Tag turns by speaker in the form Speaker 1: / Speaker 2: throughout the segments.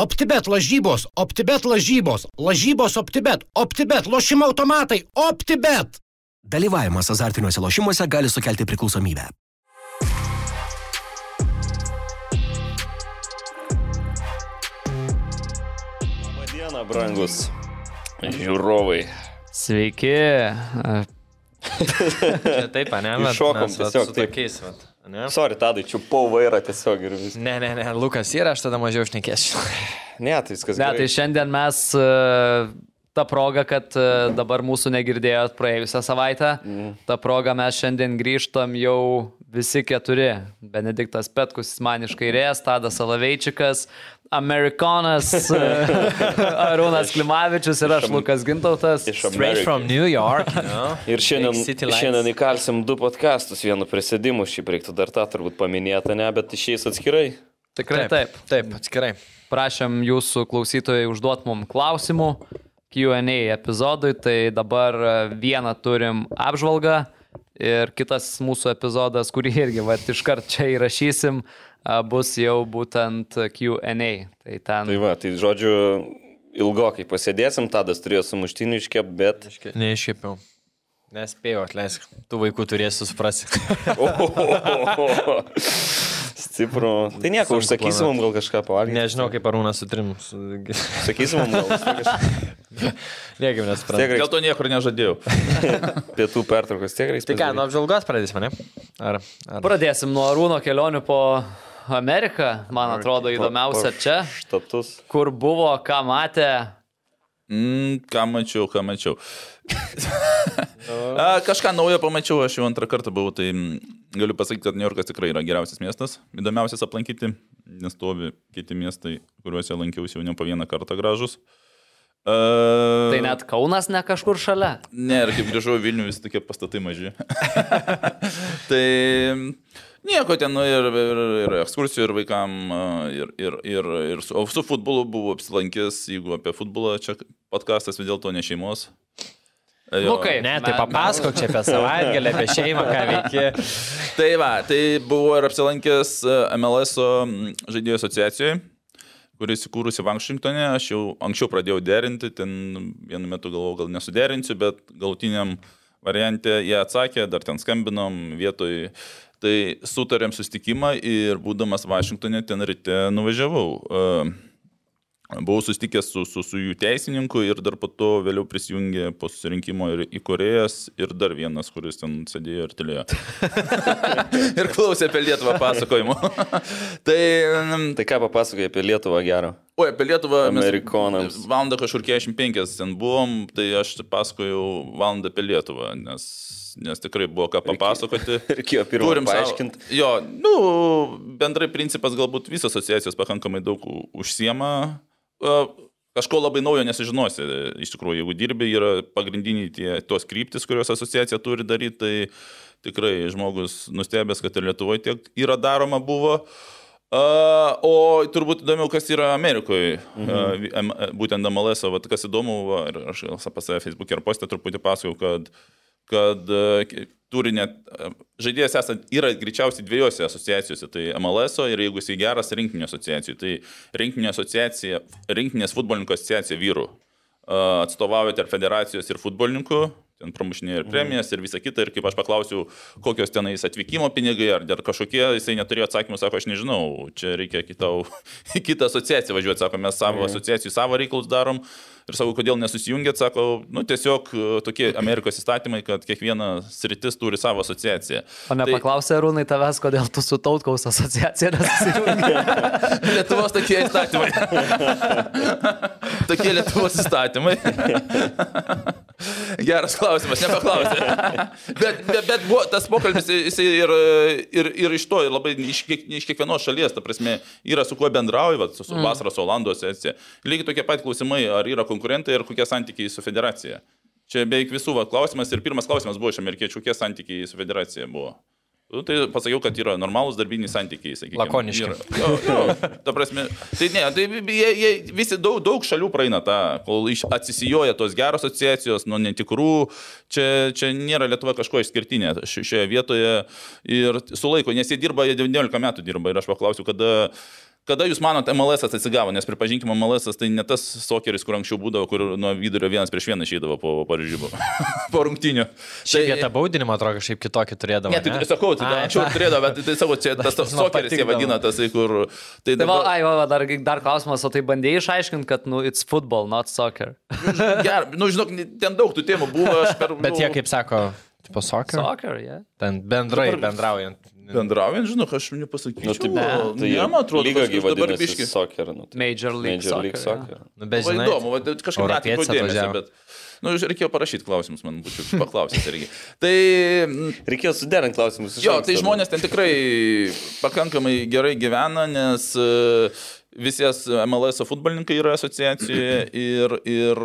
Speaker 1: OptiBet lažybos, OptiBet lažybos, lažybos OptiBet, OptiBet lošimo automatai, OptiBet.
Speaker 2: Dalyvavimas azartiniuose lošimuose gali sukelti priklausomybę.
Speaker 3: Labadiena, brangus žiūrovai.
Speaker 4: Sveiki.
Speaker 5: Taip, ne, mes, vat,
Speaker 3: tiesiog
Speaker 5: su
Speaker 3: taip.
Speaker 5: tokiais, vat, ne?
Speaker 3: Sorry, tadai, čiupau vairą tiesiog ir viskas.
Speaker 5: Ne, ne, ne, Lukas yra, aš tada mažiau šnekėsiu.
Speaker 3: Ne, tai viskas
Speaker 4: Ne,
Speaker 3: gerai.
Speaker 4: tai šiandien mes e, tą progą, kad e, dabar mūsų negirdėjot praėjusią savaitę,
Speaker 3: Mhm.
Speaker 4: tą progą mes šiandien grįžtam jau visi keturi. Benediktas Petkus, man iš kairės, Tadas Salaveičikas, Amerikonas, Arūnas Klimavičius ir aš, Lukas Gintautas.
Speaker 3: Iš
Speaker 5: Straight from. New York, you know?
Speaker 3: Ir šiandien, šiandien įkalsim du podkastus, vienu prisėdimu, šiaip reiktų dar tą turbūt paminėti, ne, bet išeis atskirai.
Speaker 4: Tikrai taip.
Speaker 5: Taip, atskirai.
Speaker 4: Prašėm jūsų klausytojai užduot mum klausimų QA epizodui, tai dabar e, vieną turim apžvalgą ir kitas mūsų epizodas, kurį irgi vat, iškart čia įrašysim, a, bus jau būtent QA. Tai ten.
Speaker 3: Tai va, tai žodžiu, ilgokai pasėdėsim, tadas turėjo sumuštinį iškep, bet...
Speaker 5: Neiškėpiau. Nespėjau, atleisk. Tu vaikų turėsi suprasti.
Speaker 3: Stipru. Tai nieko, užsakysim mums gal kažką pavalgyti.
Speaker 5: Nežinau, kaip Arūnas su trim. su-
Speaker 3: Sakysim mums gal kažką.
Speaker 5: Niekaip nesuprantu.
Speaker 3: Tiek
Speaker 6: Dėl
Speaker 3: reiks
Speaker 6: to niekur nežadėjau.
Speaker 3: pietų pertraukos, tiek reiks.
Speaker 5: Tai ką, nuo apžvalgos pradėsime, ne? Ar, ar...
Speaker 4: Pradėsim nuo Arūno kelionių po Ameriką, man atrodo įdomiausia čia,
Speaker 3: Štaptus.
Speaker 4: kur buvo, ką matė.
Speaker 6: Mm, ką mačiau, ką mačiau. Kažką naujo pamačiau, aš jau antrą kartą buvau, tai galiu pasakyti, kad New Yorkas tikrai yra geriausias miestas, įdomiausias aplankyti, nes stovi kiti miestai, kuriuose lankiausi jau ne po vieną kartą gražus. Uh,
Speaker 4: Tai net Kaunas ne kažkur šalia.
Speaker 6: Ne, ir kaip grįžau Vilnių, vis tokie pastatai maži. tai nieko ten, nu, ir, ir, ir ekskursijų, ir vaikam, ir, ir, ir, ir su, su futbolu buvau apsilankęs, jeigu apie futbolą čia podcastas vis dėlto ne šeimos. Jo.
Speaker 4: Lukai,
Speaker 5: Ne, tai papasakok čia apie savaitgalį, apie šeimą, ką veiki.
Speaker 6: Tai va, tai buvau ir apsilankęs MLS žaidėjų asociacijoje, kuris įkūrusi Vankšingtonė. Aš jau anksčiau pradėjau derinti, ten vienu metu galvojau, gal nesuderinsiu, bet galutiniam variante jie atsakė, dar ten skambinom vietoj. Tai sutarėm sustikimą ir būdamas Vašingtonė ten ryte nuvažiavau. E, Buvau susitikęs su, su, su jų teisininku ir dar po to vėliau prisijungė po susirinkimo ir į Korejas ir dar vienas, kuris ten sėdėjo ir tylėjo. ir klausė apie Lietuvą pasakojimų. tai, mm,
Speaker 3: Tai ką papasakai apie Lietuvą gero?
Speaker 6: oi, apie Lietuvą
Speaker 3: Amerikonams.
Speaker 6: Valandą kažkur 45 ten buvom, tai aš pasakojau valandą apie Lietuvą, nes, nes tikrai buvo ką papasakoti.
Speaker 3: Reikėjo pirmą
Speaker 6: Turim savo-
Speaker 3: paaiškinti.
Speaker 6: Jo, nu, bendrai principas galbūt visos asociacijos pakankamai daug užsiema. Kažko labai naujo nesužinosi. Iš tikrųjų, jeigu dirbi, yra pagrindiniai tie, tos kryptis, kurios asociacija turi daryti, tai tikrai žmogus nustebęs, kad ir Lietuvoje tiek yra daroma buvo. Uh, o turbūt įdomiau, kas yra Amerikoje, mhm. uh, būtent MLS, o kas įdomu, va, ir aš apie save Facebook'e ir postę truputį pasakau, kad kad e, turi net, e, žaidėjas esant, yra greičiausiai dviejose asociacijose, tai MLS ir jeigu jisai geras rinkinio asociacijų, tai rinkinio asociacija, rinkinės futbolininkų asociacija vyrų. E, atstovauja tarp federacijos ir futbolininkų, ten pramušinėjo ir premijas ir visa kita, ir kaip aš paklausiau, kokios tenais atvykimo pinigai ar dar kažkokie, jisai neturėjo atsakymų, sako, aš nežinau, čia reikia kitą, kitą asociaciją važiuoti, sako, mes savo asociacijų savo reikalus darom. Ir sako, kodėl nesusijungėt, sako, nu tiesiog e, tokie Amerikos įstatymai, kad kiekviena sritis turi savo asociaciją.
Speaker 4: O nepaklausė Rūnai tavęs, kodėl tu su tautkaus asociacija nesusijungi.
Speaker 6: Lietuvos tokie įstatymai. tokie Lietuvos įstatymai. Geras klausimas, nepaklausė. bet, bet, bet buvo, tas pokalbis, jisai ir, ir, ir iš to, ir labai iš, kiek, iš kiekvienos šalies, ta prasme, yra su kuo bendrauja, va, su, su mm. vasaros Olandų asociacija. Lygiai tokie pat klausimai, ar yra konkurentai ir kokie santykiai su federacija. Čia beveik visų va, klausimas ir pirmas klausimas buvo iš amerikiečių, kokie santykiai su federacija buvo. Nu, tai pasakiau, kad yra normalūs darbiniai santykiai, sakykime.
Speaker 5: Lakoniški.
Speaker 6: Yra. Jo, jo, ta prasme, tai ne, tai jie, jie visi daug, daug šalių praeina tą, kol atsisijoja tos geros asociacijos nuo netikrų. Čia, čia nėra Lietuva kažko išskirtinė ši- šioje vietoje ir sulaiko, nes jie dirba, jie 19 metų dirba ir aš paklausiu, kada Kada jūs manot, MLS atsigavo, nes pripažinkime, MLS tai ne tas sokeris, kur anksčiau būdavo, kur nuo vidurio vienas prieš vieną išeidavo po paržybų, po rungtinių.
Speaker 5: Šiaip vietą baudinimą atrodo kažkaip kitokį turėdavo.
Speaker 6: Ne, tai ne? sakau, tai
Speaker 5: Ai,
Speaker 6: anksčiau turėdavo, bet tai savo čia tas
Speaker 5: Tas
Speaker 6: sokeris jie vadina, tas, tai kur... Tai
Speaker 4: Tai
Speaker 6: dabar,
Speaker 4: ai, va, va, dar, dar klausimas, o tai bandėjai išaiškinti, kad, nu, it's football, not soccer.
Speaker 6: ger, nu, žinok, ten daug tų temų buvo, aš per...
Speaker 5: Bet
Speaker 6: nu,
Speaker 5: jie, kaip sako, tipo soccer.
Speaker 4: Soccer, yeah.
Speaker 5: Ten bendrai
Speaker 6: Dabar-
Speaker 5: bendraujant.
Speaker 6: Bendraujant, žinok, aš nepasakyčiau.
Speaker 3: Nu, tai,
Speaker 6: ne,
Speaker 3: tai
Speaker 6: ne, man atrodo,
Speaker 3: lyga
Speaker 6: kažkas dabar biški.
Speaker 3: soccer. Nu, tai
Speaker 4: Major League
Speaker 3: Major League
Speaker 4: Soccer,
Speaker 3: Soccer.
Speaker 5: Nu, bet žinai,
Speaker 6: įdomu, va, kažkaip
Speaker 5: europietis
Speaker 6: netikau dėmesio,
Speaker 5: atvažiavo.
Speaker 6: bet... Nu, reikėjo parašyti klausimus, man būčiau paklausęs irgi. Tai... mm,
Speaker 3: Reikėjo suderinti klausimus.
Speaker 6: Jo, tai žmonės ten tikrai pakankamai gerai gyvena, nes e, visies MLS futbolininkai yra asociacijoje ir, ir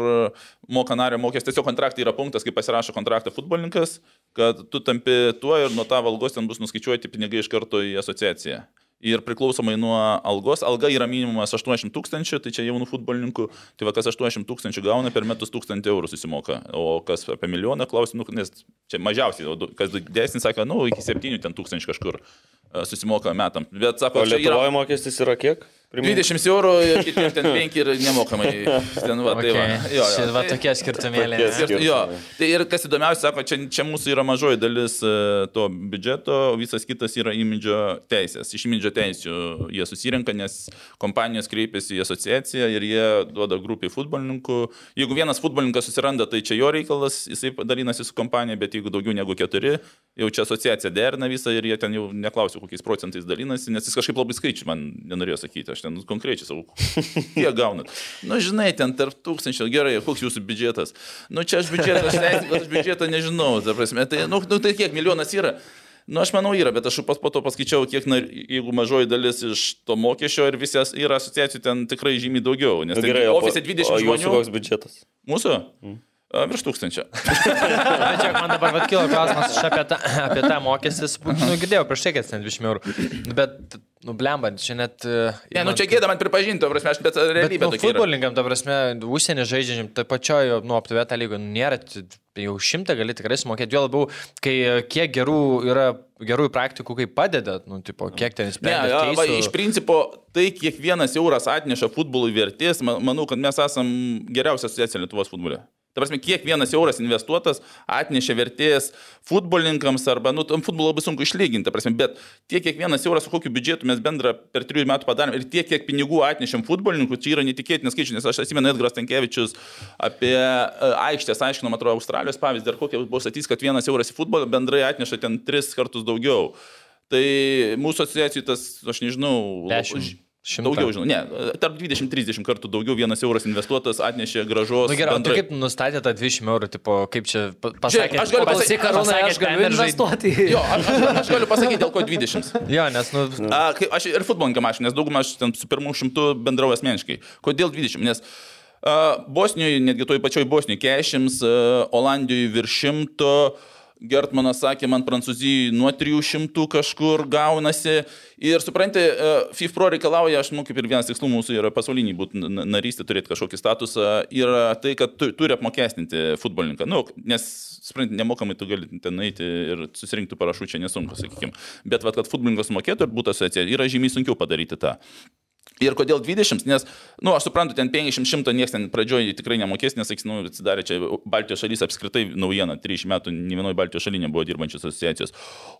Speaker 6: moka nario mokės. Tiesiog kontraktai yra punktas, kai pasirašo kontraktą futbolininkas, kad tu tampi tuo ir nuo tavo algos ten bus nuskaičiuoti pinigai iš karto į asociaciją. Ir priklausomai nuo algos, alga yra minimumas 80 tūkstančių, tai čia jaunų futbolininkų, tai va kas 80 tūkstančių gauna, per metus 1000 eurų susimoka, o kas apie milijoną klausia, nu, nes čia mažiausiai, o kas didesnis, sako, nu, iki 7 ten tūkstančių kažkur e, susimoka metam. Bet
Speaker 3: O
Speaker 6: sako, yra
Speaker 3: Lietuvoje mokestis yra kiek? Primink.
Speaker 6: 20 eurų ir kitiems ten 5 ir nemokamai. Ten, va, tai va.
Speaker 5: Okay.
Speaker 6: Jo, jo.
Speaker 5: Šit va
Speaker 6: Tai-
Speaker 5: tokie skirtumėliai.
Speaker 3: Tokie
Speaker 5: ne?
Speaker 3: skirtumai.
Speaker 6: Jo, tai ir kas įdomiausia, sako, čia, čia mūsų yra mažoji dalis e, to biudžeto, visas kitas yra imidžio teisės. Iš imidžio teisų jie susirenka, nes kompanijos kreipiasi į asociaciją ir jie duoda grupiai futbolininkų. Jeigu vienas futbolininkas susiranda, tai čia jo reikalas, jisai dalinasi su kompanija, bet jeigu daugiau negu keturi, jau čia asociacija derina visą ir jie ten jau neklausia, kokiais procentais dalinasi, nes jis kažkaip labai skaičių man nenorėjo sakyti, aš ten konkrečiai savo, kiek gaunat. Nu, žinai, ten tarp tūkstančio, gerai, koks jūsų biudžetas. Nu, čia aš biudžetą, aš bet aš biudžetą nežinau, ta prasme, tai, nu, nu, tai kiek milijonas yra? Nu, aš manau, yra, bet aš pas po to paskaičiau, kiek, nar, jeigu mažoji dalis iš to mokesčio ir visas yra asociacijų ten tikrai žymiai daugiau, nes
Speaker 3: Nu,
Speaker 6: tai
Speaker 3: gerai, o
Speaker 6: ofise 20
Speaker 3: o jūsų
Speaker 6: žmonių.
Speaker 3: koks biudžetas?
Speaker 6: Mūsų? A, Virš tūkstančio.
Speaker 5: Bet čia man dabar vat kilo klausimas aš apie tą, apie tą mokestį. Nu, girdėjau prieš tai, kad ten 20 eurų. Bet, nu, blembant, čia net... e,
Speaker 6: Ne, nu čia gėda man pripažinti, to prasme, aš bet
Speaker 5: Bet
Speaker 6: realybė
Speaker 5: nu,
Speaker 6: tokia. yra.
Speaker 5: futbolininkam, ta prasme, užsienį žaidžiančiam, tai pačioje, nu, aptuvėta lygo, nėra, t- jau šimtą gali tikrai sumokėti, jo labiau, kai e, kiek gerų yra gerųjų praktikų, kaip padeda, nu, tipo, kiek ten
Speaker 6: Ne,
Speaker 5: sprendžia.
Speaker 6: ja, va, iš principo, tai kiekvienas euras atneša futbolui vertės, ma- manau, kad mes esam geriausia asociacija Lietuvos futbole. Ta prasme, kiekvienas euras investuotas atnešė vertės futbolininkams arba, nu, tam futbolą labai sunku išlyginti, prasme, bet tiek kiekvienas euras, su kokiu biudžetu mes bendrą per trijų metų padarėm ir tiek, kiek pinigų atnešėm futbolininkų, čia yra netikėtinas skaičius, nes aš atsimenu Edgaras Tankievičius apie e, aikštės, aiškinu, man atrodo, Australijos pavyzdį, ar kokia buvo statys, kad vienas euras į futbolą bendrai atneša ten tris kartus daugiau. Tai mūsų asociacijų tas, aš nežinau,
Speaker 5: Dešimt. Šimtą.
Speaker 6: Daugiau, žinau, ne, tarp 20-30 kartų daugiau vienas euras investuotas atnešė gražos.
Speaker 5: Na nu, gerai, tai
Speaker 6: bendrai.
Speaker 5: kaip nustatė tą 20 eurų, tipo, kaip čia pasakė?
Speaker 6: aš galiu
Speaker 4: Klausyk, Karūnai, aš galiu investuoti.
Speaker 6: Jo, aš, aš, aš galiu pasakyti, dėl ko 20.
Speaker 5: Jo, nes, nu,
Speaker 6: A, kai, aš ir futbolininkam aš, nes daugumą aš ten su pirmų šimtų bendrau asmeniškai. Kodėl 20? Nes uh, Bosnijoje, netgi toj pačioj Bosnijoje 40, uh, Olandijoje virš 100, Gertmanas sakė, man Prancūzijoje nuo 300 kažkur gaunasi. Ir suprantate, uh, FIFA Pro reikalauja, aš manau, kaip ir vienas tikslų mūsų yra pasaulinį būti narystė, turėti kažkokį statusą, yra tai, kad tu, turi apmokestinti futbolininką. Nu, nes, suprantate, nemokamai tu gali ten eiti ir susirinkti parašų, čia nesunku, sakykime. Bet, vat, kad futbolininkas mokėtų ir būtų asociacija, yra žymiai sunkiau padaryti tą. Ir kodėl 20? Nes, na, nu, aš suprantu, ten 50-100 niekas ten pradžioje tikrai nemokės, nes, sakys, nu, atsidarė čia Baltijos šalys apskritai naujiena, 30 metų ne vienoje Baltijos šalyje nebuvo dirbančios asociacijos.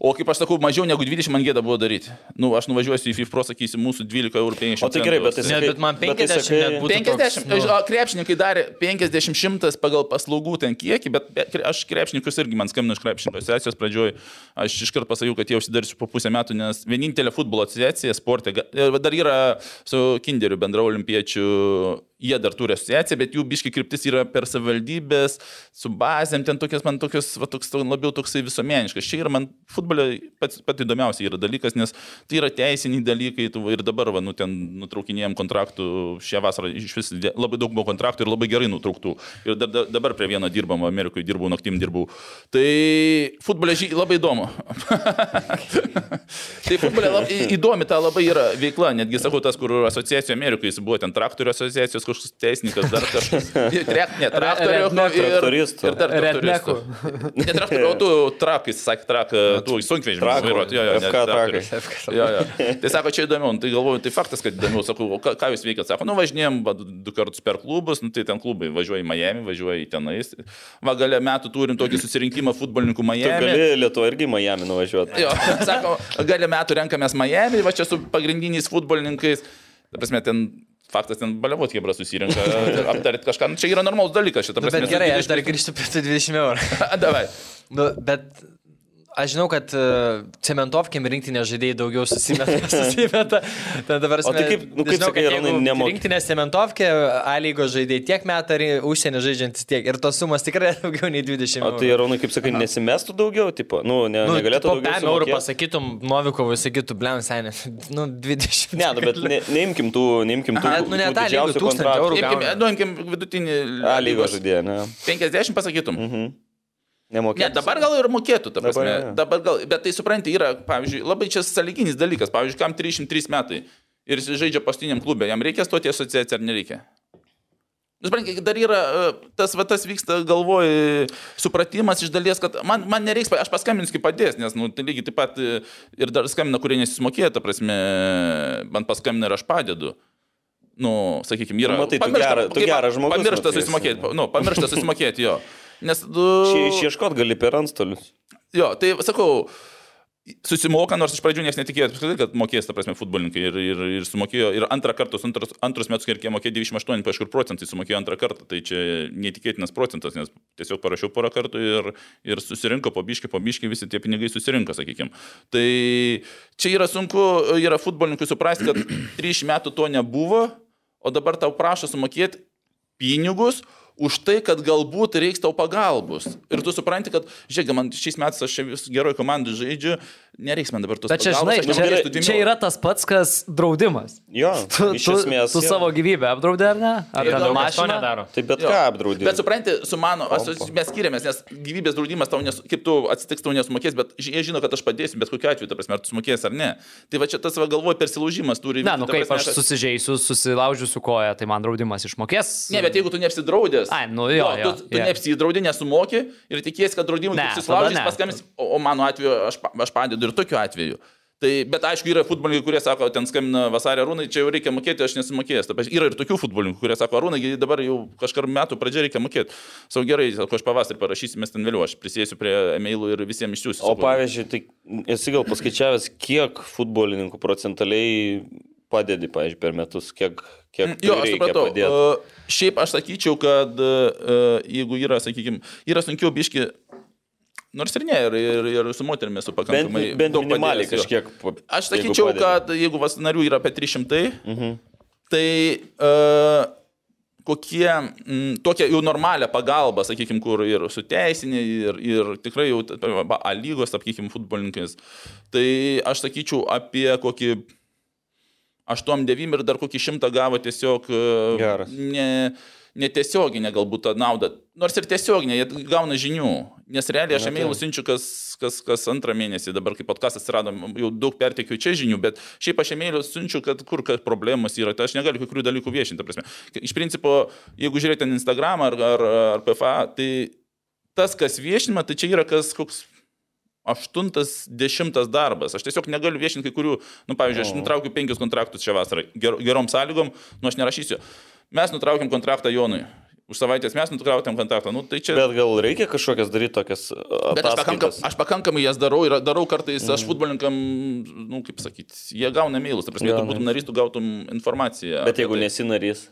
Speaker 6: O kaip aš sakau, mažiau negu 20 man gėda buvo daryti. Nu, aš nuvažiuosiu į FIFA Pro, sakysiu, mūsų 12 eurų 50.
Speaker 3: O tai gerai, bet tai
Speaker 5: ne, bet man
Speaker 3: bet tai
Speaker 5: 50
Speaker 3: sakai-
Speaker 5: net būtų.
Speaker 6: 50.
Speaker 5: toks, nu-
Speaker 6: Nu. Krepšininkai darė 50-100 pagal paslaugų ten kiekį, bet be- kre- aš krepšininkus irgi man skambino iš krepšininkų asociacijos pradžioj. Aš iškart pasakiau, kad jie užsidarysiu po pusę metų, nes vienintelė futbolo asociacija sportė. ir Dar yra su Kinderiu bendra olimpiečių. Jie dar turi asociaciją, bet jų biški kryptis yra per savivaldybės, su bazėm, ten tokias, man tokios, va, toks, labiau toksai visuomeniškas. Čia yra man futbolė pats pat įdomiausia yra dalykas, nes tai yra teisiniai dalykai tu, ir dabar, va, nu, ten nutraukinėjom kontraktų šią vasarą, iš vis labai daug buvo kontraktų ir labai gerai nutrauktų. Ir dar, dar, dabar prie vieno dirbam, Amerikoje dirbau, naktim dirbau. Tai futbolė žy, labai įdomu. tai futbolė labai įdomi ta labai yra veikla, netgi sakau, tas, kur asociacijų Amerikoje jis buvo ten traktorių asociacijos, kažkoks teisininkas, dar kažkas. Ne, traktorių
Speaker 3: Traktoristų.
Speaker 6: ir dar traktoristų. Ne traktorių, o tu trakai, sakė, traką, tu sunkvežimį
Speaker 3: Trakų.
Speaker 6: vairuoti. Jo, jo, ne,
Speaker 3: FK trakai.
Speaker 6: Jo, jo. Tai sako, čia įdomu, nu, tai galvoju, tai faktas, kad įdomu, sakau, o ką, ką jūs veikiat, sako, nu važinėjom va, du kartus per klubus, nu, tai ten klubai važiuoja į Miami, važiuoja į tenais. Va, gale metų turim tokį susirinkimą futbolininkų
Speaker 3: Tu
Speaker 6: Miami.
Speaker 3: gali Lietuva irgi Miami nuvažiuoti.
Speaker 6: Jo, sako, gale metų renkamės Miami, va čia su pagrindiniais futbolininkais. Ta prasme, ten faktas, ten baliavot kebra susirinka, aptarti kažką. Nu, čia yra normalus dalykas šitą
Speaker 5: Nu,
Speaker 6: prasme.
Speaker 5: bet gerai, aš dar grįžtu prie tų 20 eurų.
Speaker 6: Davai.
Speaker 5: Nu, bet aš žinau, kad uh, cementovkiam rinktinės žaidėjai daugiau susimeta. susimeta. Ten dabar
Speaker 3: O tai kaip- nu, kaip sakai, Arūnai, nemoki?
Speaker 5: Rinktinės cementovkė, A lygos žaidėjai tiek metą, užsienio žaidžiantis tiek. Ir tos sumos tikrai daugiau nei 20
Speaker 3: O
Speaker 5: eurų.
Speaker 3: tai Arūnai, kaip sakai, nesimestų daugiau, tipo, nu, ne,
Speaker 5: Nu,
Speaker 3: negalėtų
Speaker 5: po
Speaker 3: daugiau.
Speaker 5: 5 eurų pasakytum, Novikovui sakytų, blem, senė, nu, 20.
Speaker 3: Ne, nu, bet ne, neimkim tų, neimkim tų.
Speaker 5: Aha, nu, ne tą lygų,
Speaker 3: didžiausių
Speaker 5: 1000
Speaker 3: kontraktų.
Speaker 5: eurų.
Speaker 6: Imkim, nu, imkim vidutinį
Speaker 3: A lygos žaidėją, ne.
Speaker 6: 50 pasakytum.
Speaker 3: Mhm.
Speaker 6: Ne,
Speaker 3: Nemokėtų.
Speaker 6: dabar gal ir mokėtų, ta prasme. Dabar, dabar gal, bet tai supranti, yra, pavyzdžiui, labai čia saliginis dalykas. Pavyzdžiui, kam 303 metai ir jis žaidžia pastiniam klube, jam reikia stoti asociaciją ar nereikia? Nu, Suprantate, dar yra e, tas, va, tas vyksta galvoj supratimas iš dalies, kad man, man nereiks, aš paskambinsiu, kaip padės, nes, nu, tai lygiai taip pat e, ir dar skambina, kurie nesusimokėjo, ta prasme, man paskambina ir aš padedu. Nu, sakykime, yra.
Speaker 3: Nu, matai, tu gera- tu
Speaker 6: kaip-
Speaker 3: geras žmogus,
Speaker 6: Pamiršta
Speaker 3: nu,
Speaker 6: susimokėti,
Speaker 3: esi-
Speaker 6: nu, pamiršta susimokėti jo. Nes, du...
Speaker 3: Išieškot gali per antstolius.
Speaker 6: Jo, tai sakau, susimoka, nors iš pradžių niekas netikėjo, kad mokės, ta prasme, futbolininkai ir, ir, ir sumokėjo, ir antrą kartą, antrus, antrus metus, kai reikėjo mokėti 98, kažkur procentai sumokėjo antrą kartą, tai čia neįtikėtinas procentas, nes tiesiog parašiau porą kartų ir, ir susirinko po biški, po biški, visi tie pinigai susirinko, sakykime. Tai čia yra sunku, yra futbolininkui suprasti, kad 3 metų to nebuvo, o dabar tau prašo sumokėti pinigus už tai, kad galbūt reiks tau pagalbos. Ir tu supranti, kad, žiūrėk, man šiais metais aš čia vis geroj komandai žaidžiu, nereiks man dabar tos
Speaker 5: Bet čia, žinai, čia, čia yra tas pats, kas draudimas.
Speaker 3: Jo,
Speaker 5: Tu,
Speaker 3: iš
Speaker 5: tu,
Speaker 3: esmės.
Speaker 5: tu
Speaker 3: jo.
Speaker 5: savo gyvybę apdraudė, ar ne? Ar ten mašiną
Speaker 7: nedaro.
Speaker 3: Tai bet
Speaker 6: Jo.
Speaker 3: ką apdraudė.
Speaker 6: Bet supranti, su mano, aš, mes skiriamės, nes gyvybės draudimas tau, nes, kaip tu atsitiks, tau nesumokės, bet jie žino, kad aš padėsiu, bet kokiu atveju, ta prasme, ar tu sumokės ar ne. Tai va čia tas, va, galvoju, persilaužimas turi
Speaker 5: Ne, nu kaip
Speaker 6: prasme,
Speaker 5: aš
Speaker 6: kad-
Speaker 5: susižeisiu, susilaužiu su koja, tai man draudimas išmokės.
Speaker 6: Ne, bet jeigu tu neapsidraudęs.
Speaker 5: Ai, nu jo, jo,
Speaker 6: tu, tu
Speaker 5: jo.
Speaker 6: neapsidraudė, nesumoki ir tikėsi, kad draudimui
Speaker 5: Ne,
Speaker 6: susilaužys, paskambins, o, o mano atveju aš, aš padedu ir tokiu atveju. Tai, bet aišku, yra futbolininkai, kurie sako, ten skambina vasarė rūnai, čia jau reikia mokėti, aš nesumokėjęs. Taip, yra ir tokių futbolininkų, kurie sako, rūnai, dabar jau kažkar metų pradžia reikia mokėti. Sau gerai, sako, aš pavasarį parašysiu, mes ten vėliau, aš prisėsiu prie e-mailų ir visiems išsiųsiu.
Speaker 3: O pavyzdžiui, tai esi gal paskaičiavęs, kiek futbolininkų procentaliai padedi, pavyzdžiui, per metus, kiek, kiek
Speaker 6: Jo, aš supratau.
Speaker 3: padėti.
Speaker 6: Uh, šiaip aš sakyčiau, kad uh, jeigu yra, sakykime, yra sunkiau biški, nors ir ne, ir, ir, ir su moterimis
Speaker 3: Bent,
Speaker 6: pakankamai
Speaker 3: bent
Speaker 6: daug
Speaker 3: minimaliai
Speaker 6: padėjęs, jo.
Speaker 3: kažkiek. pa-
Speaker 6: Aš
Speaker 3: jeigu
Speaker 6: sakyčiau,
Speaker 3: padedi.
Speaker 6: kad jeigu vas narių yra apie 300,
Speaker 3: Mhm.
Speaker 6: tai uh, kokie, mm, tokia jau normalią pagalbą, sakykime, kur ir su teisinė, ir, ir tikrai jau A lygos, sakykime, futbolininkais, tai aš sakyčiau apie kokį 8-9 ir dar kokį 100 gavo tiesiog e,
Speaker 3: Geras.
Speaker 6: ne, netiesioginę galbūt tą naudą. Nors ir tiesioginę, jie gauna žinių. Nes realiai aš
Speaker 3: Na,
Speaker 6: emailų
Speaker 3: taip.
Speaker 6: siunčiu kas, kas, kas antrą mėnesį, dabar kai podcastas atsirado, jau daug pertekiu čia žinių, bet šiaip aš emailų siunčiu, kad kur kas problemos yra, tai aš negaliu kai kurių dalykų viešinti. prasme. Iš principo, jeigu žiūrėti ant Instagram ar, ar, ar PFA, tai tas, kas viešinama, tai čia yra kas koks aštuntas, dešimtas darbas. Aš tiesiog negaliu viešinti kai kurių, nu, pavyzdžiui, aš nutraukiu penkius kontraktus šią vasarą ger, gerom sąlygom, nu, aš nerašysiu. Mes nutraukėm kontraktą Jonui. Už savaitės mes nutraukėm kontraktą. Nu, tai čia...
Speaker 3: Bet gal reikia kažkokias daryti tokias
Speaker 6: Bet aš, pakankam,
Speaker 3: ataskaitas?
Speaker 6: aš pakankamai jas darau ir darau kartais, aš futbolininkam, nu, kaip sakyti, jie gauna mailus, ta prasme, jeigu būtum narys, tu gautum informaciją.
Speaker 3: Bet jeigu
Speaker 6: tai.
Speaker 3: nesi narys,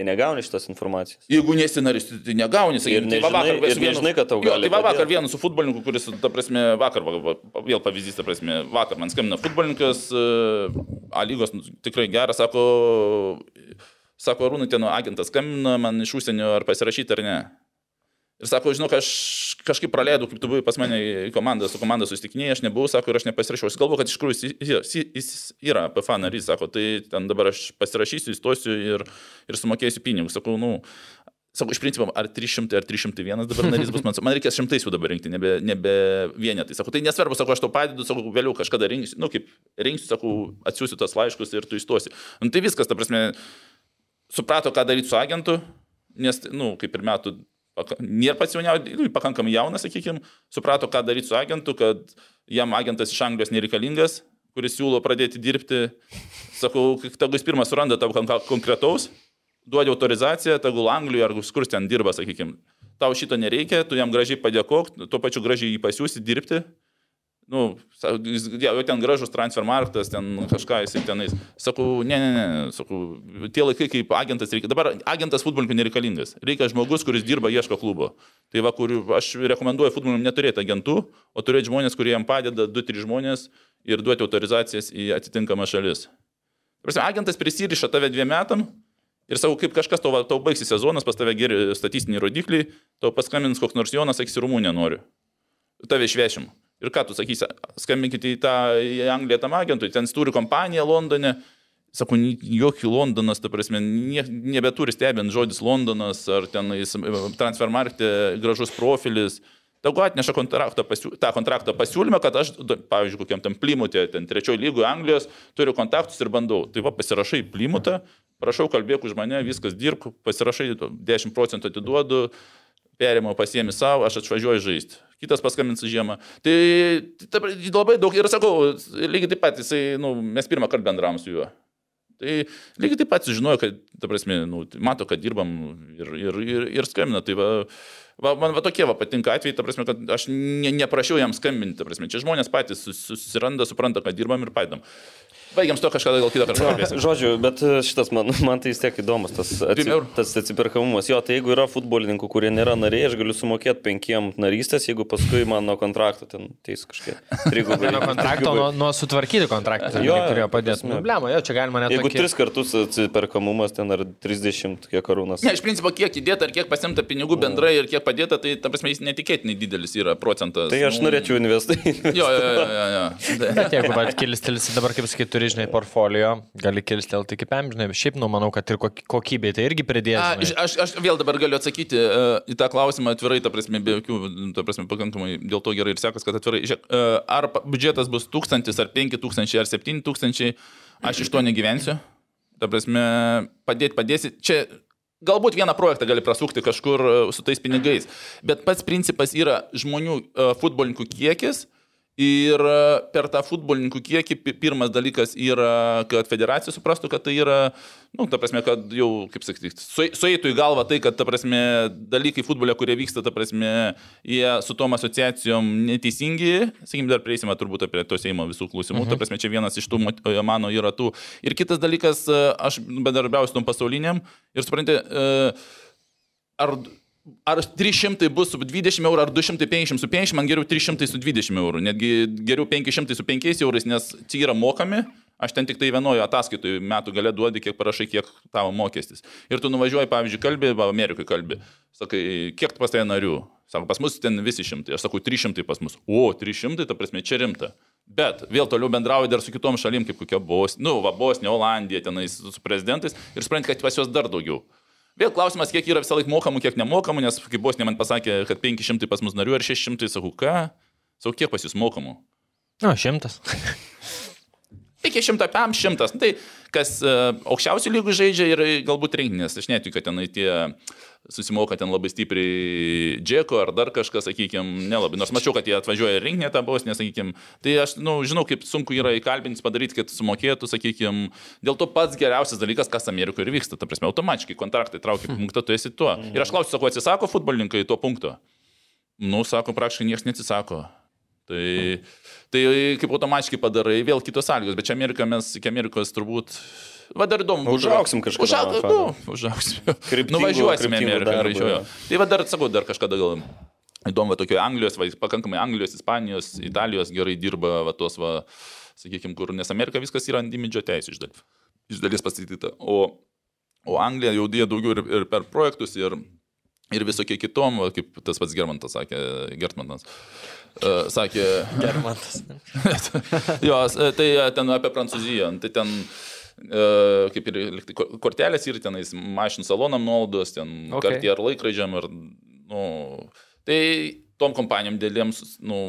Speaker 3: tai negauni šitos informacijos.
Speaker 6: Jeigu nesi narys, tai- tai negauni, sakykim, tai va
Speaker 3: nežinai-
Speaker 6: vakar,
Speaker 3: ir
Speaker 6: vienu-
Speaker 3: nežinai, kad tau
Speaker 6: Jo,
Speaker 3: gali
Speaker 6: Tai va vakar vienu su futbolininku, kuris, ta prasme, vakar, va, va, vėl pavyzdys, ta prasme, vakar man skambina futbolininkas, e, A lygos nu, tikrai geras, sako, sako, Rūnai, ten agentas skambina man iš užsienio, ar pasirašyti ar ne. Ir sako, žinok, aš kažkaip praleidau, kaip tu buvai pas mane į komandą, su komanda susitikinėjai, aš nebuvau, sako, ir aš nepasirašiau. Aš galvoju, kad iš tikrųjų jis, jis, jis yra PFA narys, sako, tai ten dabar aš pasirašysiu, įstosiu ir, ir sumokėsiu pinigus. Sakau, nu, Sakau, iš principo, ar 300, ar 301 dabar narys bus, man, man reikės šimtais jų dabar rinkti, nebe, nebe vienetai. Sakau, tai nesvarbu, sakau, aš tau padedu, sakau, vėliau kažkada rinksiu, nu kaip rinksiu, sakau, atsiųsiu tos laiškus ir tu įstosi. Nu tai viskas, ta prasme, suprato, ką daryti su agentu, nes, nu, kaip ir metų, nėra pats jauniausias, nu, pakankamai jaunas, sakykime, suprato, ką daryti su agentu, kad jam agentas iš Anglijos nereikalingas, kuris siūlo pradėti dirbti. Sakau, tegu jis pirmas suranda tavo kon- konkretaus, duodi autorizaciją, tegul Anglijoje ar kur ten dirba, sakykime. Tau šito nereikia, tu jam gražiai padėkok, tuo pačiu gražiai jį pasiūsi dirbti. Nu, jau ten gražus transfer marktas, ten kažką jisai tenais. Sakau, ne, ne, ne, sakau, tie laikai kaip agentas reikia. Dabar agentas futbolininkui nereikalingas. Reikia žmogus, kuris dirba, ieško klubo. Tai va, kur aš rekomenduoju futbolininkui neturėti agentų, o turėti žmonės, kurie jam padeda, 2-3 žmonės ir duoti autorizacijas į atitinkamą šalis. Prasme, agentas prisiriša tave dviem metam ir savo, kaip kažkas tau, tau baigsi sezonas, pas tave geri statistiniai rodikliai, tau paskambins koks nors Jonas, sakysi, Rumunė noriu. Tave išvešim. Ir ką tu sakysi, skambinkite į tą į Angliją tam agentui, ten turi kompaniją Londone. Sako, ni- jokį Londonas, ta prasme, nie, nebeturi stebint žodis Londonas ar ten transfermarkte gražus profilis. Tegu atneša kontraktą, pasiū, tą kontraktą pasiūlymą, kad aš, pavyzdžiui, kokiam tam plimutė, ten trečiojo lygoje Anglijos, turiu kontaktus ir bandau. Tai va, pasirašai plimutą, prašau, kalbėk už mane, viskas dirbk, pasirašai 10 procentų atiduodu, perėmau pasiemi savo, aš atvažiuoju žaisti. Kitas paskambins žiemą. Tai, tai ta- labai daug ir sakau, lygiai taip pat, jisai, nu, mes pirmą kartą bendravom su juo. Tai lygiai taip pat sužinojo, kad, ta prasme, nu, mato, kad dirbam ir, ir, ir, ir skambina. Tai va, va, man va tokie va patinka atvejai, ta prasme, kad aš ne, neprašiau jam skambinti, ta prasme, čia žmonės patys sus- susiranda, supranta, kad dirbam ir padedam. Baigiam su to kažką gal kitą kartą.
Speaker 3: Žodžiu, bet e, šitas man, man tai vis tiek įdomus, tas, atsi, tas atsiperkamumas. Jo, tai jeigu yra futbolininkų, kurie nėra nariai, aš galiu sumokėti penkiem narystės, jeigu paskui man nuo kontrakto ten teis kažkiek. Trigubai.
Speaker 5: Nuo kontrakto, nuo, nuo sutvarkyti kontraktą,
Speaker 3: Jo,
Speaker 5: jo, turėjo padėti. Nu, blema, jo, čia galima net
Speaker 3: Jeigu
Speaker 5: tokį-
Speaker 3: tris kartus atsiperkamumas ten ar 30 kiek karūnas.
Speaker 6: Ne, iš principo, kiek įdėta ir kiek pasimta pinigų bendrai ir kiek padėta, tai, ta prasme, jis netikėtinai didelis yra procentas.
Speaker 3: Tai aš
Speaker 6: Nu,
Speaker 3: norėčiau investuoti.
Speaker 6: Jo, jo, jo, jo. jo.
Speaker 5: Bet jeigu kilistelsi dabar, kaip sakai, turi, žinai, portfolio, gali kilistelti iki PM, žinai, šiaip, nu, manau, kad ir koky- kokybė tai irgi
Speaker 6: A,
Speaker 5: pridės.
Speaker 6: iš- aš, aš vėl dabar galiu atsakyti uh, į tą klausimą atvirai, ta prasme, be jokių, ta prasme, pakankamai dėl to gerai ir sekas, kad atvirai. Žiūrėk, uh, ar biudžetas bus 1000, ar 5000, ar 7000, aš iš to negyvensiu. Ta prasme, padėti, padėsi. Čia galbūt vieną projektą gali prasukti kažkur e, su tais pinigais, bet pats principas yra žmonių uh, futbolininkų kiekis. Ir e, per tą futbolininkų kiekį pi- pirmas dalykas yra, kad federacija suprastų, kad tai yra, na, nu, ta prasme, kad jau, kaip sakyti, su- sueitų į galvą tai, kad, ta prasme, dalykai futbole, kurie vyksta, ta prasme, jie su tom asociacijom neteisingi, sakykim, dar prieisime turbūt apie to Seimo visų klausimų, mhm. ta prasme, čia vienas iš tų e, mano yra tų. Ir kitas dalykas, e, aš bedarbiausiu su tom pasauliniam ir suprantate, ar Ar 300 bus su 20 eurų, ar 250 su 50, man geriau 300 su 20 eurų, netgi geriau 500 su 5 eurais, nes čia yra mokami, aš ten tik tai vienojo ataskaitoje metų gale duodi, kiek parašai, kiek tavo mokestis. Ir tu nuvažiuoji, pavyzdžiui, kalbė, Amerikai kalbė, sakai, kiek pas tai narių, sako, pas mus ten visi šimtai, aš sakau, 300 pas mus, o, 300, ta prasme, čia rimta. Bet vėl toliau bendrauju dar su kitom šalim, kaip kokia Bosnija, nu, va, Bosnija, Olandija, tenais su prezidentais ir suprantate, kad pas juos dar daugiau. Vėl klausimas, kiek yra visą laiką mokamų, kiek nemokamų, nes kaip Bosnija man pasakė, kad 500 pas mus narių ar 600, sakau, ką? Sakau, kiek pas jūs mokamų?
Speaker 5: Na, šimtas.
Speaker 6: 500 pam 100. Nu, tai kas uh, aukščiausių lygų žaidžia ir galbūt renginės. Aš netikiu, kad tenai tie susimoka ten labai stipriai džeko ar dar kažkas, sakykime, nelabai. Nors mačiau, kad jie atvažiuoja rinkinę tą bosnę, sakykime. Tai aš, nu, žinau, kaip sunku yra įkalbinti padaryti, kad sumokėtų, sakykime. Dėl to pats geriausias dalykas, kas Amerikoje ir vyksta. Ta prasme, automatiškai kontraktai traukia punktą, tu esi tuo. Ir aš klausiu, sako, atsisako futbolininkai to punkto? Nu, sako, praktiškai niekas neatsisako. Tai, tai kaip automatiškai padarai, vėl kitos sąlygos, bet čia Amerika mes iki Amerikos turbūt... Va dar įdomu. Užaug,
Speaker 3: man atrodo.
Speaker 6: nu.
Speaker 3: Kryptingo-
Speaker 6: Nuvažiuosime Ameriką. jo. Tai va dar, sakau, dar kažkada gal įdomu, va tokio Anglijos, va, pakankamai Anglijos, Ispanijos, Italijos gerai dirba, va tos, va, sakykime, kur, nes Amerika viskas yra ant imidžio teisų iš dalies, iš dalies pastatyta. O, o Anglija jau dėjo daugiau ir, ir per projektus, ir, ir visokie kitom, va, kaip tas pats Germantas sakė, Gertmanas. Uh, sakė,
Speaker 5: Germantas.
Speaker 6: jo, tai e, ten apie Prancūziją. Tai ten e, kaip ir kortelės ir tenais mašinų salonam nuolaidos, ten
Speaker 4: Okay.
Speaker 6: ar laikraidžiam. Ir, nu, tai tom kompanijom dėlėms, nu,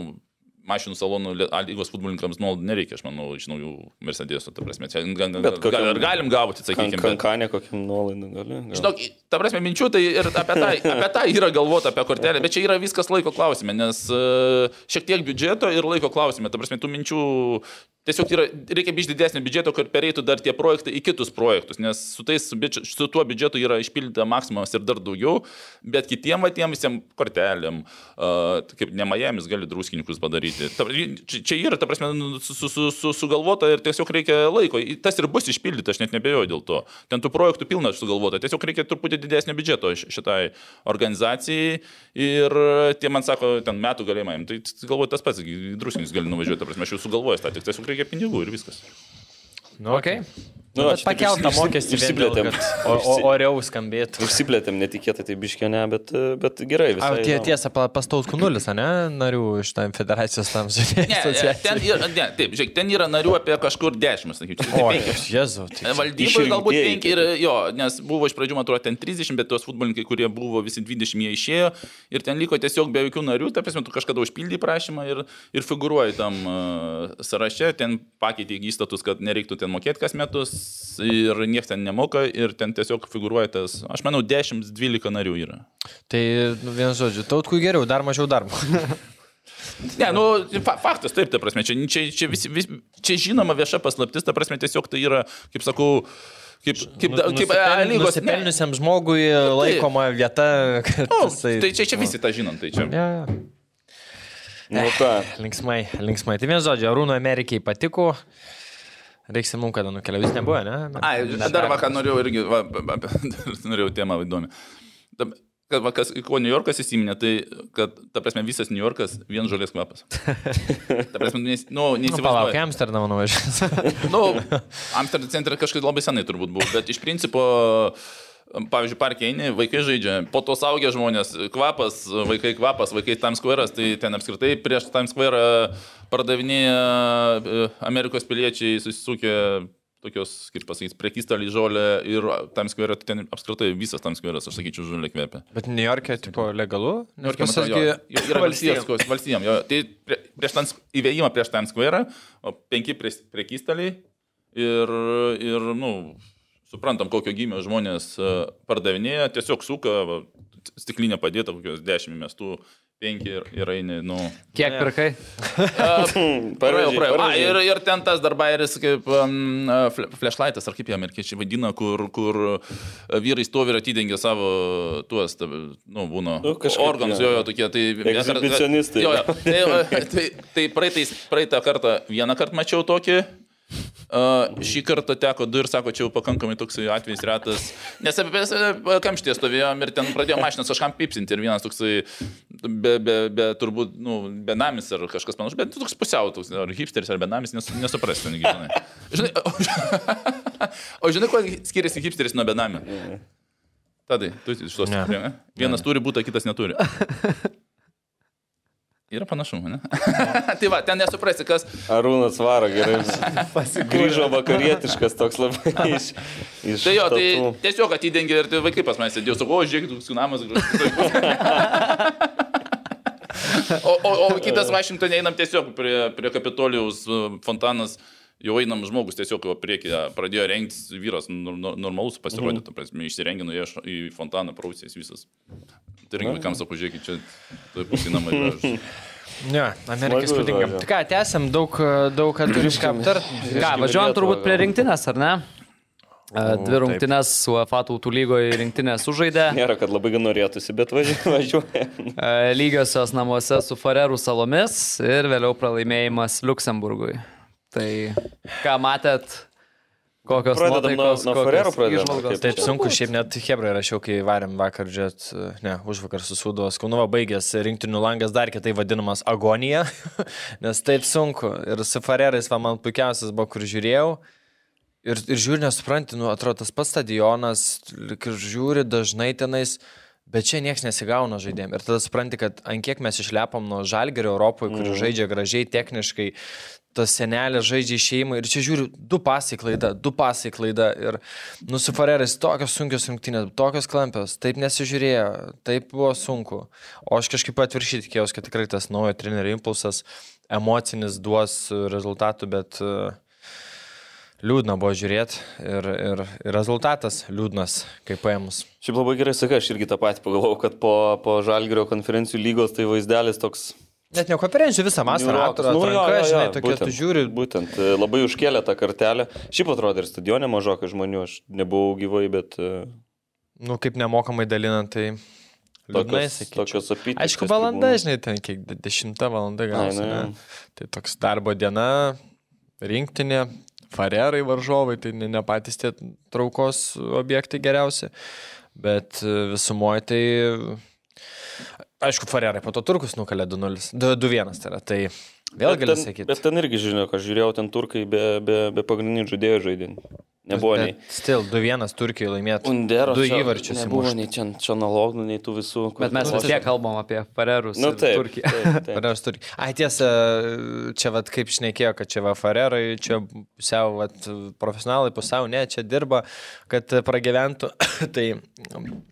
Speaker 6: mašinų salonų lygos futbolininkams nuolat nereikia, aš manau, iš naujų Mercedesų, ta prasme. Čia, gan, gan,
Speaker 3: kokiam-
Speaker 6: ir galim gauti, sakykime. bet-
Speaker 3: Kankanė kokiam nuolaidų gali. gal.
Speaker 6: Žinok, ta prasme, minčių tai ir apie tą, apie tą yra galvota, apie kortelę, bet čia yra viskas laiko klausime, nes e, šiek tiek biudžeto ir laiko klausime. Ta prasme, tų minčių tiesiog yra, reikia bišti didesnio biudžeto, kad pereitų dar tie projektai į kitus projektus, nes su, tais, su tuo biudžetu yra išpildyta maksimumas ir dar daugiau, bet kitiem vatiem visiems kortelėm, uh, kaip ne Miami's gali druskininkus padaryti. Ta, čia, čia yra, ta prasme, nu, su, su, su, su, sugalvota ir tiesiog reikia laiko. Tas ir bus išpildyta, aš net nebejoju dėl to. Ten tų projektų pilna sugalvota, tiesiog reikia truputį didesnio biudžeto šitai organizacijai ir tie man sako, ten metų galėjimai, tai galvoju tas pats, druskinis gali nuvažiuoti, ta prasme, aš jau sugalvojęs tą, tik tiesiog reikia pinigų ir viskas.
Speaker 5: Nu, okay.
Speaker 3: Nu,
Speaker 5: Nu,
Speaker 3: taip
Speaker 5: pakeltą
Speaker 3: išsi-
Speaker 5: mokestį
Speaker 3: išsiplėtėm.
Speaker 5: o, o, oriau skambėtų.
Speaker 3: Išsiplėtėm netikėtai, tai biškė ne, bet, bet gerai
Speaker 5: A,
Speaker 3: visai.
Speaker 5: tie,
Speaker 3: įdomu.
Speaker 5: tiesa, pa- pastaus nulis, ne, narių iš tam federacijos tam
Speaker 6: Ne, ten
Speaker 5: žodžiu.
Speaker 6: yra, ne, taip, žiūrėk, ten yra narių apie kažkur dešimt, sakyčiau.
Speaker 5: O, jezu. Tai...
Speaker 6: Valdyboje galbūt penki ir jo, nes buvo iš pradžių, man atrodo, ten 30, bet tos futbolininkai, kurie buvo visi 20, jie išėjo ir ten liko tiesiog be jokių narių, ta prasme, tu kažkada užpildai prašymą ir, ir figuruoji tam uh, sąraše, ten pakeitė įstatus, kad nereiktų ten mokėti kas metus ir niekas ten nemoka ir ten tiesiog figuruoja tas, aš manau, 10-12 narių yra.
Speaker 5: Tai, nu, vienu žodžiu, tautkui geriau, dar mažiau darbo.
Speaker 6: Ne, nu, fa faktas, taip, ta prasme, čia, čia, čia, vis, vis, čia žinoma vieša paslaptis, ta prasme, tiesiog tai yra, kaip sakau, kaip, kaip,
Speaker 5: Nu,
Speaker 6: kaip A lygos. ne.
Speaker 5: Nusipelniusiam žmogui laikoma vieta, kad
Speaker 6: Nu,
Speaker 5: jisai...
Speaker 6: tai čia, čia visi tą žinom, tai čia.
Speaker 5: Ja, ja.
Speaker 3: Nu, ką,
Speaker 5: Linksmai, linksmai. Tai vienu žodžiu, Arūno Amerikai patiko. Reiks mums kada nukeliauti, jis nebuvo, ne?
Speaker 6: Ai, dar vakar norėjau irgi, va, norėjau temą įdomi. Ta- Kad, va, kas, kuo New Yorkas įsiminė, tai, kad, ta prasme, visas New Yorkas vien žolės kvapas. Ta prasme, nes, nu,
Speaker 5: Nu, palauk,
Speaker 6: neįsivaizduoju.
Speaker 5: Amsterdamą nuvažiuos.
Speaker 6: Nu, Amsterdam centre kažkaip labai senai turbūt buvo, bet iš principo, pavyzdžiui, parke eini, vaikai žaidžia, po to saugia žmonės, kvapas, vaikai kvapas, vaikai Times Square'as, tai ten apskritai prieš Times Square'ą pardavinėja e, Amerikos piliečiai susisukę tokios, kaip pasakyti, prekystalį žolę ir Times Square, tai ten apskritai visas Times Square'as, aš sakyčiau, žolė kvepia.
Speaker 5: Bet New York'e, tipo, legalu?
Speaker 6: Niujorke,
Speaker 5: Pas
Speaker 6: man atrodo,
Speaker 5: jas
Speaker 6: jo,
Speaker 5: gi-
Speaker 6: jo, yra valstijos, valstijom. Jo. Tai prie, prieš Times, įvėjimą prieš Times Square, o penki prie, priekystaliai ir, ir, nu, suprantam, kokio gimio žmonės e, pardavinėja, tiesiog suka, va, stiklinė padėta, kokios dešimt mestų, penki ir, ir eini, nu.
Speaker 4: Kiek pirkai?
Speaker 6: Praėjau,
Speaker 3: Pavyzdžiui,
Speaker 6: praėjau. A, ir, ir ten tas dar bairis kaip um, flashlightas, ar kaip jie amerikiečiai vadina, kur, kur vyrai stovi ir atidengia savo tuos, ta, nu, būna
Speaker 3: Nu, kažkaip,
Speaker 6: organus,
Speaker 3: jo.
Speaker 6: jo, tokie. Tai,
Speaker 3: Ekshibicionistai.
Speaker 6: Jo, jo. Tai, tai, tai praeitais, praeitą kartą vieną kartą mačiau tokį. Uh, šį kartą teko du ir sako, čia jau pakankamai toksai atvejis retas. Nes apie kamštį stovėjom ir ten pradėjo mašinas kažkam pipsinti ir vienas toksai, be, be, be turbūt, nu, benamis ar kažkas panašus, bet toks pusiau, toks, ar hipsteris ar benamis, nes, nesuprasti, negi, žinai. Žinai, o, o žinai, kuo skiriasi hipsteris nuo benamio? Tadai, tu iš tos
Speaker 5: Ne.
Speaker 6: ne. Vienas turi būti, kitas neturi. Yra panašumų, ne? tai va, ten nesuprasi, kas.
Speaker 3: Arūnas varo gerai. Grįžo vakarietiškas toks labai iš. iš
Speaker 6: Tai jo, tai
Speaker 3: tų-
Speaker 6: tiesiog atidengė ir tai vaikai pas mane sėdėjo, sakau, o žiūrėkit, koks namas. o, o, o kitas Vašingtonė einam tiesiog prie, prie Kapitolijos e, fontanas. Jau einam žmogus tiesiog jo priekį pradėjo rengtis, vyras normalus pasirodė, ta prasme, išsirengė, nuėjo š- į fontaną, prausės visas. Irgi vaikams sakau, žiūrėkit, čia tai pusė namai. yra.
Speaker 5: Ne, Amerikai spūdinga. Tai ką, tęsiam, daug, daug ką turim ką aptarti.
Speaker 4: Ką, važiuojam turbūt prie rinktinės, ar ne? Dvi rungtynės UEFA tautų lygoje rinktinės sužaidė.
Speaker 3: Nėra, kad labai norėtųsi, bet važi- važiuoja.
Speaker 4: Lygiosios namuose su Farerų salomis ir vėliau pralaimėjimas Luksemburgui. Tai ką matėt, kokios
Speaker 3: Pradedam nuo-
Speaker 4: nuotaikos,
Speaker 3: nuo
Speaker 4: kokios
Speaker 3: Farerų pradedam,
Speaker 5: Taip sunku, šiaip net Hebra rašiau, kai varėm vakar, žiūrėt, ne, už vakar susūdos, Kaunuva baigęs rinktinių langas, dar kitai vadinamas agonija, nes taip sunku. Ir su Farerais, va, man puikiausias buvo, kur žiūrėjau. Ir, ir žiūri, nesupranti, nu, atrodo, tas pats stadionas, ir žiūri dažnai tenais, bet čia niekas nesigauna žaidėjim. Ir tada supranti, kad ant kiek mes išlepam nuo žalgerio Europoje, kur žaidžia gražiai, techniškai, tas senelė žaidžia šeimą ir čia žiūriu, du pasai klaida, du pasai klaida ir nusifareris tokios sunkios rungtynės, tokios klampios, taip nesižiūrėjo, taip buvo sunku. O aš kažkaip atviršiai tikėjausi, kad tikrai tas naujo trenerio impulsas emocinis duos rezultatų, bet e, liūdna buvo žiūrėti ir, ir, ir rezultatas liūdnas, kaip paėmus.
Speaker 3: Šiaip labai gerai sakai, aš irgi tą patį pagalvojau, kad po, po Žalgirio konferencijų lygos tai vaizdelis toks...
Speaker 5: Net ne konferencijų visą vasarą, atranka,
Speaker 3: Nu, jo, jo, jo,
Speaker 5: žinai, tokia,
Speaker 3: būtent,
Speaker 5: tu žiūri,
Speaker 3: Būtent, e, labai užkėlė tą kartelę. Šiaip atrodo ir stadione mažokai žmonių, aš nebuvau gyvai, bet... e,
Speaker 5: nu, kaip nemokamai dalinant, tai liūdnai,
Speaker 3: Tokios, apytikės.
Speaker 5: Aišku, valanda, žinai, ten kiek, de- dešimta valanda gausi.
Speaker 3: nu.
Speaker 5: Tai toks darbo diena, rinktinė, farerai varžovai, tai ne, ne patys tie traukos objektai geriausi, bet e, visumoje tai, aišku, farerai, po to turkus nukalė 2-0, 2-1 tai yra, tai vėl
Speaker 3: Bet
Speaker 5: gali
Speaker 3: ten-
Speaker 5: sakyti.
Speaker 3: Bet ten irgi žinau, kad žiūrėjau, ten turkai be, be, be pagrindinių žaidėjų žaidė. Nebuvo nei...
Speaker 5: Stil, 2-1 Turkijai laimėtų.
Speaker 3: Undero.
Speaker 5: Du įvarčius
Speaker 3: Nebuvo
Speaker 5: įmušt.
Speaker 3: nei čia, čia analogų, nei tų visų.
Speaker 4: Bet mes vis tiek kalbam apie Farerus.
Speaker 3: Nu
Speaker 4: ir
Speaker 3: taip.
Speaker 4: Turkiją.
Speaker 3: taip, taip.
Speaker 5: Fareras turi. Ai tiesa, čia vad kaip šnekėjo, kad čia va Farerai, čia pusiau vat, profesionalai, pusiau ne, čia dirba, kad pragyventų. tai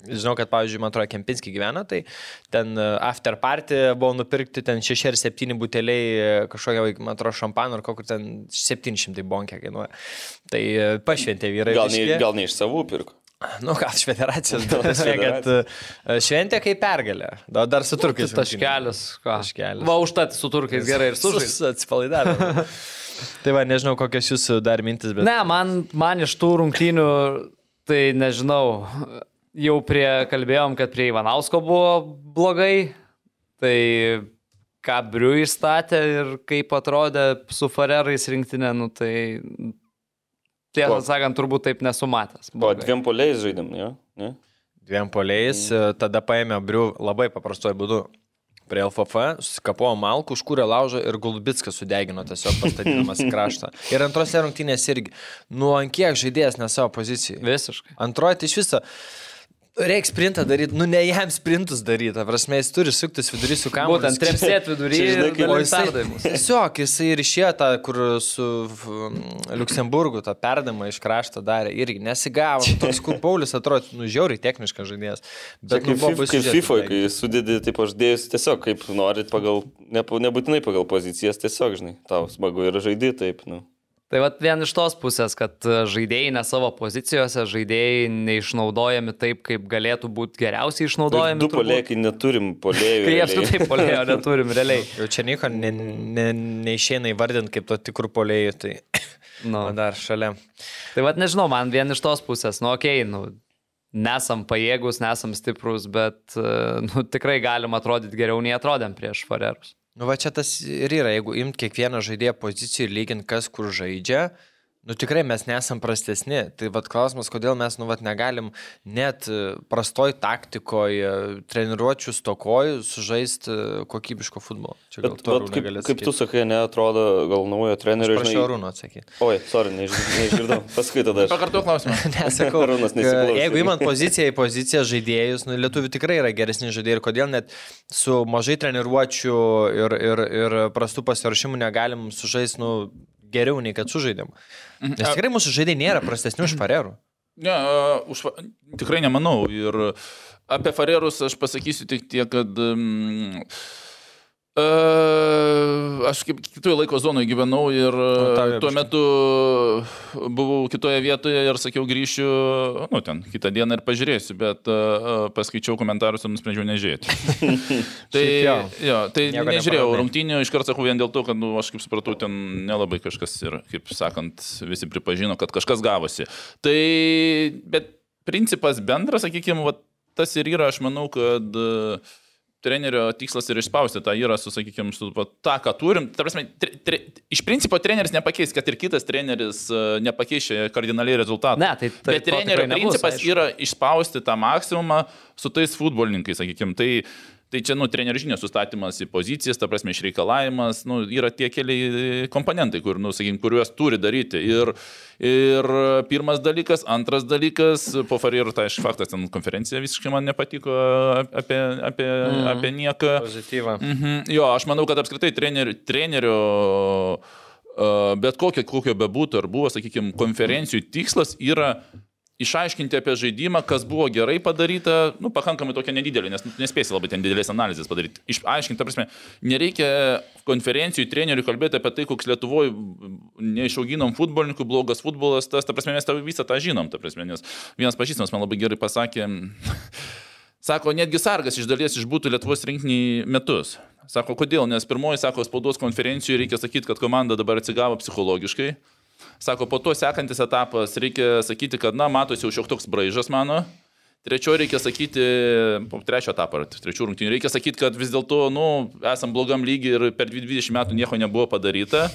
Speaker 5: žinau, kad pavyzdžiui, man atrodo, Kempinski gyvena, tai ten e, after party buvo nupirkti ten 6 ar 7 buteliai e, kažkokio, man atrodo, šampano ar kokio ten 700 bonkė kainuoja. Tai e, pašventė vyrai.
Speaker 3: Gal, ne, gal ne iš savų pirko.
Speaker 5: Nu, gal iš federacijos, bet esmė, kad e, šventė kaip pergalė. Da- Dar su turkais.
Speaker 4: Taškelis. ką.
Speaker 5: Taškelis.
Speaker 4: Va, užtat su turkais gerai ir sužais.
Speaker 5: Atsipalaidavę. tai va, nežinau, kokios jūsų dar mintis, bet...
Speaker 4: Ne, man, man iš tų rungtynių, tai nežinau, jau prie, kalbėjom, kad prie Ivanausko buvo blogai, tai ką Briu įstatė ir kaip atrodė su Farerais rinktinė, nu tai tiesą sakant, turbūt taip nesumatęs.
Speaker 3: O
Speaker 4: blogai.
Speaker 3: dviem poliais žaidėm, jo? Ne?
Speaker 5: Dviem poliais, e, tada paėmė Briu labai paprastuoju būdu. Prie LFF susikapojo malkų, užkūrė laužą ir Gulbitskas sudegino tiesiog pastatydamas į kraštą. Ir antrose rungtynėse irgi. Nu, ant kiek žaidėjas ne savo pozicijai.
Speaker 4: Visiškai.
Speaker 5: Antroji tai iš viso. Reikia sprintą daryti, nu ne jam sprintus daryti, ta prasme, jis turi suktis vidury su kamuoliu.
Speaker 4: Būtent trepsėt
Speaker 3: Čia, kaip-
Speaker 5: O jisai,
Speaker 4: perdavimus.
Speaker 5: tiesiog jisai ir išėjo tą, kur su mm, Luksemburgu tą perdamą iš krašto darė irgi nesigavo. Nu, Toks, kur Paulius atrodo, nu, žiauriai techniškas žaidėjas.
Speaker 3: Bet
Speaker 5: nu,
Speaker 3: kaip,
Speaker 5: buvo
Speaker 3: kaip, FIFA, kai sudedi, taip aš dėjus tiesiog kaip norit pagal, ne, nebūtinai pagal pozicijas, tiesiog, žinai, tau smagu ir žaidži taip, nu.
Speaker 4: Tai vat vien iš tos pusės, kad e, žaidėjai ne savo pozicijose, žaidėjai neišnaudojami taip, kaip galėtų būti geriausiai išnaudojami.
Speaker 3: Du
Speaker 4: turbūt.
Speaker 3: polėkai neturim polėjų. Realiai.
Speaker 4: apskritai polėjo neturim realiai.
Speaker 5: Jau čia nieko ne, ne, neišeina įvardinti kaip to tikrų polėjų, tai
Speaker 4: Nu.
Speaker 5: o dar šalia.
Speaker 4: Tai vad nežinau, man vien iš tos pusės, nu okei, okay, nu, nesam pajėgus, nesam stiprus, bet e, nu, tikrai galim atrodyti geriau nei atrodėm prieš Farerus.
Speaker 5: Nu, va čia tas ir yra, jeigu imt kiekvieną žaidėją poziciją ir lygint, kas kur žaidžia, nu tikrai mes nesam prastesni. Tai vad klausimas, kodėl mes, nu, vad negalim net e, prastoj taktikoje, treniruočių stokoj sužaisti e, kokybiško futbolo. Čia gal
Speaker 3: Bet,
Speaker 5: to
Speaker 3: bet kaip, kaip tu
Speaker 5: atsakyt.
Speaker 3: sakai, neatrodo gal naujo trenerio.
Speaker 5: Prašau Arūno atsakyti.
Speaker 3: Oi, sorry, neišgirdau. Paskui tada aš.
Speaker 6: Pakartok klausimą.
Speaker 5: Nesakau,
Speaker 3: Arūnas nesiklausė.
Speaker 5: jeigu įmant poziciją į poziciją žaidėjus, nu, lietuvių tikrai yra geresni žaidėjai ir kodėl net su mažai treniruočių ir, ir, ir prastų pasiruošimų negalim sužaisti nu, geriau nei kad sužaidėm. Nes tikrai mūsų žaidėjai nėra prastesni už farerų.
Speaker 6: Ne, už, tikrai nemanau. Ir apie Farerus aš pasakysiu tik tiek, kad uh, aš kaip kitoje laiko zonoje gyvenau ir uh, tuo metu buvau kitoje vietoje ir sakiau grįšiu, nu ten, kitą dieną ir pažiūrėsiu, bet uh, paskaičiau komentarus ir nusprendžiau nežiūrėti. tai,
Speaker 5: jo.
Speaker 6: tai
Speaker 5: Nieko
Speaker 6: nežiūrėjau
Speaker 5: nepraradai.
Speaker 6: rungtynių, iš karto sakau vien dėl to, kad, nu, aš kaip supratau, ten nelabai kažkas ir, kaip sakant, visi pripažino, kad kažkas gavosi. Tai, bet principas bendras, sakykime, tas ir yra, aš manau, kad e, trenerio tikslas yra išspausti tą su, sakykime, su tą, ką turim. Ta prasme, tre, tre, iš principo treneris nepakeis, kad ir kitas treneris e, nepakeičia kardinaliai rezultatų.
Speaker 4: Ne, tai- tai
Speaker 6: Bet trenerio
Speaker 4: nebus,
Speaker 6: principas
Speaker 4: aišku.
Speaker 6: yra išspausti tą maksimumą su tais futbolininkais, sakykime. Tai, Tai čia, nu, trenerių žinios sustatymas į pozicijas, ta prasme, išreikalavimas, nu, yra tie keli komponentai, kur, nu, sakykim, kuriuos turi daryti. Ir, ir pirmas dalykas, antras dalykas, po Farierų, tai aišku, faktas, ten konferencija visiškai man nepatiko apie, apie, mm. apie nieką.
Speaker 5: Pozityvą.
Speaker 6: Mhm. Jo, aš manau, kad apskritai trenerio uh, bet kokio, kokio bebūtų ar buvo, sakykime, konferencijų tikslas yra išaiškinti apie žaidimą, kas buvo gerai padaryta, nu, pakankamai tokia nedidelė, nes nespėsi labai ten didelės analizės padaryti. Išaiškinti, ta prasme, nereikia konferencijų trenerių kalbėti apie tai, koks Lietuvoje neišauginom futbolininkų, blogas futbolas, tas, ta prasme, mes tą visą tą žinom, ta prasme, nes vienas pažįstamas man labai gerai pasakė, Sako, netgi sargas iš dalies išbūtų Lietuvos rinkinį metus. Sako, kodėl? Nes pirmoji, sako, spaudos konferencijoje reikia sakyti, kad komanda dabar atsigavo psichologiškai. Sako, po to sekantis etapas reikia sakyti, kad, na, matosi jau šiek toks braižas mano. Trečioji reikia sakyti, po trečio etapą, trečių rungtynių, reikia sakyti, kad vis dėlto, nu, esam blogam lygiai ir per 20 metų nieko nebuvo padaryta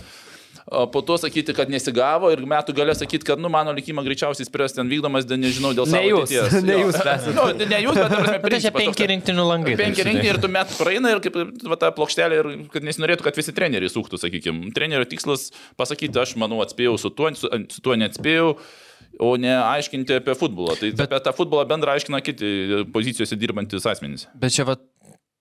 Speaker 6: po to sakyti, kad nesigavo ir metų galę sakyti, kad, nu, mano likimą greičiausiai spręs ten vykdomas, dėl nežinau, dėl savo
Speaker 4: Ne jūs,
Speaker 6: ateities.
Speaker 4: ne jūs
Speaker 6: nu, ne jūs, bet, prasme,
Speaker 5: Bet tai čia penki rinktinių langai.
Speaker 6: Penki
Speaker 5: taip,
Speaker 6: rinkti ir tu metų praeina ir kaip va, ta plokštelė ir kad nesinorėtų, kad visi treneriai sūktų, sakykime. Trenerio tikslas pasakyti, aš manau atspėjau su tuo, su, su tuo neatspėjau. O ne aiškinti apie futbolą. Tai bet... apie tą futbolą bendrą aiškina kiti pozicijose dirbantis asmenys.
Speaker 5: Bet čia va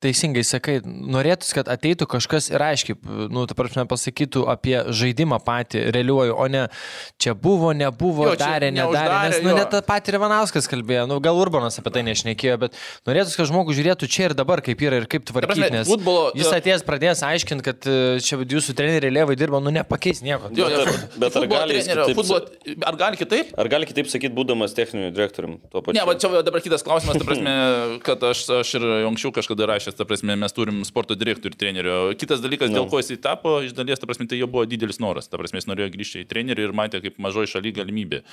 Speaker 5: teisingai sakai, norėtųsi, kad ateitų kažkas ir aiškiai, nu, ta prasme, pasakytų apie žaidimą patį, realiuoju, o ne čia buvo, nebuvo,
Speaker 6: Jo,
Speaker 5: darė, nedarė. Nes, nu,
Speaker 6: jo.
Speaker 5: net tą patį Ivanauskas kalbėjo, nu, gal Urbanas apie tai nešnekėjo, bet norėtųsi, kad žmogus žiūrėtų čia ir dabar, kaip yra ir kaip tvarkyti. Nes
Speaker 6: futbolo-
Speaker 5: jis atėjęs pradės aiškinti, kad e, čia jūsų treneriai lėvai dirba, nu, nepakeis nieko.
Speaker 6: Jo, jo,
Speaker 3: bet ar
Speaker 6: futbolo
Speaker 3: gali
Speaker 6: trenerio-
Speaker 3: kitaip
Speaker 6: futbolo, ar gali kitaip?
Speaker 3: Ar gali kitaip sakyti, būdamas techniniu direktorium tuo pačiu?
Speaker 6: Ne, va čia dabar kitas klausimas, ta prasme, kad aš, aš ir anksčiau kažkada rašęs, ta prasme, mes turim sporto direktorių ir trenerio. Kitas dalykas, dėl ko jis tapo, iš dalies, ta prasme, tai jo buvo didelis noras. Ta prasme, jis norėjo grįžti į trenerių ir matė kaip mažoji šaly galimybė.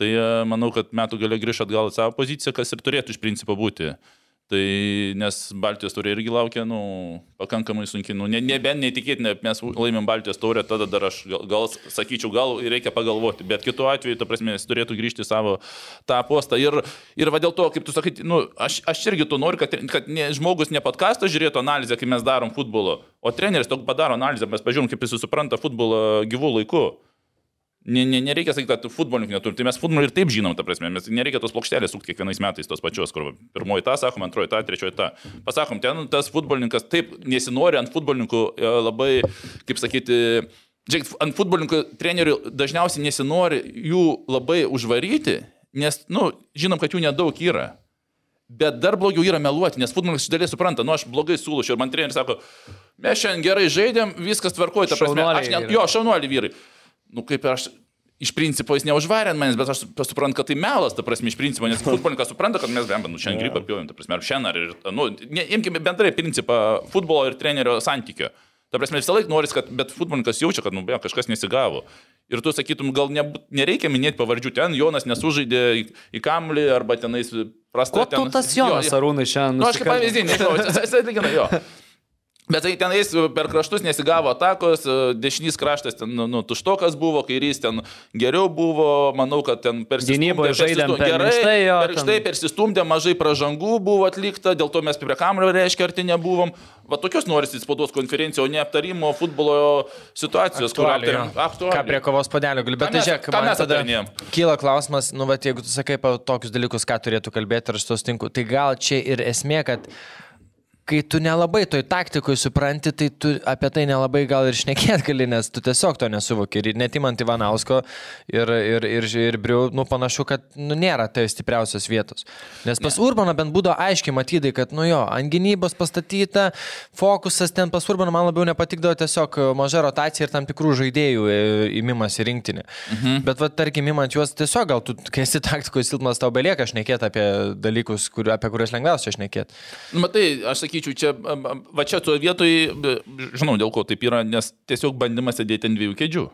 Speaker 6: Tai e, manau, kad metų gale grįžti atgal į savo poziciją, kas ir turėtų iš principo būti. Tai nes Baltijos taurė irgi laukia, nu, pakankamai sunkiai, nu, ne, nebent neįtikėtina, mes laimėm Baltijos taurę, tada dar aš gal, gal sakyčiau, gal reikia pagalvoti, bet kitu atveju, ta prasme, jis turėtų grįžti į savo tą postą. Ir, ir va dėl to, kaip tu sakai, nu, aš, aš irgi to noriu, kad, kad ne, žmogus ne podcastą žiūrėtų analizę, kai mes darom futbolo, o treneris tokį padaro analizę, mes pažiūrim, kaip jis supranta futbolą gyvų laikų. Ne, ne, nereikia sakyti, kad futbolininkų neturi. Tai mes futbolą ir taip žinom, ta prasme. Mes nereikia tos plokštelės sukti kiekvienais metais tos pačios, kur pirmoji tą sakom, antroji tą, trečioji tą. Pasakom, ten tas futbolininkas taip nesinori ant futbolininkų e, labai, kaip sakyti, žiūrėk, ant futbolininkų trenerių dažniausiai nesinori jų labai užvaryti, nes, nu, žinom, kad jų nedaug yra. Bet dar blogiau yra meluoti, nes futbolininkas iš dalies supranta, nu aš blogai siūlau ir man treneris sako, mes šiandien gerai žaidėm, viskas tvarkoja, ta prasme,
Speaker 4: Šaunuoliai
Speaker 6: aš ne,
Speaker 4: yra.
Speaker 6: jo, šaunuoliai vyrai. Nu kaip ir aš, iš principo jis neužvarė ant manęs, bet aš suprantu, kad tai melas, ta prasme, iš principo, nes futbolininkas supranta, kad mes, blemba, nu šiandien gripą pjovėm, ta prasme, ar šiandien, ar, nu, ne, imkime bendrai principą futbolo ir trenerio santykio. Ta prasme, visą laiką noris, kad, bet futbolininkas jaučia, kad, nu, be, kažkas nesigavo. Ir tu sakytum, gal ne, nereikia minėti pavardžių, ten Jonas nesužaidė į, į kamlį arba tenais prasta.
Speaker 4: Ko tu
Speaker 6: ten,
Speaker 4: tas Jonas
Speaker 6: Jo.
Speaker 4: Arūnai šiandien?
Speaker 6: Nu, aš kaip pavyzdį, nežinau, lyginai jo. Bet tai tenais per kraštus nesigavo atakos, dešinys kraštas ten, nu, nu tuštokas buvo, kairys ten geriau buvo, manau, kad ten persistumdė.
Speaker 4: Gynyboje žaidėm per
Speaker 6: gerai,
Speaker 4: minkštai, jo,
Speaker 6: per
Speaker 4: ten-
Speaker 6: persistumdė, mažai pražangų buvo atlikta, dėl to mes prie kamulio reiškia arti nebuvom. Va tokios norisi spaudos konferencijos, o ne aptarimo futbolo situacijos, kur aptarėm.
Speaker 5: Ką prie kovos padelio galiu, bet tai žiūrėk,
Speaker 6: ką mes
Speaker 5: tada kyla klausimas, nu, bet jeigu tu sakai apie tokius dalykus, ką turėtų kalbėti ir aš to sutinku, tai gal čia ir esmė, kad kai tu nelabai toj taktikoje supranti, tai tu apie tai nelabai gal ir šnekėt gali, nes tu tiesiog to nesuvoki. Ir net įmant Ivanausko ir, ir, ir, ir Briu, nu panašu, kad nu, nėra tai stipriausios vietos. Nes pas ne. Urbaną bent būdavo aiškiai matydai, kad, nu jo, ant gynybos pastatyta, fokusas ten pas Urbaną man labiau nepatikdavo tiesiog maža rotacija ir tam tikrų žaidėjų e, įmimas į rinktinį. Mhm. Bet, va, tarkim, įmant juos tiesiog, gal tu, kai esi taktikoje silpnas, tau belieka šnekėti apie dalykus, kur, apie kuriuos lengviausia šnekėti.
Speaker 6: Matai, aš sakyčiau, čia, am, am, va čia tuo vietoj, be- žinau dėl ko taip yra, nes tiesiog bandymas sėdėti ant dviejų kėdžių.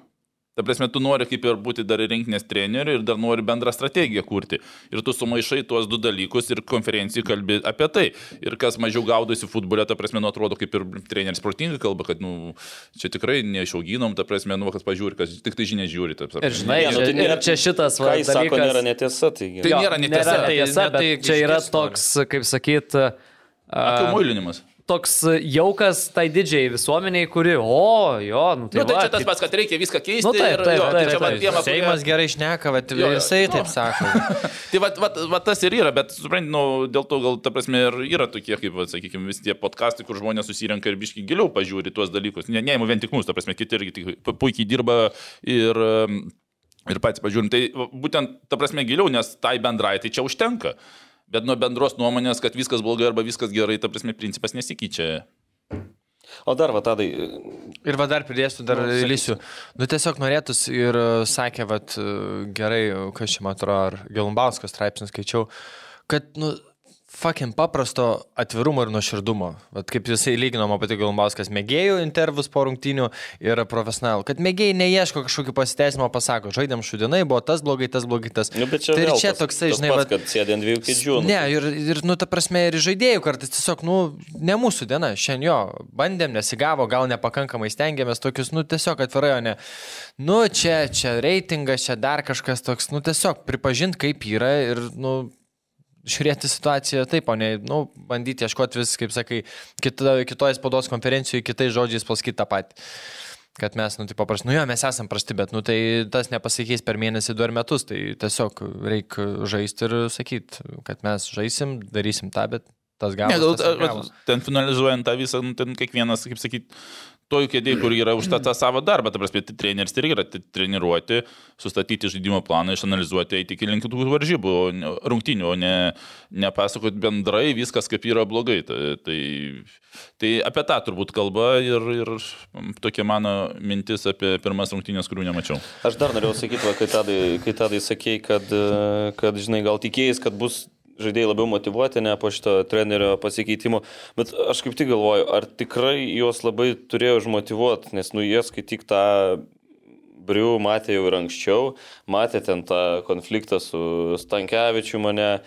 Speaker 6: Ta prasme, tu nori kaip ir būti dar ir rinkinės treneriu ir dar nori bendrą strategiją kurti. Ir tu sumaišai tuos du dalykus ir konferencijai kalbi apie tai. Ir kas mažiau gaudosi futbole, ta prasme, nu, atrodo kaip ir treneris protingai kalba, kad, nu, čia tikrai neišauginom, ta prasme, nu, kas pažiūri, kas tik tai žinia žiūri. Ta prasme.
Speaker 4: Ir žinai,
Speaker 3: Ne, nu,
Speaker 4: čia,
Speaker 3: tai nėra-
Speaker 4: ir čia šitas va,
Speaker 3: Ką jis sako,
Speaker 4: dalykas-
Speaker 3: nėra netiesa. Taigi.
Speaker 6: Tai
Speaker 4: Jo,
Speaker 6: nėra netiesa.
Speaker 4: Nėra tiesa,
Speaker 5: Tai-
Speaker 4: bet
Speaker 5: tai
Speaker 4: čia yra toks, kaip sakyt,
Speaker 6: Akių
Speaker 4: a,
Speaker 6: muilinimas.
Speaker 4: toks jaukas tai didžiai visuomeniai, kuri, o, jo, nu tai,
Speaker 6: Tai, nu, tai
Speaker 4: va,
Speaker 6: čia tas pats, kad reikia viską keisti.
Speaker 4: Nu, taip,
Speaker 6: ir,
Speaker 4: taip,
Speaker 6: jo, tai
Speaker 4: taip,
Speaker 6: čia man
Speaker 4: taip.
Speaker 6: tiem, kurie-
Speaker 5: Seimas gerai šneka, bet
Speaker 6: Jo, jo,
Speaker 5: jisai
Speaker 6: nu.
Speaker 5: taip sako.
Speaker 6: Tai va, va, va tas ir yra, bet suprantate, nu, dėl to gal, ta prasme, ir yra tokie, kaip, va, sakykime, vis tie podkastai, kur žmonės susirenka ir biški giliau pažiūri tuos dalykus. Ne, ne, vien tik mūsų, ta prasme, kiti irgi puikiai dirba ir, Ir patys pažiūrim, tai va, būtent, ta prasme, giliau, nes tai bendrai tai čia užtenka. Bet nuo bendros nuomonės, kad viskas blogai arba viskas gerai, ta prasme, principas nesikeičia.
Speaker 3: O dar, va, tadai,
Speaker 5: Ir va dar pridėsiu, dar
Speaker 3: Nu,
Speaker 5: lysiu. Nu tiesiog norėtus ir e, sakė, va, gerai, kas čia man atrodo, ar Gelumbauskas straipsnis skaičiau, kad, nu, fucking paprasto atvirumo ir nuoširdumo. Vat kaip jisai lyginama pati Gelumbauskas mėgėjų intervus po rungtinių ir profesionalų. Kad mėgėjai neieško kažkokio pasiteisinimo, pasako, žaidėm šudinai, buvo tas blogai, tas blogai, tas.
Speaker 3: nu, bet čia,
Speaker 5: tai ir čia
Speaker 3: tas-
Speaker 5: toksai,
Speaker 3: tas
Speaker 5: žinai,
Speaker 3: pats,
Speaker 5: vat-
Speaker 3: kad sėdė ant dviejų kėdžių. nu,
Speaker 5: Ne, ir, ir, nu, ta prasme, ir žaidėjų kartais tiesiog, nu, ne mūsų diena, šiandien jo, bandėm, nesigavo, gal nepakankamai stengiamės tokius, nu, tiesiog atvirai, o ne, nu, čia, čia reitingas, čia dar kažkas toks, nu, tiesiog pripažinti, kaip yra ir, nu, žiūrėti situaciją taip, o ne, nu, bandyti ieškoti vis, kaip sakai, kita, kitoje spaudos konferencijoje, kitais žodžiais pasakyti tą patį. Kad mes, nu, tai paprastai, nu jo, mes esam prasti, bet, nu, tai tas nepasikeis per mėnesį, du ar metus, tai tiesiog reikia žaisti ir sakyti, kad mes žaisim, darysim tą, bet tas
Speaker 6: Ne,
Speaker 5: galas.
Speaker 6: gal,
Speaker 5: tas ir
Speaker 6: vat,
Speaker 5: gavos.
Speaker 6: ten finalizuojant tą visą, nu, ten kiekvienas, kaip sakyti, toj kėdėje, kur yra už tą, savo darbą, ta prasme, tai treneris irgi yra treniruoti, sustatyti žaidimo planą, išanalizuoti, eiti iki link kitų varžybų, rungtynių, o ne, nepasakoti bendrai viskas, kaip yra blogai. Tai, tai, tai apie tą turbūt kalba ir, ir tokia mano mintis apie pirmas rungtynės, kurių nemačiau.
Speaker 3: Aš dar norėjau sakyti, va, kai tadai, kai tadai sakėjai, kad, kad, žinai, gal tikėjais, kad bus žaidėjai labiau motivuoti, ne po šito trenerio pasikeitimo, bet aš kaip tik galvoju, ar tikrai juos labai turėjo užmotivuoti, nes nu jie skaityk tą Briu matė jau ir anksčiau, matė ten tą konfliktą su Stankievičiu mane, e,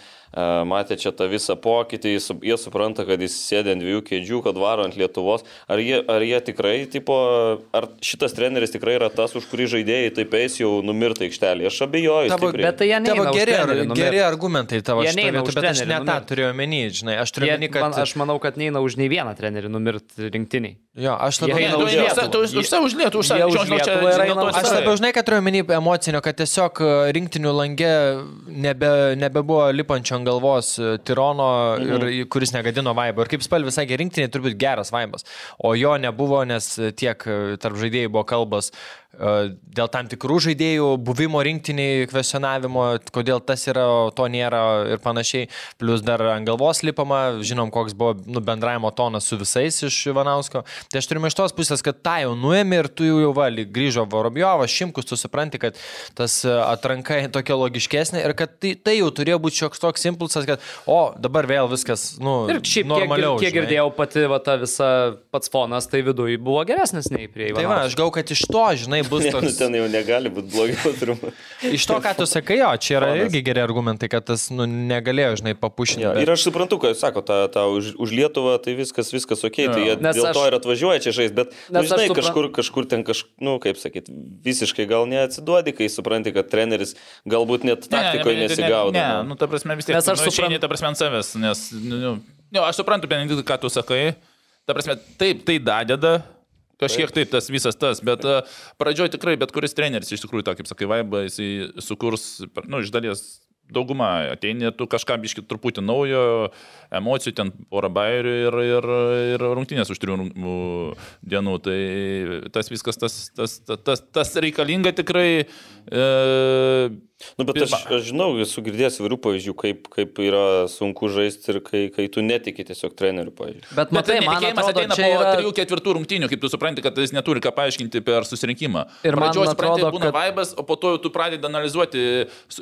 Speaker 3: matė čia tą visą pokytį, jie supranta, kad jis sėdė ant dviejų kėdžių, kad varo ant Lietuvos. Ar jie, ar jie tikrai, tipo, ar šitas treneris tikrai yra tas, už kurį žaidėjai taip eis jau numirta aikštelė? Aš abejoju.
Speaker 5: Tavo-.
Speaker 4: Bet tai jie už
Speaker 5: geri,
Speaker 4: trenerį numirt.
Speaker 5: geri argumentai tavo
Speaker 4: už
Speaker 5: bet aš ne tą
Speaker 4: numirt.
Speaker 5: turėjau omeny, žinai, aš turiu
Speaker 4: Jie,
Speaker 5: omeny, kad...
Speaker 4: man, aš manau, kad neina už nei vieną trenerį numirti rinktiniai.
Speaker 5: Jo, aš
Speaker 4: Jie
Speaker 5: labiau...
Speaker 4: eina
Speaker 6: Tu
Speaker 4: už
Speaker 6: eini
Speaker 4: Lietuvą.
Speaker 6: už- tu už- už save, už Lietuvą, už save.
Speaker 4: Jie už
Speaker 6: Žinau, žinau, čia-
Speaker 4: Lietuvą ir
Speaker 6: dėl
Speaker 4: eina
Speaker 6: to
Speaker 4: už
Speaker 6: aš
Speaker 5: labiau žinai, kad turiu omeny emocinio, kad tiesiog e, rinktinių langė nebe, nebebuvo lipančio ant galvos e, Tirono, mhm. ir, kuris negadino vaibo. Ir kaip spalvis sakė, rinktiniai turbūt geras vaibas. O jo nebuvo, nes e, tiek e, tarp žaidėjų buvo kalbas dėl tam tikrų žaidėjų buvimo rinktiniai, kvesionavimo, kodėl tas yra, to nėra ir panašiai. Plus dar ant galvos lipama, žinom, koks buvo nu, bendravimo tonas su visais iš Ivanausko. Tai aš turiu iš tos pusės, kad tą jau nuėmė ir tu jau valį grįžo Vorobjovas, Šimkus, tu supranti, kad tas e, atranka tokia logiškesnė ir kad tai, tai jau turėjo būti šioks toks impulsas, kad o dabar vėl viskas, nu,
Speaker 4: Ir šiaip, kiek,
Speaker 5: normaliau.
Speaker 4: kiek
Speaker 5: žinai.
Speaker 4: girdėjau, pati va, ta visa pats fonas, tai viduje buvo geresnis nei prie
Speaker 5: Tai va, aš gau, kad iš to, žinai, bus
Speaker 3: Ne, nu,
Speaker 5: toks.
Speaker 3: ten jau negali būti blogiau turbūt.
Speaker 5: Iš to, ką tu sakai, jo, čia yra
Speaker 3: Fonas.
Speaker 5: irgi geri argumentai, kad tas nu, negalėjo, žinai, papušinti.
Speaker 3: Ja,
Speaker 5: bet-
Speaker 3: ir aš suprantu, ką jūs sako, ta, ta už, už Lietuvą tai viskas, viskas ok, tai jie
Speaker 4: Nes
Speaker 3: dėl
Speaker 4: aš-
Speaker 3: to ir atvažiuoja čia žaisti, bet, nu, žinai,
Speaker 4: supran-
Speaker 3: kažkur, kažkur ten, kaž, nu, kaip sakyt, visiškai gal neatsiduodi, kai supranti, kad treneris galbūt net taktikoje nesigaudo.
Speaker 6: Ne,
Speaker 3: nu.
Speaker 6: nu, ta prasme, vis tiek.
Speaker 4: Nes aš
Speaker 6: nu,
Speaker 4: suprantu-
Speaker 6: ta prasme, ant savęs, nes, nu, nu, aš suprantu, Benediktai, ką tu sakai. Ta prasme, taip, tai dadeda. Kažkiek taip, tas visas tas, bet uh, pradžioj tikrai bet kuris treneris iš tikrųjų, tą, kaip sakai, vaibą, jisai sukurs, nu, iš dalies dauguma ateini, tu kažką biški truputį naujo, emocijų, ten porą bairių ir, ir, ir rungtynės už trijų dienų. Tai tas viskas, tas, tas, tas, tas, reikalinga tikrai. E,
Speaker 3: Nu, bet aš, aš žinau, esu girdėjęs įvairių pavyzdžių, kaip, kaip yra sunku žaisti ir kai, kai tu netiki tiesiog trenerių, pavyzdžiui.
Speaker 4: Bet
Speaker 6: Bet
Speaker 4: matai,
Speaker 6: tai
Speaker 4: man
Speaker 6: netikėjimas
Speaker 4: atrodo,
Speaker 6: ateina po
Speaker 4: yra...
Speaker 6: trijų ketvirtų rungtynių, kaip tu supranti, kad jis neturi ką paaiškinti per susirinkimą.
Speaker 4: Ir man
Speaker 6: Pradžioj supranti,
Speaker 4: atrodo,
Speaker 6: būna
Speaker 4: kad-
Speaker 6: vaibas, o po to jau tu pradedi analizuoti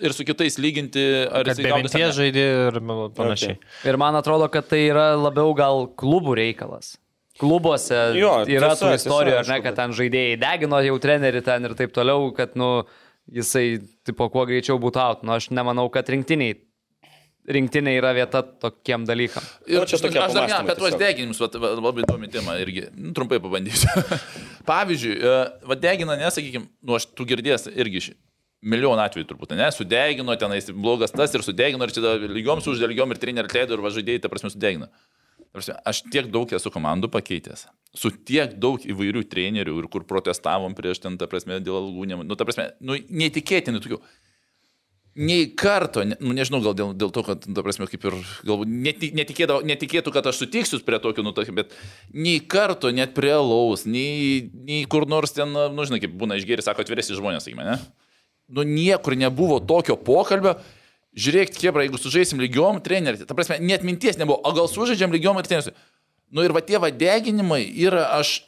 Speaker 6: ir su kitais lyginti, ar gaudosi ar
Speaker 5: minties
Speaker 6: ne.
Speaker 5: žaidė ir panašiai.
Speaker 3: Okay.
Speaker 4: Ir man atrodo, kad tai yra labiau gal klubų reikalas. Klubuose
Speaker 3: Jo,
Speaker 4: yra
Speaker 3: tiesa,
Speaker 4: tų istorijų, ar
Speaker 3: tiesa,
Speaker 4: ne,
Speaker 3: aišku,
Speaker 4: kad ten žaidėjai degino jau trenerį ten ir taip toliau, kad, nu, jisai, tipo, kuo greičiau būtų out. Nu, aš nemanau, kad rinktiniai, rinktinė yra vieta tokiem dalykam.
Speaker 6: Ir
Speaker 3: Nu, čia tokie
Speaker 6: aš dar ne, apie tuos deginimus, vat, va, labai įdomi tema irgi. Nu, trumpai pabandysiu. Pavyzdžiui, e, va degina, nesakykime, nu aš tu girdės irgi milijoną atvejų turbūt, ne, sudegino, tenais blogas tas ir sudegino, ir čia da- lygiom su uždėlygiom ir trenerių atleido ir va žaidėjai, ta prasme, sudegino. Aš tiek daug esu komandų pakeitęs, su tiek daug įvairių trenerių ir kur protestavom prieš ten, ta prasme, dėl algų, nu, ta prasme, nu, neįtikėtinai tokių. Nei karto, ne, nu, nežinau, gal dėl, dėl to, kad, ta prasme, kaip ir, galbūt neti, netikėdavo, netikėtų, kad aš sutiksiu prie tokio, nu, tokio, bet nei karto, net prie laus, nei, nei kur nors ten, nu, žinai, kaip būna išgėri, sako, atvirėsi žmonės, sakykime, ne? Nu niekur nebuvo tokio pokalbio. Žiūrėkit, Kebra, jeigu sužaisim lygiom treneriu, ta prasme, net minties nebuvo, o gal sužaidžiam lygiom ir treneriu. Nu ir va tie vadeginimai yra, aš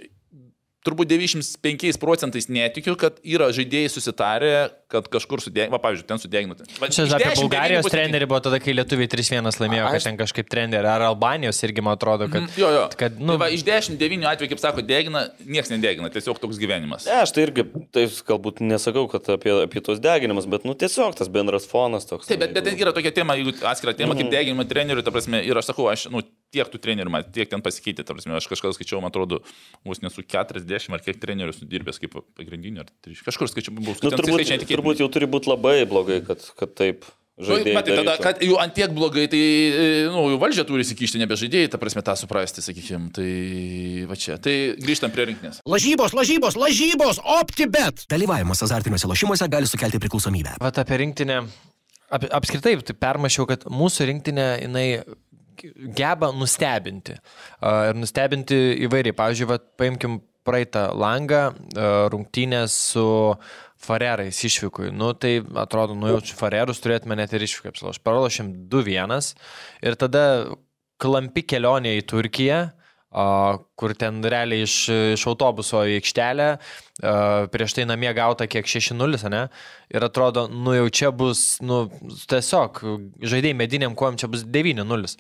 Speaker 6: turbūt 95 procentais netikiu, kad yra žaidėjai susitarę, kad kažkur sudegino, va, pavyzdžiui, ten sudegino. Va,
Speaker 5: Čia apie
Speaker 6: 10
Speaker 5: Bulgarijos trenerį buvo tada, kai Lietuviai 3-1 laimėjo, kad
Speaker 1: Aš-
Speaker 5: ten kažkaip trenerį, ar Albanijos irgi man atrodo, kad...
Speaker 6: Jo, jo.
Speaker 5: Kad,
Speaker 6: Nu,
Speaker 5: nu,
Speaker 6: tai va, iš 10-9 atvejų, kaip sako, degina, niekas nedegina, tiesiog toks gyvenimas.
Speaker 3: Ne, aš tai irgi, tai galbūt nesakau, kad apie, apie tos deginimus, bet, nu, tiesiog tas bendras fonas toks.
Speaker 6: Taip, bet, bet ten yra tokia tema, jeigu atskira tema, kaip deginimo trenerių, ta prasme, ir aš sakau, aš, nu, tiek tų trenerių, man tiek ten pasikeitė, ta prasme, aš kažką skaičiau, man atrodo, vos nesu 40 ar kiek trenerių sudirbęs kaip pagrindinių, ar 3, kažkur skaičiau, buvau
Speaker 3: Nu,
Speaker 6: skaičiau,
Speaker 3: turbūt, turbūt jau turi būti labai blogai, kad, kad taip
Speaker 6: Nu,
Speaker 3: žaidėjai.
Speaker 6: matai, tada, kad jų antiek blogai, tai, nu, jų valdžia turi įsikišti, nebe žaidėjai, ta prasme, tą suprasti, sakykime, tai va čia. Tai grįžtam prie rinkinės.
Speaker 1: Lažybos, lažybos, lažybos, OptiBet.
Speaker 2: Dalyvavimas azartiniuose lošimuose gali sukelti priklausomybę.
Speaker 5: Vat apie rinktinę. Ap, apskritai, tai permašiau, kad mūsų rinktinė, jinai geba nustebinti. Ir nustebinti įvairiai. Pavyzdžiui, vat, paimkim praeitą langą, a, rungtynės su Farerais išvykui. Nu, tai atrodo, nu jau čia Farerus turėtume net ir išvykai apsilošti. Pralošėm 2-1 ir tada klampi kelionė į Turkiją, kur ten realiai iš, iš autobuso į aikštelę, prieš tai namie gauta kiek 6-0, ne? Ir atrodo, nu jau čia bus, nu, tiesiog žaidėjai mediniam kojam čia bus 9-0.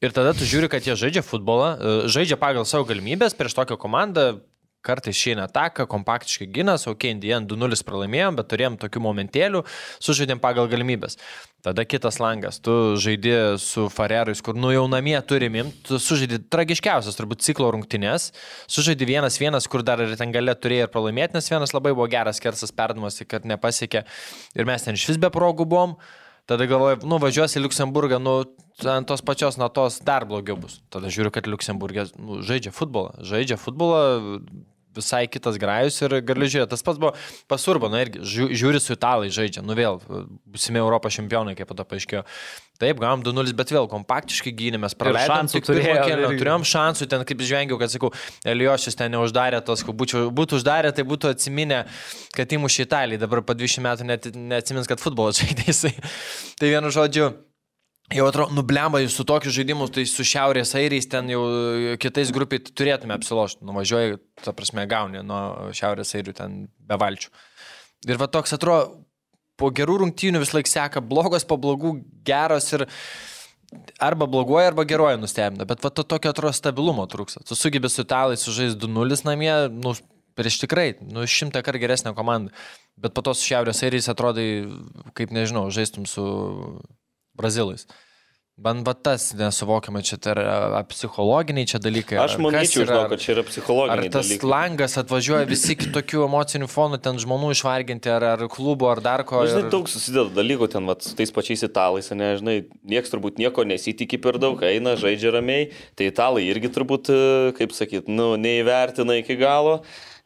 Speaker 5: Ir tada tu žiūri, kad jie žaidžia futbolą, e, žaidžia pagal savo galimybės prieš tokią komandą. Kartais išeina ataką, kompaktiškai ginas, ok, Indijan 2-0 pralaimėjom, bet turėjom tokių momentėlių, sužaidėm pagal galimybės. Tada kitas langas, tu žaidži su Farerais, kur nu jau namie turim, tu sužaidži tragiškiausias turbūt ciklo rungtynės, sužaidži vienas vienas, kur dar ir ten galė turėjo ir pralaimėti, nes vienas labai buvo geras kersas perdamas, kad nepasiekė ir mes ten iš vis be progų buvom. Tada galvoju, nu važiuosi į Luksemburgą, nu ant tos pačios natos dar blogiau bus. Tada žiūriu, kad Luksemburgė nu, žaidžia futbolą. Žaidžia futbolą, visai kitas grajus ir gali žiūrėti. Tas pats buvo pasurba, nu irgi žiū- žiūri su italai žaidžia. Nu vėl, būsime Europos čempionai, kaip to paaiškėjo. Taip, gavom 2-0, bet vėl kompaktiškai gynėmės, praleidom tik
Speaker 4: turėjo, irgi.
Speaker 5: turėjom šansų, ten kaip žvengiau, kad sakau, Eliošius ten neuždarė tos, kad būtų uždarę, tai būtų atsiminę, kad įmušė Italijai, dabar po 20 metų net neatsimins, kad futbolas žaidė jisai. tai vienu žodžiu, Jau atrodo, nublemba jūs su tokiu žaidimu, tai su Šiaurės airiais ten jau kitais grupiai turėtume apsilošti. Nuvažiuoji, ta prasme, gauni nuo Šiaurės airių ten be valčių. Ir va toks atrodo, po gerų rungtynių vis laik seka blogos, po blogų geros ir arba bloguoja, arba geroja nustebina. Bet va to tokio atrodo stabilumo trūksta. Tu sugebė su italais sužais 2-0 namie, nu, prieš tikrai, nu, šimtą kartų geresnę komandą. Bet po to su Šiaurės airiais atrodai, kaip nežinau, žaistum su brazilais. Man va tas nesuvokiama, čia tai yra psichologiniai čia dalykai.
Speaker 3: Aš
Speaker 5: ar
Speaker 3: manyčiau,
Speaker 5: yra-
Speaker 3: žinau, kad čia yra
Speaker 5: Ar
Speaker 3: psichologiniai
Speaker 5: tas
Speaker 3: dalykai.
Speaker 5: langas atvažiuoja visi kitokių emocinių fonų, ten žmonių išvarginti, ar, ar klubo, ar dar ko.
Speaker 3: Na, žinai,
Speaker 5: ir-
Speaker 3: daug susideda dalykų ten, vat, su tais pačiais italais, nežinai, nieks turbūt nieko nesitikė per daug, eina, žaidžia ramiai, tai italai irgi turbūt, e, kaip sakyt, nu, neįvertina iki galo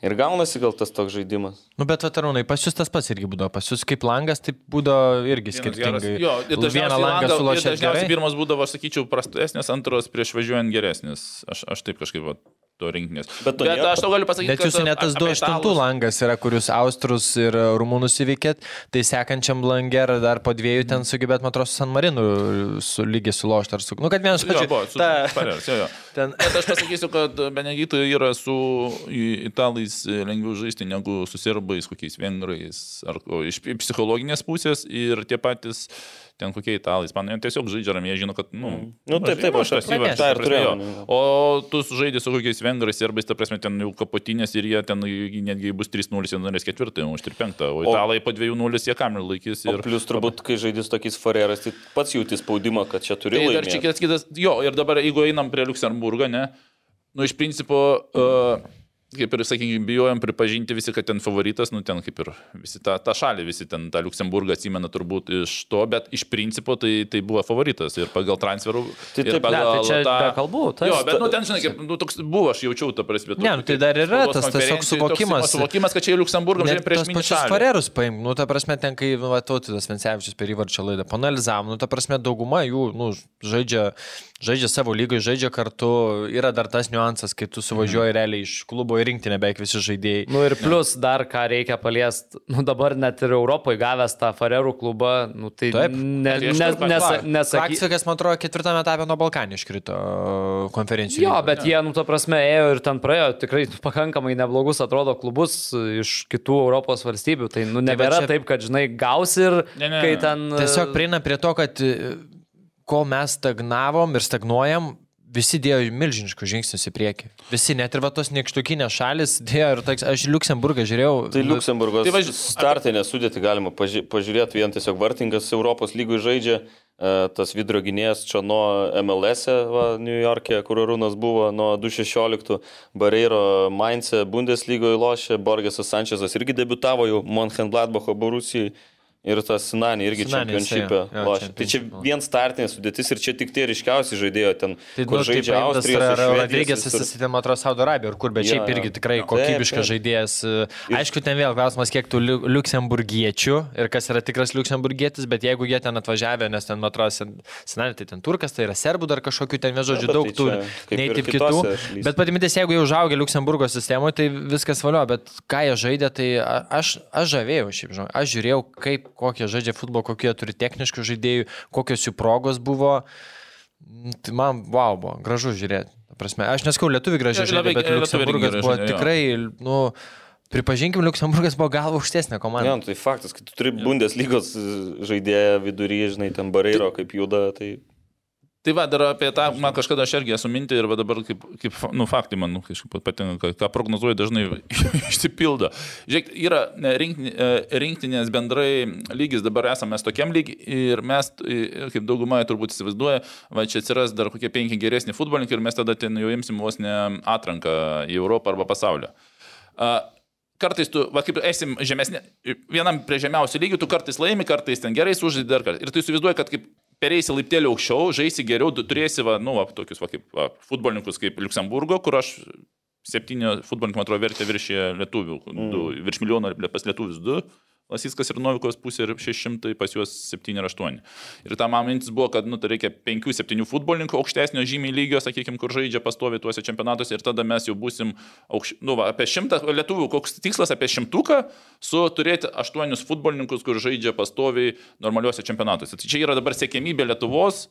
Speaker 3: ir gaunasi gal tas toks žaidimas.
Speaker 5: Nu, bet veteranai, pas jūs tas pats irgi būdavo. Pas jūs kaip langas, tai būdavo irgi skirtingai.
Speaker 6: Jo, ir
Speaker 5: Vieną langą sulošėt
Speaker 6: dažniausiai pirmas būdavo, aš sakyčiau, prastesnis, antras prieš važiuojant geresnis. Aš, aš taip kažkaip va, to rinkinės.
Speaker 3: Bet to
Speaker 6: Bet aš tau galiu pasakyti,
Speaker 5: Bet jūsų net tas
Speaker 6: apie
Speaker 5: 2-8
Speaker 6: italus-
Speaker 5: langas yra, kurius Austrus ir Rumunus įveikėt, tai sekančiam langer dar po dviejų ten sugebėt, man atrodo, su San Marinu su lygiai sulošti ar su... Nu, kad vienas
Speaker 6: Jo,
Speaker 5: žodžiu,
Speaker 6: buvo, su
Speaker 5: ta-
Speaker 6: Farers, jo, jo.
Speaker 5: ten,
Speaker 6: Bet aš pasakysiu, kad Benegitui yra su italais lengviau žaisti negu su serbais, kokiais vengrais, ar o, iš iš psichologinės pusės ir tie patys ten kokie italais. Man jie tiesiog žaidžia ramiai, žino, kad, nu,
Speaker 3: Nu, taip, taip, aš tą
Speaker 6: įvartis,
Speaker 3: ir
Speaker 6: ta prasme,
Speaker 3: turėjau, nu.
Speaker 6: O tu žaidži su kokiais vengrais, serbais, ta prasme, ten jau kapotinės ir jie ten netgi bus 3-0, jie norės ketvirtą, už 3-5. O italai po 2-0 jie kamerą laikys.
Speaker 3: Ir
Speaker 6: Ir...
Speaker 3: plus turbūt, kai žaidži tokiais fareras, tai pats jauti spaudimą, kad čia turi
Speaker 6: Tai dar čia kitas, kitas, jo, ir dabar jeigu einam prie Luxemburgo, ne, nu iš principo, uh, kaip ir, sakykime, bijojom pripažinti visi, kad ten favoritas, nu ten kaip ir visi tą, tą šalį, visi ten tą Luxemburgą atsimena turbūt iš to, bet iš principo tai, tai buvo favoritas ir pagal transferų.
Speaker 3: Tai
Speaker 6: ir
Speaker 3: taip,
Speaker 4: ne, tai čia be kalbų, tas-
Speaker 6: jo, bet, nu ten, žinai, kaip, nu, toks buvo, aš jaučiau tą prasme.
Speaker 5: Ne, nu, tai dar yra tas tiesiog suvokimas.
Speaker 6: Suvokimas, kad čia į
Speaker 5: Net
Speaker 6: žaidžia prieš mini
Speaker 5: pačius farerus paim, nu, ta prasme, ten, kai nu, va, Tautidas Vencevičius per įvarčio laidą panalizavom, nu, ta prasme, dauguma jų, nu, žaidžia, žaidžia savo lygai, žaidžia kartu, yra dar tas niuansas, kai tu suvažiuoji realiai iš klubo rinktinė beveik visi žaidėjai.
Speaker 4: Nu ir plus dar ką reikia paliesti, nu dabar net ir Europoje gavęs tą Farerų klubą, nu tai
Speaker 5: Taip.
Speaker 4: ne, ne,
Speaker 6: tai
Speaker 4: nes.
Speaker 5: Sakykas, man atrodo, ketvirtame etape nuo Balkanų iškrito e, konferencijų.
Speaker 4: Jo, bet jie, nu, ta prasme, ėjo ir ten praėjo tikrai pakankamai neblogus, atrodo, klubus iš kitų Europos valstybių. Tai, nu,
Speaker 5: Tai
Speaker 4: nebėra
Speaker 5: čia-
Speaker 4: taip, kad, žinai, gausi ir
Speaker 6: Ne, ne.
Speaker 4: kai ten...
Speaker 5: Tiesiog prieina prie to, kad kol mes stagnavom ir stagnuojam, visi dėjo milžiniškus žingsnius į priekį. Visi, net ir va tos niekštukinės šalis dėjo ir toks, aš Liuksemburgą žiūrėjau.
Speaker 3: Tai
Speaker 5: nu,
Speaker 3: Luxemburgos
Speaker 6: Tai
Speaker 3: tai
Speaker 6: važ-
Speaker 3: startinę sudėti galima paži pažiūrėti, vien tiesiog vartingas Europos lygų žaidžia, e, tas vidurio gynėjas čia nuo MLS, e, va, New York'e, kur Rūnas buvo nuo 2016, Bareiro Mainze Bundeslygoje lošė, Borgesas Sančezas irgi debitavo jau Monchengladbacho Borusijai. Ir tas Sinani irgi
Speaker 5: jo,
Speaker 3: lošia. Tai čia vien startinė sudėtis ir čia tik tie ryškiausi žaidėjo ten,
Speaker 5: Tai,
Speaker 3: kur
Speaker 5: nu, tai
Speaker 3: žaidžia
Speaker 5: paimtas
Speaker 3: Austrijos.
Speaker 5: Rodrygės
Speaker 3: visur.
Speaker 5: susitė, man atrodo, Saudo Arabijoje, ir kur, bet šiaip irgi tikrai
Speaker 3: Taip,
Speaker 5: kokybiškas
Speaker 3: taip.
Speaker 5: žaidėjas. Aišku, ten vėl klausimas, kiek tų liu- liuksemburgiečių ir kas yra tikras liuksemburgietis, bet jeigu jie ten atvažiavę, nes ten, man atrodo, senelė tai ten turkas, tai yra serbų dar kažkokių ten, žodžiu, daug
Speaker 3: tai
Speaker 5: tų neįtip
Speaker 3: kitose
Speaker 5: kitų. Bet patimintis, jeigu jau užaugę Liuksemburgo sistemoje, tai viskas valio, bet ką jie žaidė, tai aš žavėjau šiaip, žinau, aš žiūrėjau, kaip, kokie žaidžia futbolą, kokie turi techniškų žaidėjų, kokios jų progos buvo. Mm, Tai man, wow, buvo gražu žiūrėti. Prasme, aš neskau, lietuvi gražiai žaidė, bet Liuksemburgas
Speaker 6: gerai
Speaker 5: buvo
Speaker 6: žaidė,
Speaker 5: tikrai, nu, pripažinkim, Liuksemburgas buvo gal aukštesnė
Speaker 3: Ne,
Speaker 5: komanda.
Speaker 3: nu, tai faktas, kad tu turi Bundeslygos žaidėją viduryje, žinai, ten Bareiro, kaip juda, tai
Speaker 6: Tai va, dar apie tą, man kažkada aš irgi esu mintį ir dabar kaip, kaip nu, faktai man nu, kažkaip patinka, ką- prognozuoju dažnai išsipildo. Žiūrėk, yra ne, rinktinė- e, rinktinės bendrai lygis, dabar esame tokiam lygiai ir mes, e, kaip dauguma turbūt įsivaizduoja, va čia atsiras dar kokie penki geresni futbolininkai ir mes tada ten jau imsim vos ne atranką į Europą arba pasaulio. Kartais tu, va kaip esim žemesnė, vienam prie žemiausių lygių, tu kartais laimi, kartais ten gerai sužaidži dar kartą. Ir tu įsivaizduoji, kad kaip pereisi laiptelį aukščiau, žaisi geriau, tu turėsi, va, nu, va, tokius, va, kaip va, futbolininkus kaip Luxemburgo, kur aš septyni futbolininkų, man atrodo, vertė viršė lietuvių, mm. du, virš milijono pas lietuvius du. Lasiskas ir Novikovas pusė ir 600, pas juos 7 ir 8. Ir ta man mintis buvo, kad nu, tai reikia 5-7 futbolininkų aukštesnio žymiai lygio, sakykime, kur žaidžia pastovi tuose čempionatuose ir tada mes jau busim aukš... nu, va, apie 100 lietuvių, koks tikslas apie 100 su turėti 8 futbolininkus, kur žaidžia pastoviai normaliuose čempionatuose. Tai čia yra dabar siekėmybė Lietuvos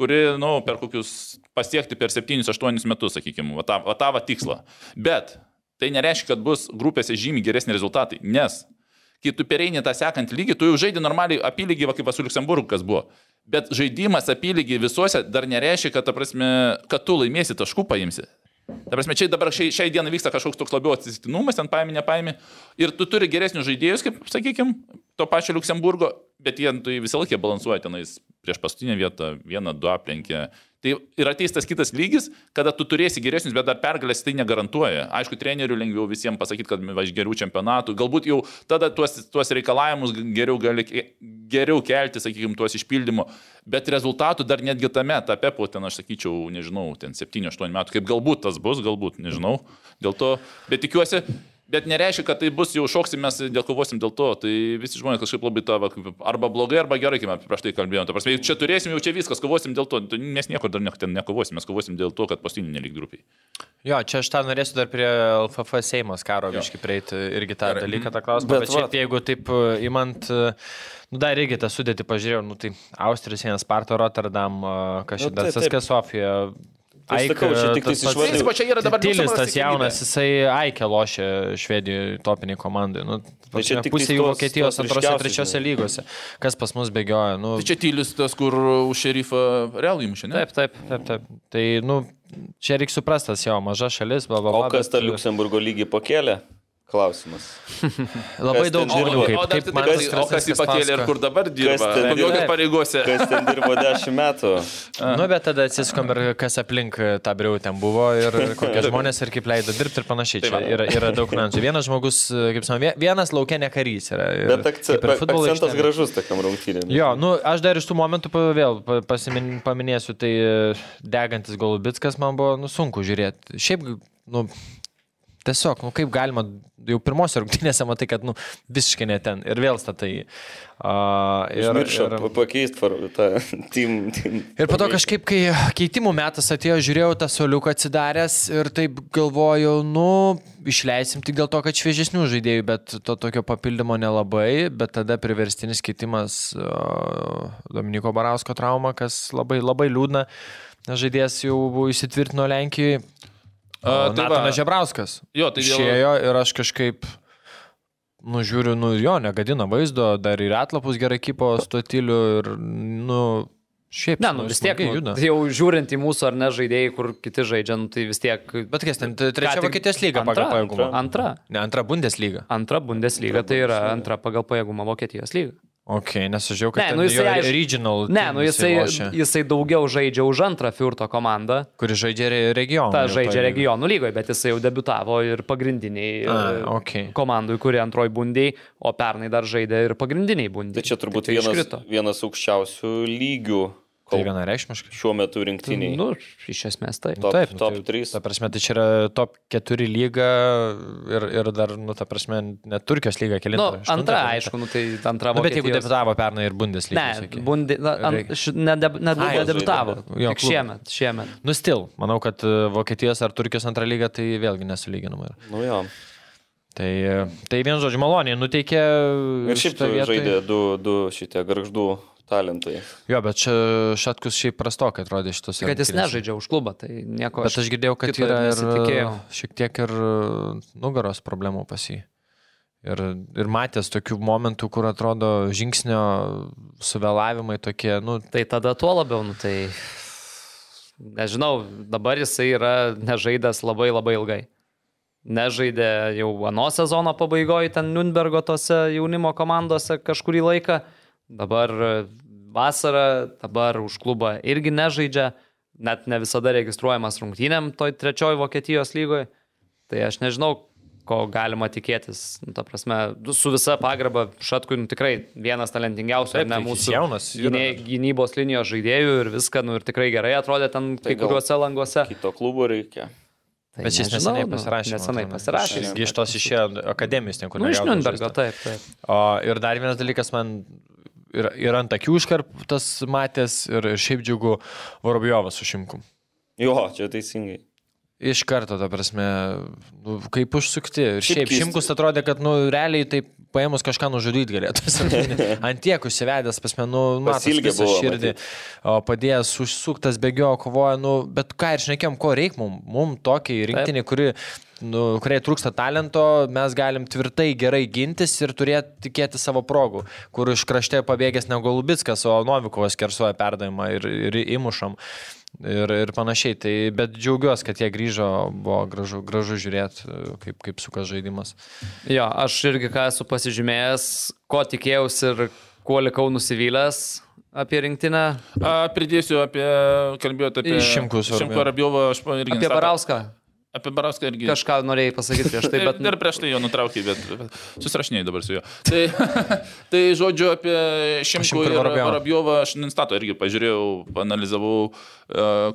Speaker 6: kuri, nu, per kokius pasiekti per 7-8 metus, sakykime, va tą, va tą va tikslą. Bet tai nereiškia, kad bus grupėse žymiai geresni rezultatai, nes kai tu pereini tą sekantį lygį, tu jau žaidži normaliai apylygį, va kaip su Luxemburgu kas buvo. Bet žaidimas apylygį visuose dar nereiškia, kad, prasme, kad tu laimėsi taškų paimsi. Ta prasme, čia dabar šiai, šiai dienai vyksta kažkoks toks labiau atsitiktinumas, ten paėmė, nepaėmė. Ir tu turi geresnius žaidėjus, kaip, sakykime, to pačio Luxemburgo, bet jie tai visą laiką balansuoja tenais prieš paskutinę vietą, vieną, du aplenkė. Tai ir ateis tas kitas lygis, kada tu turėsi geresnius, bet dar pergalės tai negarantuoja. Aišku, trenerių lengviau visiems pasakyti, kad iš gerų čempionatų. Galbūt jau tada tuos, tuos reikalavimus geriau gali geriau kelti, sakykime, tuos išpildymo. Bet rezultatų dar netgi tame etape, po ten, aš sakyčiau, nežinau, ten 7-8 metų, kaip galbūt tas bus, galbūt, nežinau. Dėl to, bet tikiuosi, Bet nereiškia, kad tai bus jau šoksim mes, dėl kovosim dėl to. Tai visi žmonės kažkaip labai tą, arba blogai, arba gerai, kaip prieš tai kalbėjome. Ta prasme, čia turėsim jau čia viskas, kovosim dėl to. Tai Mes niekur dar ne, ten nekovosim, mes kovosim dėl to, kad paskutinį nelik grupiai.
Speaker 5: Jo, čia aš tą norėsiu dar prie LFF Seimos karo biškai prieiti irgi tą
Speaker 6: Gerai.
Speaker 5: dalyką, tą klausimą.
Speaker 3: Bet
Speaker 5: Bet, šiaip, jeigu taip e, imant, e, nu dar irgi tą sudėti pažiūrėjau, nu tai Austrijos vienas, Sparta Rotterdam, e, kažkaip
Speaker 3: Nu,
Speaker 5: dar
Speaker 3: taip, taip.
Speaker 5: Saskė Sofija.
Speaker 3: Tai sakau, čia tik tais išvardinau.
Speaker 6: Principo, čia yra dabar
Speaker 5: Tilis tas jaunas, jisai Aikė lošia Švedijoje topiniai komandai. Nu,
Speaker 3: Tai čia tik
Speaker 5: pusė jų Vokietijos antrose, trečiose lygose. Kas pas mus bėgioja? Nu,
Speaker 6: Tai čia tylis tas, kur už šerifą realų įmušė, ne?
Speaker 4: Taip, taip.
Speaker 5: taip, taip. Tai, nu, čia reikia suprastas jo, maža šalis, bla, bla,
Speaker 3: O kas tą Luxemburgo lygį pakėlė? Klausimas.
Speaker 5: Labai
Speaker 3: Kas
Speaker 5: daug žmonių, kaip,
Speaker 6: o, dar,
Speaker 5: kaip
Speaker 6: tai-
Speaker 5: man
Speaker 6: tai- o kas jį pakėlė ir kur dabar dirba? Kokios pareigose?
Speaker 3: Kas ten dirbo 10 metų?
Speaker 5: Nu, bet tada atsiskom ir kas aplink tą briau ten buvo ir kokie žmonės ir kaip leido dirbti ir panašiai. Čia yra, yra daug niuansų. Vienas žmogus, kaip sakoma, vienas laukia ne karys yra. Ir
Speaker 3: Bet akce,
Speaker 5: ir
Speaker 3: akcentas
Speaker 5: aikštelė.
Speaker 3: gražus tokiam rungtynėm.
Speaker 5: Jo, nu, aš dar iš tų momentų vėl pa- pasimin, paminėsiu, tai e, degantis Golubitskas man buvo, nu, sunku žiūrėti. Šiaip, nu, Tiesiog, nu kaip galima, jau pirmosios rungtynėse matai, kad nu, visiškai ne ten ir vėl statai. Uh, ir,
Speaker 3: Užmiršau
Speaker 5: ir,
Speaker 3: pakeisti tą team. team.
Speaker 5: ir po to kažkaip, kai keitimų metas atėjo, žiūrėjau tą soliuką atsidaręs ir taip galvojau, nu, išleisim tik dėl to, kad šviežesnių žaidėjų, bet to tokio papildymo nelabai, bet tada priverstinis keitimas uh, Dominiko Barausko trauma, kas labai, labai liūdna. Žaidėjas jau buvo įsitvirtino Lenkijoje.
Speaker 6: A, tai.
Speaker 5: Natanas Žebrauskas.
Speaker 6: Jo, tai dėl-
Speaker 5: išėjo ir aš kažkaip, nu, žiūriu, nu, jo, negadina vaizdo, dar ir atlapus gerai kypo stotilių ir, nu, šiaip.
Speaker 4: Ne, nu vis tiek, nu, jau žiūrint į mūsų ar ne žaidėjai, kur kiti žaidžia, nu, tai vis tiek.
Speaker 5: Bet kas ten, trečia
Speaker 4: tik-
Speaker 5: Vokietijos lyga
Speaker 4: Antra,
Speaker 5: pagal pajėgumą.
Speaker 4: Antra.
Speaker 5: Ne, antra Bundesliga.
Speaker 4: Antra Bundesliga tai yra antra pagal pajėgumą Vokietijos lyga.
Speaker 5: Ok, nes aš žiūrėjau, kad
Speaker 4: Ne, nu jisai, aišku-
Speaker 5: regional.
Speaker 4: Ne, nu jisai,
Speaker 5: lošia,
Speaker 4: jisai daugiau žaidžia už antrą Fiurto komandą.
Speaker 5: Kuri žaidžia re- regioną.
Speaker 4: Ta žaidžia regionų lygoje, bet jisai jau debitavo ir pagrindiniai
Speaker 5: A,
Speaker 4: e,
Speaker 5: okei.
Speaker 4: komandai, kurie antroji bundiai, o pernai dar žaidė ir pagrindiniai bundiai.
Speaker 3: Tai čia turbūt
Speaker 4: Tai
Speaker 3: vienas,
Speaker 4: iškrito.
Speaker 3: vienas aukščiausių lygių
Speaker 5: Tai vienareikšmiškai.
Speaker 3: šiuo metu rinktiniai.
Speaker 4: Nu, iš esmės tai.
Speaker 3: Top-
Speaker 5: Taip, nu,
Speaker 3: top
Speaker 5: tai,
Speaker 3: trys.
Speaker 5: Ta prasme, tai čia yra top 4 lyga ir, ir dar, nu, ta prasme, net Turkijos lyga keli.
Speaker 4: Nu, antra, aišku, nu, tai antra
Speaker 5: Nu, bet jeigu debitavo pernai ir Bundesliga.
Speaker 4: Ne, bundi, na, an, š, ne, ne, ne,
Speaker 5: Ai,
Speaker 4: nedebitavo.
Speaker 5: jo,
Speaker 4: Tik šiemet, šiemet.
Speaker 5: Nu, stil, manau, kad e, Vokietijos ar Turkijos antra lyga tai vėlgi nesulyginama. yra.
Speaker 3: Nu jo.
Speaker 5: Tai, e, tai vien žodžiu, maloniai nuteikė.
Speaker 3: Ir šiaip
Speaker 5: vietą.
Speaker 3: žaidė du, du šitie garždų talentai.
Speaker 5: Jo, bet čia Šatkus šiaip prastokai atrodė šitos.
Speaker 4: Kad jis nežaidžia už klubą, tai nieko.
Speaker 5: Bet aš girdėjau, kad yra ir šiek tiek ir nugaros problemų pas jį. Ir, ir matęs tokių momentų, kur atrodo žingsnio suvėlavimai tokie, nu,
Speaker 4: Tai tada tuo labiau, nu tai. Nežinau, dabar jisai yra nežaidęs labai labai ilgai. Nežaidė jau ano sezono pabaigoje ten Nürnbergo tose jaunimo komandose kažkurį laiką. Dabar e, vasarą, dabar už klubą irgi nežaidžia. Net ne visada registruojamas rungtynėm toj trečioj Vokietijos lygoje. Tai aš nežinau, ko galima tikėtis. Nu, ta prasme, su visa pagarba Šatkui nu, tikrai vienas talentingiausių,
Speaker 5: Taip,
Speaker 4: ne
Speaker 5: tai jis
Speaker 4: mūsų
Speaker 5: jaunas
Speaker 4: gynė- gynybos linijos žaidėjų ir viską, nu ir tikrai gerai atrodė ten kai
Speaker 3: gal
Speaker 4: kuriuose languose.
Speaker 3: Kito klubo reikia.
Speaker 4: Tai
Speaker 5: bet
Speaker 4: nežinau,
Speaker 5: nesenai
Speaker 4: nu,
Speaker 5: pasirašė.
Speaker 4: Nesenai pasirašė.
Speaker 5: Jis iš tos išėjo akademijos, niekur
Speaker 4: Nu, iš Nürnbergo, taip, taip.
Speaker 5: O ir dar vienas dalykas man ir, ir ant akių iškarptas matęs ir, ir šiaip džiugu Vorobjovas su šimkum.
Speaker 3: Jo, čia teisingai.
Speaker 5: Iš karto, ta prasme, nu, kaip užsukti. Ir
Speaker 3: Šiaip
Speaker 5: šiaip šimkus atrodė, kad, nu, realiai taip paėmus kažką nužudyti galėtų. Ant tiek užsivedęs, pasme, nu,
Speaker 3: Pasiilgę
Speaker 5: visą širdį, o padėjęs užsuktas, bėgiojo, kovojo, nu, bet ką ir šnekėm, ko reikia mum, mum tokiai rinktinį, kuri, nu, kuriai trūksta talento, mes galim tvirtai gerai gintis ir turėti tikėti savo progų, kur iš krašte pabėgęs ne Golubitskas, o Novikovas kersuoja perdavimą ir, ir įmušam. Ir, ir panašiai, tai, bet džiaugiuosi, kad jie grįžo, buvo gražu, gražu žiūrėti, kaip, kaip suka žaidimas.
Speaker 4: Jo, aš irgi ką esu pasižymėjęs, ko tikėjausi ir kuo likau nusivylęs apie rinktinę.
Speaker 6: A, pridėsiu apie, kalbėjote apie
Speaker 5: Šimkus,
Speaker 6: Šimku Arabiovą, aš irgi.
Speaker 4: Apie Barauską.
Speaker 6: Apie Barauską irgi.
Speaker 4: Kažką norėjai pasakyti prieš tai, bet...
Speaker 6: Ir prieš tai jo nutraukiai, bet susirašinėjai dabar su juo. Tai, tai žodžiu, apie
Speaker 5: Šimkų ir Vorobjovą.
Speaker 6: Aš Ninstato irgi pažiūrėjau, analizavau,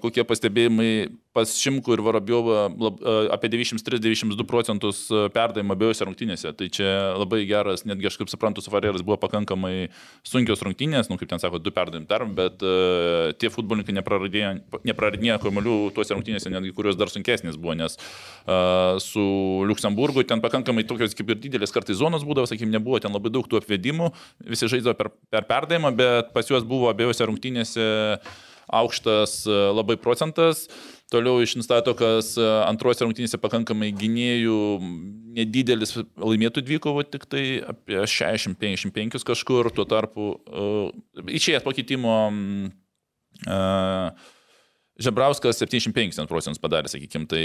Speaker 6: kokie pastebėjimai pas Šimkų ir lab, uh, apie 93-92 procentus e, perdavimo abiejose rungtynėse. Tai čia labai geras, netgi aš kaip suprantu, su Fareras buvo pakankamai sunkios rungtynės, nu kaip ten sako, du perdavim dar, bet uh, tie futbolininkai nepraradinėjo kamuolių tuose rungtynėse, netgi kurios dar sunkesnės buvo, nes uh, su Luksemburgu ten pakankamai tokios kaip ir didelės kartais zonos būdavo, sakykim, nebuvo ten labai daug tų apvedimų, visi žaidė per, per perdavimą, bet pas juos buvo abiejose rungtynėse aukštas e, labai procentas. Toliau iš Instato, kas e, antrose rungtynėse pakankamai gynėjų nedidelis laimėtų dvikovų, tik tai apie 60-55 kažkur, tuo tarpu uh, išėjęs pakeitimo uh, Žebrauskas 75 procentus padarė, sakykime, tai,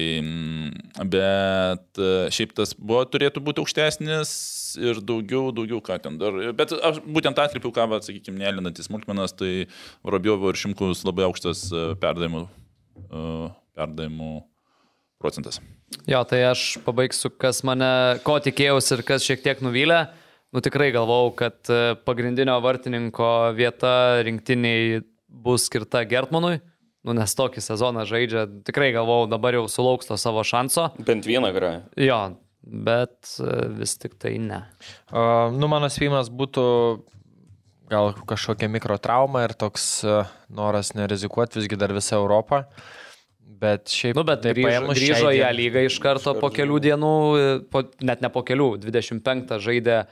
Speaker 6: bet šiaip tas buvo, turėtų būti aukštesnis ir daugiau, daugiau ką ten dar. Bet aš būtent atkreipiau, ką, va, sakykime, nelinantis smulkmenas, tai Vorobjovo ir Šimkus labai aukštas e, perdavimų, e, perdavimų procentas.
Speaker 4: Jo, tai aš pabaigsiu, kas mane, ko tikėjausi ir kas šiek tiek nuvylė. Nu tikrai galvau, kad e, pagrindinio vartininko vieta rinktiniai bus skirta Gertmanui. nu, nes tokį sezoną žaidžia, tikrai galvau, dabar jau sulauks to savo šanso.
Speaker 3: Bent vieną grą.
Speaker 4: Jo, bet e, vis tik tai ne.
Speaker 5: Uh, nu, mano spėjimas būtų gal kažkokia mikrotrauma ir toks uh, noras nerizikuoti visgi dar visą Europą. Bet šiaip...
Speaker 4: Nu, bet
Speaker 5: taip
Speaker 4: grįžo, grįžo į A lygą iš karto po kelių dienų, e, po, net ne po kelių, 25 žaidė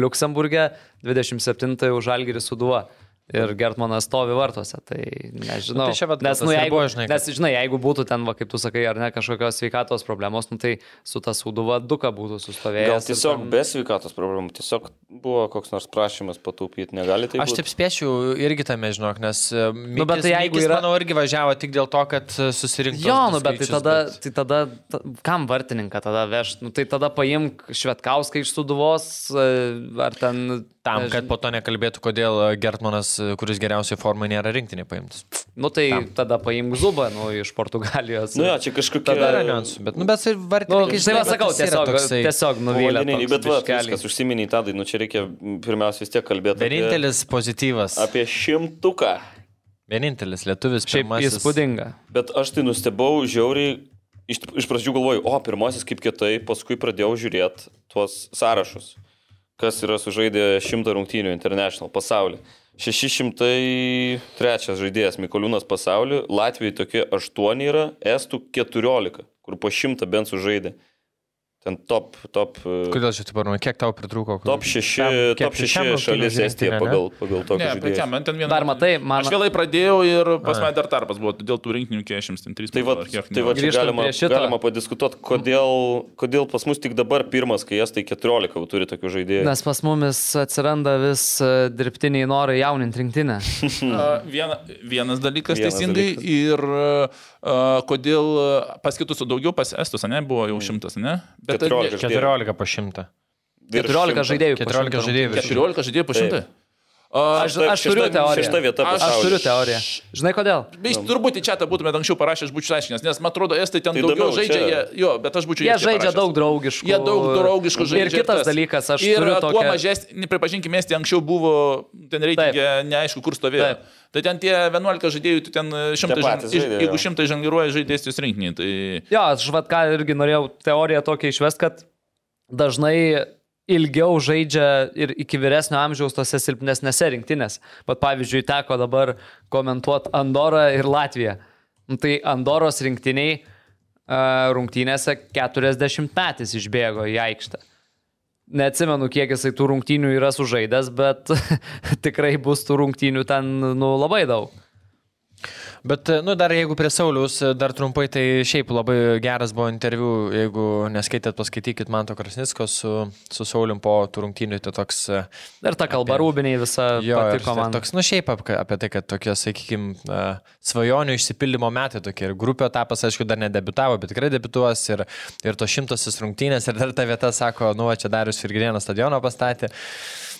Speaker 4: Luksemburgė, 27 už Algirį suduo. Ir Gertmanas stovi vartuose, tai nežinau.
Speaker 5: Nu, tai čia vat
Speaker 4: nes,
Speaker 5: tas
Speaker 4: nu, jeigu,
Speaker 5: buvo, žinai, kad-
Speaker 4: nes, žinai, jeigu būtų ten, va, kaip tu sakai, ar ne kažkokios sveikatos problemos, nu, tai su ta suduva duka būtų sustovėjęs.
Speaker 3: Gal tiesiog
Speaker 4: ten-
Speaker 3: be sveikatos problemų, tiesiog buvo koks nors prašymas pataupyti, negali tai
Speaker 5: Aš taip spėčiau irgi tame, žinok, nes nu,
Speaker 4: bet tai jeigu yra-
Speaker 5: manau, irgi važiavo tik dėl to, kad e, susirinktų.
Speaker 4: Jo, nu, bet tai tada, tai tada ta, kam vartininką tada veš? Nu, tai tada paimk Švetkauską iš suduvos, e, ar ten...
Speaker 5: Tam, kad po to nekalbėtų, kodėl e, Gertmanas, e, kuris geriausiai formai nėra rinktinė paimtas.
Speaker 4: Nu tai Tam. tada paimk Zubą, nu, iš Portugalijos.
Speaker 3: Nu, jo, čia kažkokia...
Speaker 5: Tada yra niuansų, bet, nu, bet ir
Speaker 4: Nu,
Speaker 5: vartininkai,
Speaker 4: tai va sakau, tiesiog, tiesiog nuvylė.
Speaker 3: Bet va, viskas užsiminiai tadai, nu čia reikia pirmiausia vis tiek kalbėti
Speaker 5: Vienintelis pozityvas.
Speaker 3: apie, apie šimtuką.
Speaker 5: Vienintelis lietuvis.
Speaker 4: Šiaip
Speaker 5: pirmasis-
Speaker 4: įspūdinga.
Speaker 3: Bet aš tai nustebau žiauriai, iš, iš pradžių galvoju, o pirmasis kaip kietai, paskui pradėjau žiūrėti tuos sąrašus, kas yra sužaidę 100 rungtynių International pasaulyje. 603 žaidėjas Mikoliūnas pasaulyje, Latvijai tokie 8 yra, Estų 14, kur po 100 bent sužaidė. Ten top, top, e,
Speaker 5: Kodėl čia taip parodė? Kiek tau pritrūko?
Speaker 3: top 6,
Speaker 5: Tam- kiek
Speaker 3: top 6
Speaker 5: šiam rungtynėms
Speaker 3: šalis Estija
Speaker 5: ne?
Speaker 3: pagal, pagal
Speaker 6: Ne,
Speaker 3: tokį
Speaker 6: bet
Speaker 3: žaidėją.
Speaker 6: man ten vieną.
Speaker 4: Dar matai, man-
Speaker 6: Aš vėlai pradėjau ir pas mane dar tarpas buvo, dėl tų rinktinių 43.
Speaker 3: Tai va, tai va čia galima, galima padiskutuoti, kodėl, kodėl pas mus tik dabar pirmas, kai estai 14 jau turi tokių žaidėjų.
Speaker 4: Nes pas mumis atsiranda vis e, dirbtiniai norai jauninti rinktinę.
Speaker 6: A, Viena, vienas dalykas
Speaker 3: Vienas
Speaker 6: teisingai
Speaker 3: dalykas.
Speaker 6: ir a, kodėl pas kitus daugiau, pas estus, ne, buvo jau šimtas, ne? Bet
Speaker 3: 14.
Speaker 5: 14 po 100.
Speaker 3: Virš
Speaker 4: 14
Speaker 3: šimto.
Speaker 4: žaidėjų. po
Speaker 5: 14
Speaker 4: šimto
Speaker 5: žaidėjų virš
Speaker 6: 14 žaidėjų po šimtą.
Speaker 4: Aš, aš turiu teoriją.
Speaker 3: šešta vieta
Speaker 4: Aš
Speaker 3: pasaulyje.
Speaker 4: turiu teoriją. Žinai kodėl?
Speaker 6: Iš turbūt į čia būtumėt anksčiau parašęs, būčiau aiškinęs, nes man atrodo, estai ten
Speaker 3: Tai
Speaker 6: daugiau žaidžia,
Speaker 3: čia-
Speaker 6: jie, jo, bet aš būčiau
Speaker 4: Jie žaidžia
Speaker 6: parašęs.
Speaker 4: daug draugiškų.
Speaker 6: Jie daug draugiškų žaidžia.
Speaker 4: Ir kitas
Speaker 6: tas.
Speaker 4: dalykas, aš
Speaker 6: ir
Speaker 4: turiu
Speaker 6: kuo
Speaker 4: tokią...
Speaker 6: mažesnį, nepripažinkime, estai anksčiau buvo, ten reikia neaišku, kur stovėjo.
Speaker 4: Taip.
Speaker 6: Tai ten tie 11 žaidėjų, tu ten šimtai,
Speaker 3: patys
Speaker 6: žan- iš-
Speaker 3: žaidė,
Speaker 6: jeigu
Speaker 3: jo.
Speaker 6: šimtai žangiruoja žaidėjus rinkinį, tai...
Speaker 4: Jo, aš vad ką irgi norėjau teoriją tokią išvest, kad dažnai ilgiau žaidžia ir iki vyresnio amžiaus tose silpnesnėse rinktinės. Pat pavyzdžiui, teko dabar komentuoti Andorą ir Latviją. Nu, tai Andoros rinktiniai uh, rungtynėse 40 metais išbėgo į aikštę. Neatsimenu, kiek jisai tų rungtynių yra sužaidęs, bet tikrai bus tų rungtynių ten nu, labai daug.
Speaker 5: Bet, nu, dar jeigu prie Sauliaus, dar trumpai, tai šiaip labai geras buvo interviu, jeigu neskaitėt, paskaitykit Manto Krasnicko su, su Saulium po tų rungtynių, tai toks...
Speaker 4: Ir ta kalba
Speaker 5: Apie-
Speaker 4: rūbiniai visa
Speaker 5: Jo,
Speaker 4: patiko man.
Speaker 5: toks, nu šiaip apie, apie tai, kad tokie, sakykime, svajonių išsipildymo metai tokie. Ir grupio etapas, aišku, dar nedebitavo, bet tikrai debituos. Ir, ir to šimtasis rungtynės. Ir dar ta vieta sako, nu, čia Darius Firgrieno stadioną pastatė.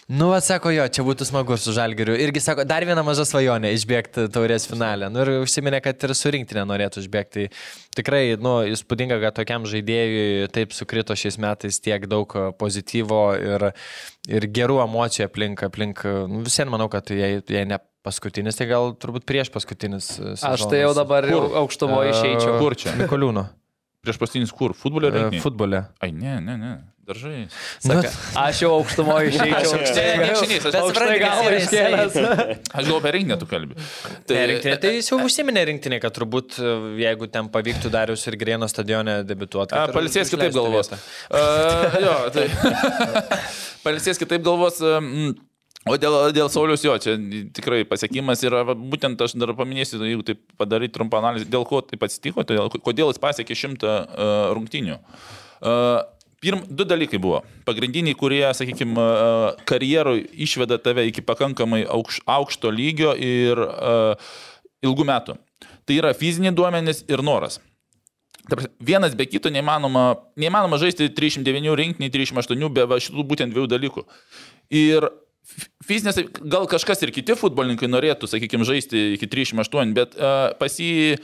Speaker 5: Nu, atsako jo, čia būtų smagu su Žalgiriu. Irgi sako, dar viena maža svajonė išbėgti taurės finalę. Nu, ir užsiminė, kad ir surinkti nenorėtų išbėgti. Tai tikrai, nu, įspūdinga, kad tokiam žaidėjui taip sukrito šiais metais tiek daug pozityvo ir, ir gerų emocijų aplink. aplink nu, visiems manau, kad jei, jei ne paskutinis, tai gal turbūt prieš paskutinis.
Speaker 4: Aš tai jau dabar jau aukštumo išeičiau.
Speaker 6: Kur čia?
Speaker 5: Mikoliūno.
Speaker 6: Prieš paskutinis kur?
Speaker 5: E, Futbole.
Speaker 6: Ai, ne, ne, ne. Daržai.
Speaker 4: Saka, aš jau aukštumo išeičiau.
Speaker 6: Aš aukštai- ne, nieks aš-
Speaker 4: Aukštai galva iškėlęs.
Speaker 6: Aš galvoju, apie rinkinį tu kalbi.
Speaker 5: Tai, rinktinė, tai jis jau užsiminė rinktinė, kad turbūt jeigu ten pavyktų Darius ir Grieno stadione debituoti.
Speaker 6: A, Palisės kitaip galvos. Uh, jo, tai. Palisės kitaip galvos. Um, O dėl, dėl Saulius jo, čia tikrai pasiekimas yra, va, būtent aš dar paminėsiu, jeigu taip padaryti trumpą analizę, dėl ko taip atsitiko, todėl, kodėl jis pasiekė šimtą uh, rungtinių. Uh, Pirm, du dalykai buvo. Pagrindiniai, kurie, sakykime, karjeroj išveda tave iki pakankamai aukš, aukšto lygio ir uh, ilgų metų. Tai yra fiziniai duomenys ir noras. Prasme, Vienas be kito neįmanoma, neįmanoma žaisti 309 rinkinį, 308 be šitų būtent dviejų dalykų. Ir fizinės, gal kažkas ir kiti futbolininkai norėtų, sakykime, žaisti iki 308, bet uh, pas jį,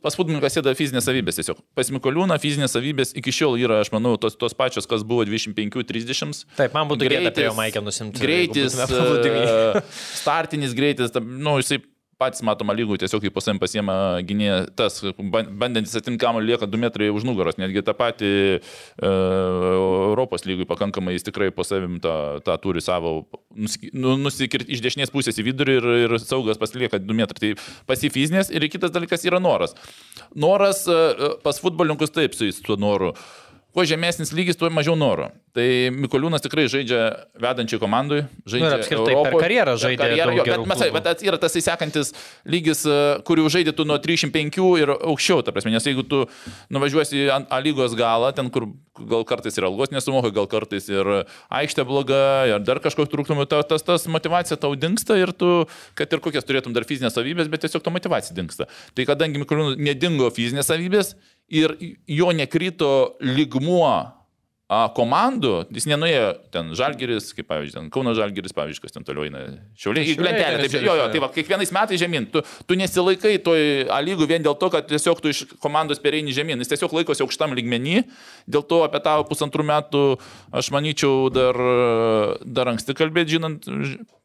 Speaker 6: pas futbolininką sėda fizinės savybės tiesiog. Pas Mikoliūną fizinės savybės iki šiol yra, aš manau, tos, tos pačios, kas buvo 25-30.
Speaker 5: Taip, man būtų gėda prie jo maikę nusimti.
Speaker 6: Greitis, e, startinis greitis, ta- nu, jisai patys matoma lygų, tiesiog kaip pasam pasiema gynėja tas, ban- bandantis atinkamą lieka 2 metrai už nugaros, netgi tą patį e, Europos lygui pakankamai jis tikrai po savim tą, tą turi savo, nu, nusikirti iš dešinės pusės į vidurį ir, ir saugas pasilieka 2 metrai. Tai pasifizinės ir kitas dalykas yra noras. Noras e, pas futbolininkus taip su jais tuo noru. Kuo žemesnis lygis, tuo mažiau noro. Tai Mikoliūnas tikrai žaidžia vedančiai komandai, žaidžia
Speaker 5: Nu apskritai per
Speaker 6: Europoj.
Speaker 5: karjerą
Speaker 6: Per
Speaker 5: žaidė
Speaker 6: karjerą, jo, bet,
Speaker 5: klubų.
Speaker 6: bet yra tas įsekantis lygis, e, kurį žaidė tu nuo 305 ir aukščiau, ta prasme, nes jeigu tu nuvažiuosi ant- A lygos galą, ten kur gal kartais ir algos nesumoka, gal kartais ir aikštė bloga, ir dar kažkoks trūkumų, ta- tas, tas motivacija tau dinksta ir tu, kad ir kokias turėtum dar fizinės savybės, bet tiesiog ta motivacija dinksta. Tai kadangi Mikoliūnas nedingo fizinės savybės ir jo nekrito lygmuo a, komandų, jis nenuėjo ten Žalgeris, kaip pavyzdžiui, ten Kauno Žalgeris, pavyzdžiui, kas ten toliau eina. Šiauliai, į lentelę. Taip, jo, jo, tai va, kiekvienais metais žemyn. Tu, tu nesilaikai toj lygų vien dėl to, kad tiesiog tu iš komandos pereini žemyn. Jis tiesiog laikosi aukštam lygmenį. Dėl to apie tą pusantrų metų aš manyčiau dar, dar anksti kalbėti, žinant,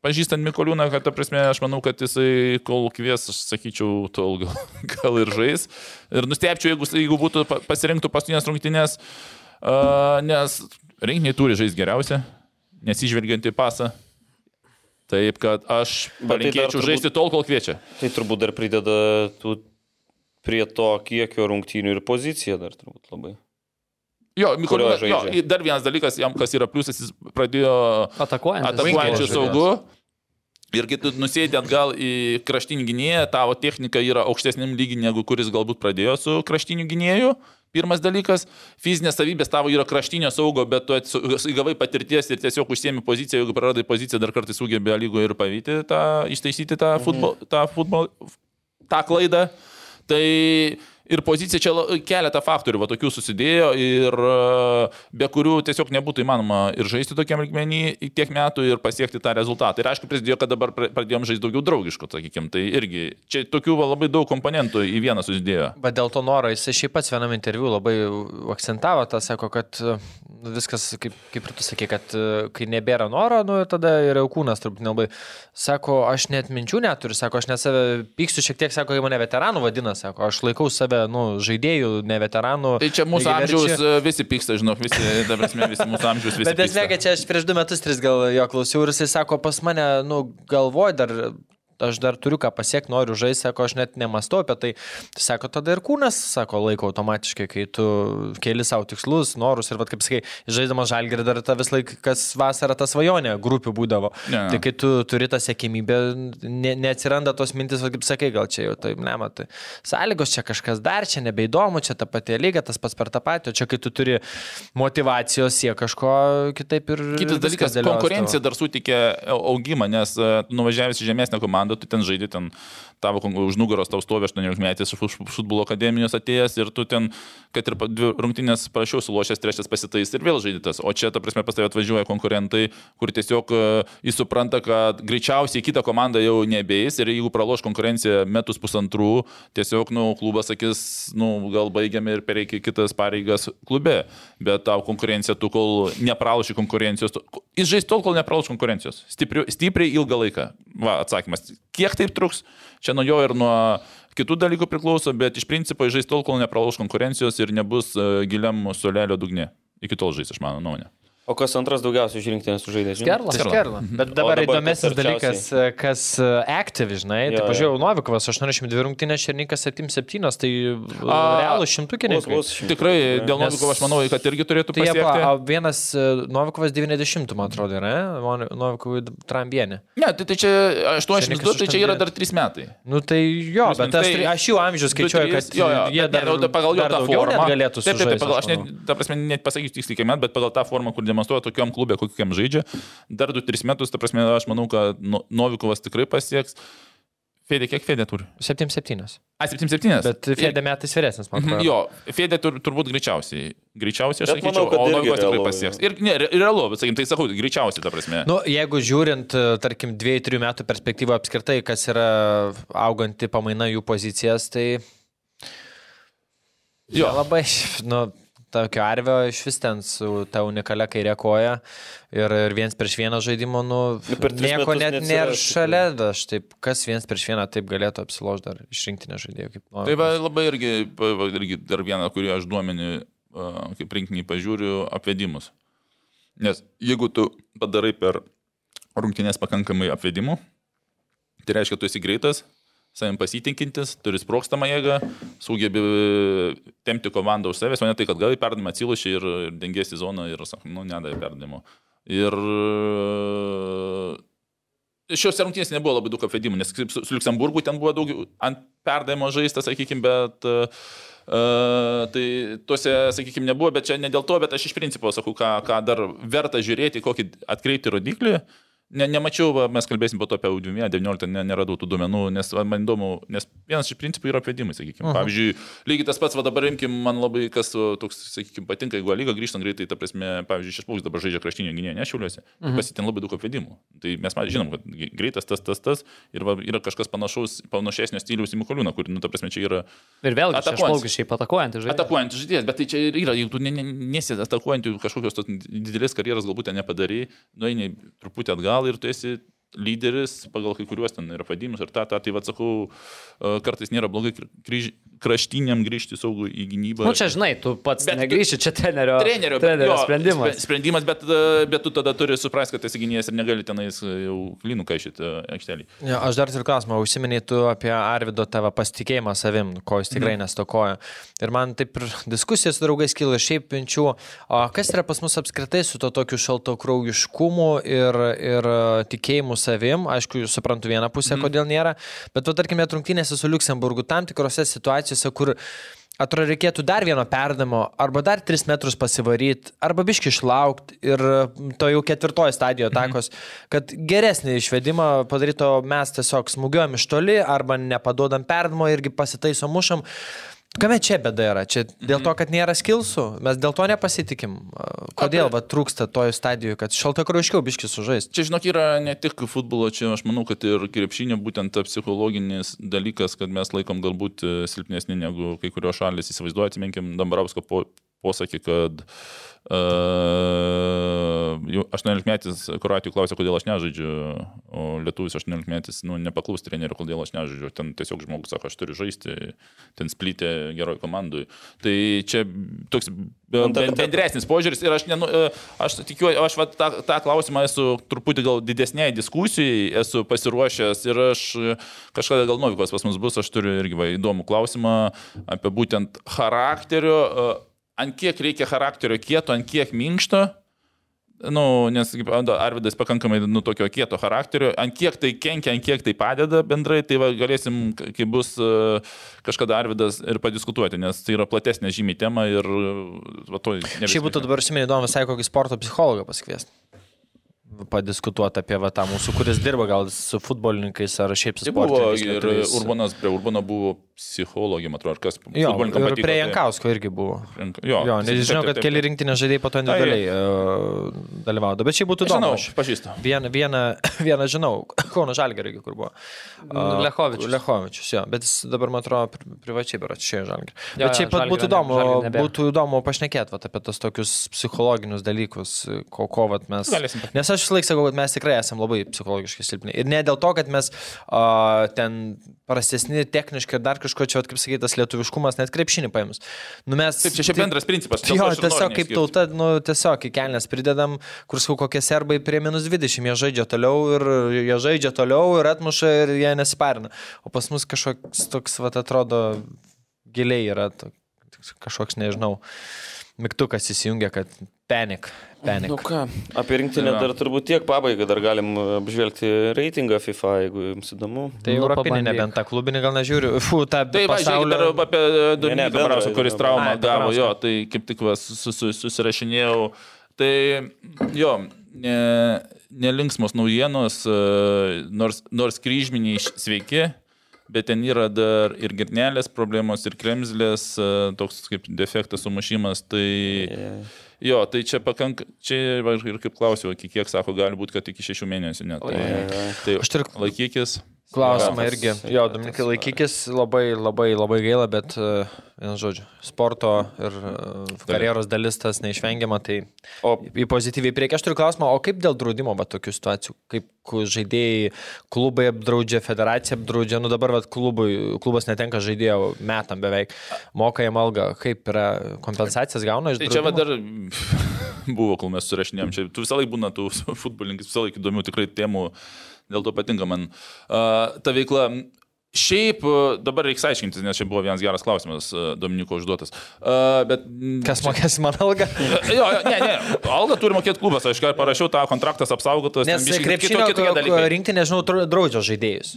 Speaker 6: pažįstant Mikoliūną, kad, ta prasme, aš manau, kad jisai kol kvies, aš sakyčiau, tol gal, gal ir žais. Ir nustepčiau, jeigu, jeigu būtų pa- pasirinktų paskutinės rungtynės, uh, nes rinkiniai turi žaisti geriausia, nesižvelgiant į pasą. Taip, kad aš
Speaker 3: tai
Speaker 6: palinkėčiau
Speaker 3: turbūt-
Speaker 6: žaisti tol, kol kviečia.
Speaker 3: Tai turbūt dar prideda tų, prie to kiekio rungtynių ir pozicija dar turbūt labai.
Speaker 6: Jo, Mikoliūnas, jo, dar vienas dalykas, jam kas yra pliusas, jis pradėjo
Speaker 4: Atakuojant.
Speaker 6: atakuojančių saugų. Ir kai tu nusėdi atgal į kraštinį gynėją, tavo technika yra aukštesniam lygiui negu kuris galbūt pradėjo su kraštiniu gynėju. Pirmas dalykas - fizinės savybės tavo yra kraštinio saugo, bet tu įgavai patirties ir tiesiog užsiemi poziciją, jeigu praradai poziciją, dar kartais sugebėjo lygoje ir pavyti tą, ištaisyti tą, futbol, tą, futbol, tą klaidą. Tai ir pozicija čia keletą faktorių, va tokių susidėjo ir e, be kurių tiesiog nebūtų įmanoma ir žaisti tokiam lygmenį tiek metų ir pasiekti tą rezultatą. Ir aišku, prisidėjo, kad dabar pra- pradėjom žaisti daugiau draugiškų, sakykime. Tai irgi čia tokių va, labai daug komponentų į vieną susidėjo.
Speaker 5: Bet dėl to noro, jis šiaip pats vienam interviu labai akcentavo tą, sako, kad e, viskas, kaip, kaip ir tu sakė, kad e, kai nebėra noro, nu tada ir jau kūnas turbūt nelabai. Sako, aš net minčių neturiu, sako, aš net save pyksiu šiek tiek, sako, kai mane veteranų vadina, sako, aš laikau save, nu, žaidėjų, ne veteranų.
Speaker 6: Tai čia mūsų
Speaker 5: lygiaverčių.
Speaker 6: amžiaus e, visi pyksta, žinok, visi, ta prasme, visi mūsų amžiaus visi.
Speaker 5: Bet esmė, kad čia aš prieš du metus, tris gal jo klausiau ir jisai sako, pas mane, nu, galvoj dar, aš dar turiu ką pasiekti, noriu žaisti, sako, aš net nemastau apie tai. Tai sako, tada ir kūnas, sako, laiko automatiškai, kai tu keli savo tikslus, norus ir, vad kaip sakai, žaiddamas žalgerį dar ta vis laik, kas vasarą ta svajonė grupių būdavo.
Speaker 6: Ne.
Speaker 5: Tai kai tu turi tą sėkmybę, ne, neatsiranda tos mintis, va, kaip sakai, gal čia jau taip, ne, matai. Sąlygos čia kažkas dar, čia nebeįdomu, čia ta pati lyga, tas pats per tą patį, o čia kai tu turi motivacijos, siek kažko kitaip ir...
Speaker 6: Kitas dalykas, konkurencija
Speaker 5: tavo.
Speaker 6: dar suteikia augimą, nes e, nuvažiavęs į žemesnę komandą, tu ten žaidži, ten tavo už nugaros tau stovi 18 metais iš fut- futbolo akademijos atėjęs ir tu ten, kad ir dvi rungtynės prašiau sulošęs, trečias pasitais ir vėl žaidytas. O čia, ta prasme, pas tave atvažiuoja konkurentai, kur tiesiog e, jis supranta, kad greičiausiai kitą komandą jau nebeis ir jeigu praloš konkurenciją metus pusantrų, tiesiog, nu, klubas sakys, nu, gal baigiame ir pereikia kitas pareigas klube. Bet tau konkurencija, tu kol nepraloši konkurencijos, jis žais tol, kol nepraloš konkurencijos. Stipriu, stipriai ilgą laiką. Va, atsakymas. Kiek taip truks? Čia nuo jo ir nuo kitų dalykų priklauso, bet iš principo žais tol, kol nepraloš konkurencijos ir nebus uh, giliam solelio dugne. Iki tol žais, aš mano nuomonė.
Speaker 3: O kas antras daugiausiai iš rinktinės sužaidė?
Speaker 4: Skerlas.
Speaker 6: Skerla.
Speaker 5: Skerla. Bet dabar,
Speaker 3: dabar
Speaker 5: įdomesnis
Speaker 3: kas
Speaker 5: dalykas, kas e, active, žinai,
Speaker 3: Jo,
Speaker 5: tai
Speaker 3: jo.
Speaker 5: pažiūrėjau, Novikovas 82 rungtynės, Šernikas 77, tai
Speaker 6: A,
Speaker 5: realų
Speaker 3: šimtukas,
Speaker 6: Tikrai dėl
Speaker 5: Nes-
Speaker 6: Novikovo aš manau, kad irgi turėtų
Speaker 5: Tai jie,
Speaker 6: pasiekti.
Speaker 5: pa, vienas e, Novikovas 90, man atrodo, yra, ne? Novikovui Trambienė.
Speaker 6: Ne, tai, tai čia 82,
Speaker 5: Šernikas
Speaker 6: tai čia yra
Speaker 5: 82.
Speaker 6: dar 3 metai.
Speaker 5: Nu tai jo,
Speaker 6: Plius
Speaker 5: bet aš,
Speaker 6: tai
Speaker 5: aš jų amžių skaičiuoju, kad
Speaker 6: jo, jo,
Speaker 5: jie dar,
Speaker 6: ne, nu, tai pagal jo tą formą
Speaker 5: galėtų
Speaker 6: Taip, taip, taip, pagal, aš
Speaker 5: sužaisti,
Speaker 6: net, ta prasme, net pasakysiu tiksliai, bet pagal tą formą, kur demonstruoja tokiam klubė, kokiam žaidžia, dar 2-3 metus, ta prasme, aš manau, kad No- Novikovas tikrai pasieks. Fedė, kiek Fedė turi?
Speaker 5: 77.
Speaker 6: A, 77.
Speaker 5: Bet Fede metais vyresnis, man atrodo.
Speaker 6: Jo, Fedė tur, turbūt greičiausiai. Greičiausiai aš
Speaker 3: Bet
Speaker 6: sakyčiau,
Speaker 3: manau, kad
Speaker 6: o Novikovas tikrai pasieks. Ir ne, re- realu, bet sakykim, tai sakau, greičiausiai, ta prasme.
Speaker 5: Nu, jeigu žiūrint, e, tarkim, 2-3 metų perspektyvą apskritai, kas yra auganti pamaina jų pozicijas, tai...
Speaker 6: Jo.
Speaker 5: Labai, nu, tokio arvio iš vis ten su ta unikalia kairė koja ir, ir viens prieš vieną žaidimo, nu,
Speaker 3: Nu,
Speaker 5: nieko net nėra šalia, aš taip, kas viens prieš vieną taip galėtų apsilošti dar išrinktinę žaidėjų kaip nori.
Speaker 6: Tai va, labai irgi, va, irgi dar vieną, kurį aš duomenį, kaip rinkinį pažiūriu, apvedimus. Nes jeigu tu padarai per rungtynės pakankamai apvedimų, tai reiškia, tu esi greitas, savim pasitikintis, turi sprokstamą jėgą, sugebi temti komandą už savęs, o ne tai, kad gali perdamą atsilušį ir, ir dengėsi zoną ir, nu, nedavė perdavimo. Ir e, šios rungtynės nebuvo labai daug apvedimų, nes su, su Luxemburgu ten buvo daug ant perdavimo žaista, sakykime, bet uh, tai tuose, sakykime, nebuvo, bet čia ne dėl to, bet aš iš principo sakau, ką, ką dar verta žiūrėti, kokį atkreipti rodiklį. Ne, nemačiau, va, mes kalbėsim po to apie Udvimę, 19 ne, neradau tų duomenų, nes man įdomu, nes vienas iš principų yra apvedimai, sakykime.
Speaker 5: Mhm.
Speaker 6: Pavyzdžiui, lygiai tas pats, va dabar imkim, man labai kas toks, sakykime, patinka, jeigu lyga grįžtant greitai, ta prasme, pavyzdžiui, šis paukštis dabar žaidžia kraštinio gynėjo, nešiuliuosi, mhm. pasitin labai daug apvedimų. Tai mes žinom, kad greitas tas, tas, tas ir va, yra kažkas panašaus, panašesnio stiliaus į Mikoliūną, kur, nu, ta prasme, čia yra
Speaker 4: Ir vėlgi,
Speaker 6: Atakuojantis.
Speaker 4: atakuojantis šiaip atakuojantis žaidėjas.
Speaker 6: Atakuojantis žaidėjas, bet tai čia yra, jeigu tu ne, ne, nesi atakuojantį kažkokios didelės karjeros galbūt ten nepadarai, nueini truputį atgal ir tu esi lyderis pagal kai kuriuos ten ir padimus ir tą, tą, tai vad sakau, e, kartais nėra blogai kryž, kraštiniam grįžti saugų į gynybą.
Speaker 4: Nu, čia žinai, tu pats
Speaker 6: Bet
Speaker 4: negrįši, čia trenerio,
Speaker 6: Trenerio, bet
Speaker 4: trenerio
Speaker 6: jo,
Speaker 4: sprendimas.
Speaker 6: spre- Sprendimas, bet, e, bet tu tada turi suprasti, kad esi gynėjas ir negali tenais e, jau klynų kaišyti aikštelį.
Speaker 5: Ja, aš dar turiu klausimą, užsiminėjai tu apie Arvido tavo pasitikėjimą savim, ko jis tikrai mm. nestokoja. Ir man taip ir diskusijos su draugais kilo šiaip pinčių, o kas yra pas mus apskritai su to tokiu šaltokraujiškumu ir, ir e, tikėjimu savim, aišku, suprantu vieną pusę, mm. kodėl nėra, bet tu tarkime trungtynėse su Luksemburgu tam tikrose situacijose, kur Atrodo, reikėtų dar vieno perdamo, arba dar 3 metrus pasivaryti, arba biški išlaukti ir to jau ketvirtoji stadijoje atakos, mhm. kad geresnį išvedimą padaryto mes tiesiog smūgiuojam iš toli, arba nepaduodam perdamo irgi pasitaisom mušam. Kame čia bėda yra? Čia dėl to, kad nėra skilsų, mes dėl to nepasitikim. Kodėl va, trūksta toje stadijoje, kad šaltakraujiškiau biški sužaisti?
Speaker 6: Čia, žinok, yra ne tik futbolo, čia aš manau, kad ir krepšinio būtent ta psichologinis dalykas, kad mes laikom galbūt silpnesni negu kai kurios šalis. Įsivaizduojate, minkim Dambrausko po, posakį, kad uh, 18 metais Kroatijų klausė, kodėl aš nežaidžiu, o Lietuvis 18 metais nu, nepaklaus trenerių, kodėl aš nežaidžiu. Ten tiesiog žmogus sako, aš turiu žaisti, ten splytė geroj komandai. Tai čia toks ben- ben- bendresnis požiūris ir aš, nenu, e, aš tikiuosi, aš va, tą, tą klausimą esu truputį gal didesniai diskusijai, esu pasiruošęs ir aš e, kažkada gal Novikas pas mus bus, aš turiu irgi va, įdomų klausimą apie būtent charakterio, e, ant kiek reikia charakterio kieto, ant kiek minkšto. Nu, nes Arvidas pakankamai nu, tokio kieto charakterio, ant kiek tai kenkia, ant kiek tai padeda bendrai, tai va, galėsim, kai bus uh, kažkada Arvidas ir padiskutuoti, nes tai yra platesnė žymiai tema ir uh, va, to...
Speaker 5: Šiaip būtų dabar šiandien įdomu visai kokį sporto psichologą pasikviesti. Padiskutuoti apie va, tą mūsų, kuris dirba gal su futbolininkais ar šiaip su
Speaker 6: Tai buvo ir. Urbanas, prie Urbano buvo psichologija, man atrodo, ar kas.
Speaker 5: Jo, ir
Speaker 6: patiko,
Speaker 5: prie
Speaker 6: tai-
Speaker 5: Jankausko irgi buvo.
Speaker 6: Jo,
Speaker 5: Jo, nes
Speaker 6: taip,
Speaker 5: žinau,
Speaker 6: taip,
Speaker 5: kad keli
Speaker 6: taip.
Speaker 5: rinktinės žaidėjai po to
Speaker 6: Tai-
Speaker 5: individualiai uh, dalyvaudo. Bet šiaip būtų įdomu.
Speaker 6: Žinau,
Speaker 5: aš-
Speaker 6: pažįstu.
Speaker 5: Vieną, vieną, vieną žinau, Kauno Žalgerį, kur buvo. A,
Speaker 4: Lechovičius.
Speaker 5: Lechovičius, jo, bet jis dabar, man atrodo, pri- privačiai berat šioje Žalgerį. Bet šiaip pat būtų įdomu, būtų įdomu pašnekėti apie tos tokius psichologinius dalykus, ko, ko vat, mes. Nes aš vis laik sakau, kad mes tikrai esame labai psichologiškai silpni. Ir ne dėl to, kad mes uh, ten prastesni techniškai ir dar kažko čia, vat, kaip sakytas, lietuviškumas, net krepšinį paėmus. Nu, mes,
Speaker 6: Taip, čia šiaip bendras principas.
Speaker 5: Jo,
Speaker 6: aš
Speaker 5: tiesiog kaip tauta, nu, tiesiog į kelnes pridedam, kur sakau, kokie serbai prie minus 20, jie žaidžia toliau ir jie žaidžia toliau ir atmuša ir jie nesiparina. O pas mus kažkoks toks, va, atrodo, giliai yra to, kažkoks, nežinau, mygtukas įsijungia, kad panik, panik.
Speaker 3: Nu ką, apie rinktinę dar turbūt tiek pabaigai, dar galim apžvelgti reitingą FIFA, jeigu jums įdomu.
Speaker 5: Tai
Speaker 4: Nu,
Speaker 5: europinį, nebent tą klubinį gal nežiūriu. Fu, tą
Speaker 6: Tai va, žiūrėkit, dar
Speaker 5: pasaulio...
Speaker 6: apie Dominiką
Speaker 3: bendrą,
Speaker 6: Brausą, kuris traumą
Speaker 5: Ai,
Speaker 6: gavo, jo, tai kaip tik va, su, su, susirašinėjau. Tai jo, ne, nelinksmos naujienos, e, nors, nors kryžminiai sveiki, bet ten yra dar ir girnelės problemos, ir kremzlės, e, toks kaip defektas sumušimas. Tai jo, tai čia pakanka, čia va, ir kaip klausiau, kiek sako, gali būti, kad iki šešių mėnesių net. Tai, tai
Speaker 5: Aš turiu-
Speaker 6: laikykis.
Speaker 5: Klausimą irgi. Jo, Dominikai, laikykis labai, labai, labai gaila, bet, e, vienu žodžiu, sporto ir e, karjeros dalis tas neišvengiama, tai
Speaker 3: O
Speaker 5: į pozityviai prieki. Aš turiu klausimą, o kaip dėl draudimo, va, tokių situacijų, kaip žaidėjai, klubai apdraudžia, federacija apdraudžia, nu dabar, va, klubui, klubas netenka žaidėjo metam beveik, moka jam algą, kaip yra, kompensacijas gauna iš
Speaker 6: Tai čia va
Speaker 5: draudimo?
Speaker 6: dar buvo, kol mes surašinėjom. Čia tu visą laiką būna tų futbolininkų, visą laiką įdomių tikrai temų, dėl to patinka man uh, ta veikla. Šiaip dabar reikia aiškintis, nes čia buvo vienas geras klausimas Dominiko užduotas. Uh, bet,
Speaker 5: Kas mokės man algą?
Speaker 6: Jo, jo, ne, ne. Algą turi mokėti klubas. Aš ką parašiau, tą kontraktas apsaugotas.
Speaker 5: Nes krepšinio
Speaker 6: kitokie tokie dalykai.
Speaker 5: rinktinė, žinau, dra- draudžia žaidėjus.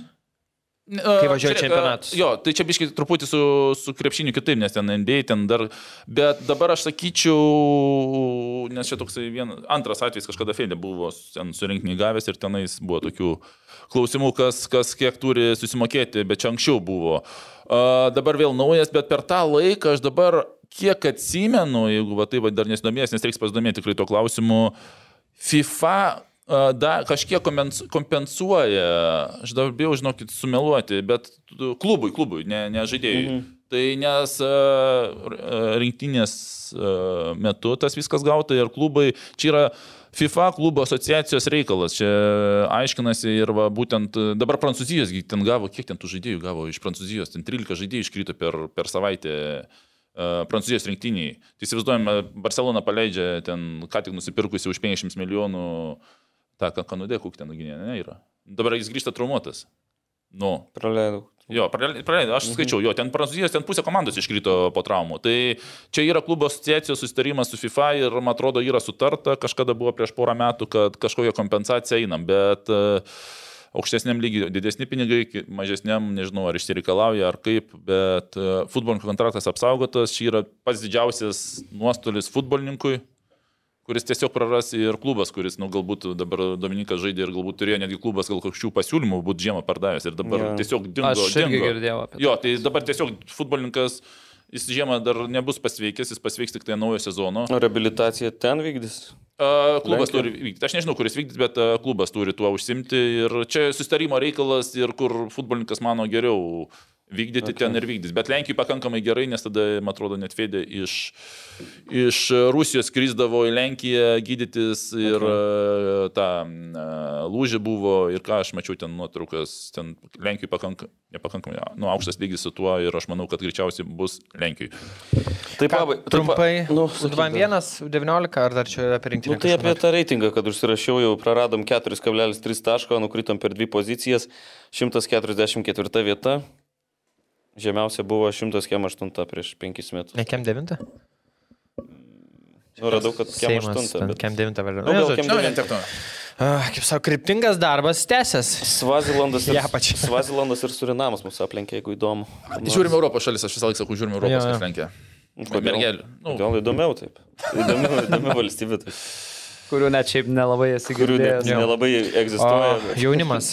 Speaker 6: Kai
Speaker 5: važiuoja čempionatus.
Speaker 6: Jo, tai čia biškai truputį su, su krepšiniu kitaip, nes ten NBA, ten dar. Bet dabar aš sakyčiau, nes čia toksai vien, antras atvejis kažkada Fedė buvo ten surinkti gavęs ir tenais buvo tokių klausimų, kas, kas kiek turi susimokėti, bet čia anksčiau buvo. Uh, dabar vėl naujas, bet per tą laiką aš dabar kiek atsimenu, jeigu va, tai va, dar nesidomėjęs, nes reiks pasidomėti tikrai to klausimu, FIFA da, kažkiek kompensuoja, aš dabar bijau, žinokit, sumeluoti, bet klubui, klubui, ne, ne žaidėjui. Mhm. Tai nes rinktinės metu tas viskas gauta ir klubai, čia yra FIFA klubo asociacijos reikalas, čia aiškinasi ir va, būtent dabar Prancūzijos ten gavo, kiek ten tų žaidėjų gavo iš Prancūzijos, ten 13 žaidėjų iškrito per, per savaitę Prancūzijos rinktiniai. Tai įsivaizduojame, Barcelona paleidžia ten ką tik nusipirkusi už 500 milijonų tą ką- kanudė, kokia ten gynė, ne, yra. Dabar jis grįžta traumuotas. Nu,
Speaker 3: praleidau.
Speaker 6: jo, praleidai, aš skaičiau, jo, ten Prancūzijos, ten pusė komandos iškrito po traumų. Tai čia yra klubo asociacijos susitarimas su FIFA ir, man atrodo, yra sutarta, kažkada buvo prieš porą metų, kad kažkokią kompensaciją einam, bet uh, aukštesniam lygiui didesni pinigai, mažesniam, nežinau, ar išsireikalauja, ar kaip, bet uh, futbolininko kontraktas apsaugotas, čia yra pats didžiausias nuostolis futbolininkui, kuris tiesiog praras ir klubas, kuris, nu, galbūt dabar Dominikas žaidė ir galbūt turėjo netgi klubas gal kažkokių pasiūlymų būti žiemą pardavęs ir dabar yeah. tiesiog dingo.
Speaker 4: Aš irgi
Speaker 6: dingo.
Speaker 4: girdėjau apie tai.
Speaker 6: Jo, tai dabar tiesiog futbolininkas, jis žiemą dar nebus pasveikęs, jis pasveiks tik tai naujo sezono.
Speaker 3: Reabilitacija ten vykdys.
Speaker 6: Uh, klubas
Speaker 3: Lenkija.
Speaker 6: turi vykdyti. Aš nežinau, kuris vykdys, bet uh, klubas turi tuo užsimti. Ir čia sustarimo reikalas ir kur futbolininkas mano geriau vykdyti, okay. ten ir vykdys. Bet Lenkijai pakankamai gerai, nes tada, man atrodo, net Fedė iš, iš Rusijos krizdavo į Lenkiją gydytis ir okay. tą uh, lūžį buvo ir ką aš mačiau ten nuotraukas, ten Lenkijai pakankamai, nepakankamai, nu, aukštas lygis su tuo ir aš manau, kad greičiausiai bus Lenkijai.
Speaker 3: Taip, pabai.
Speaker 5: Trumpai,
Speaker 3: Nu,
Speaker 5: nu, 2-1, 19 ar dar čia apie rinktinę?
Speaker 3: Nu, tai apie tą reitingą, kad užsirašiau, jau praradom 4,3 taško, nukritom per dvi pozicijas, 144 vieta, žemiausia buvo 108 prieš 5 metus.
Speaker 5: Ne, kem 9?
Speaker 3: Nu, radau, kad kem
Speaker 5: Seimas,
Speaker 3: 8,
Speaker 5: ten
Speaker 3: bet...
Speaker 5: kem 9 vėliau.
Speaker 3: Nu,
Speaker 5: Nu,
Speaker 3: kem
Speaker 6: Nu,
Speaker 3: 9.
Speaker 6: netektų.
Speaker 5: Ah, Kaip savo, kryptingas darbas tęsės.
Speaker 3: Svazilandas ir. Svazilandas ir Surinamas mūsų aplenkė, jeigu įdomu.
Speaker 6: Žiūrime Europos šalis, aš visą laiką sakau, žiūrime Europos, kas Lenkija.
Speaker 3: Kodėl?
Speaker 6: Mergelė. Nu,
Speaker 3: Gal įdomiau taip. Įdomiau, įdomiau valstybė. Tai.
Speaker 4: kurių net šiaip nelabai esi
Speaker 3: Kurių net
Speaker 4: girdėjęs.
Speaker 3: nelabai
Speaker 5: O,
Speaker 3: egzistuoja. bet-
Speaker 5: jaunimas.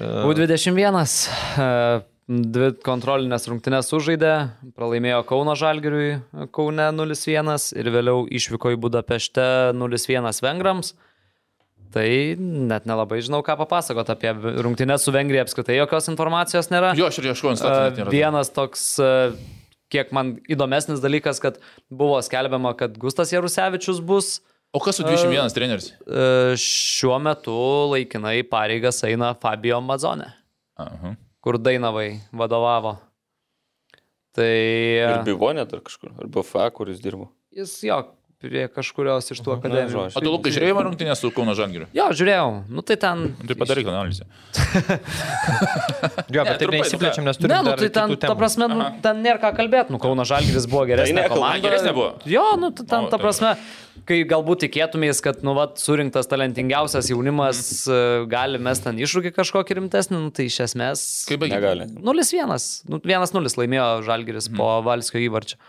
Speaker 4: U21. Dvi kontrolinės rungtynės sužaidė, pralaimėjo Kauno Žalgiriui Kaune 0-1 ir vėliau išvyko į Budapešte 0-1 vengrams. Tai net nelabai žinau, ką papasakot apie rungtynės su Vengrija, apskritai jokios informacijos nėra.
Speaker 6: jo, aš ir ieškojau instanciją.
Speaker 4: Vienas toks, kiek man įdomesnis dalykas, kad buvo skelbiama, kad Gustas Jarusevičius bus
Speaker 6: O kas su 21 treneris?
Speaker 4: e, šiuo metu laikinai pareigas eina Fabio Mazonė
Speaker 6: Aha.
Speaker 4: Kur Dainavai vadovavo. Tai
Speaker 3: Ir
Speaker 4: e,
Speaker 3: Bivonė dar kažkur. Ar BFA, kuris dirbo.
Speaker 4: jis jo, prie kažkurios iš tų akademijų.
Speaker 6: O tu Lukai žiūrėjai rungtynės su Kauno Žangiriu?
Speaker 4: Jo, žiūrėjau, nu tai ten.
Speaker 6: Tai padaryk analizę.
Speaker 5: Jo, bet taip
Speaker 6: trumpai,
Speaker 5: neįsiplečiam, nes turime.
Speaker 4: Ne, nu tai ten, ta prasme, nu, ten nėra ką kalbėti, nu Kauno Žalgiris buvo geresnė
Speaker 3: ne, Kauno
Speaker 4: komanda.
Speaker 6: geresnė buvo?
Speaker 4: Jo, nu tai ten, ta
Speaker 6: tai-
Speaker 4: prasme, kai galbūt tikėtumės, kad, nu, vat, surinktas talentingiausias jaunimas mm. gali mes ten iššūkį kažkokį rimtesnį, nu tai iš esmės...
Speaker 6: Kaip baigė?
Speaker 3: Negali.
Speaker 4: 0-1, nu, 1-0 laimėjo Žalgiris mm. po Valskio įvarčio.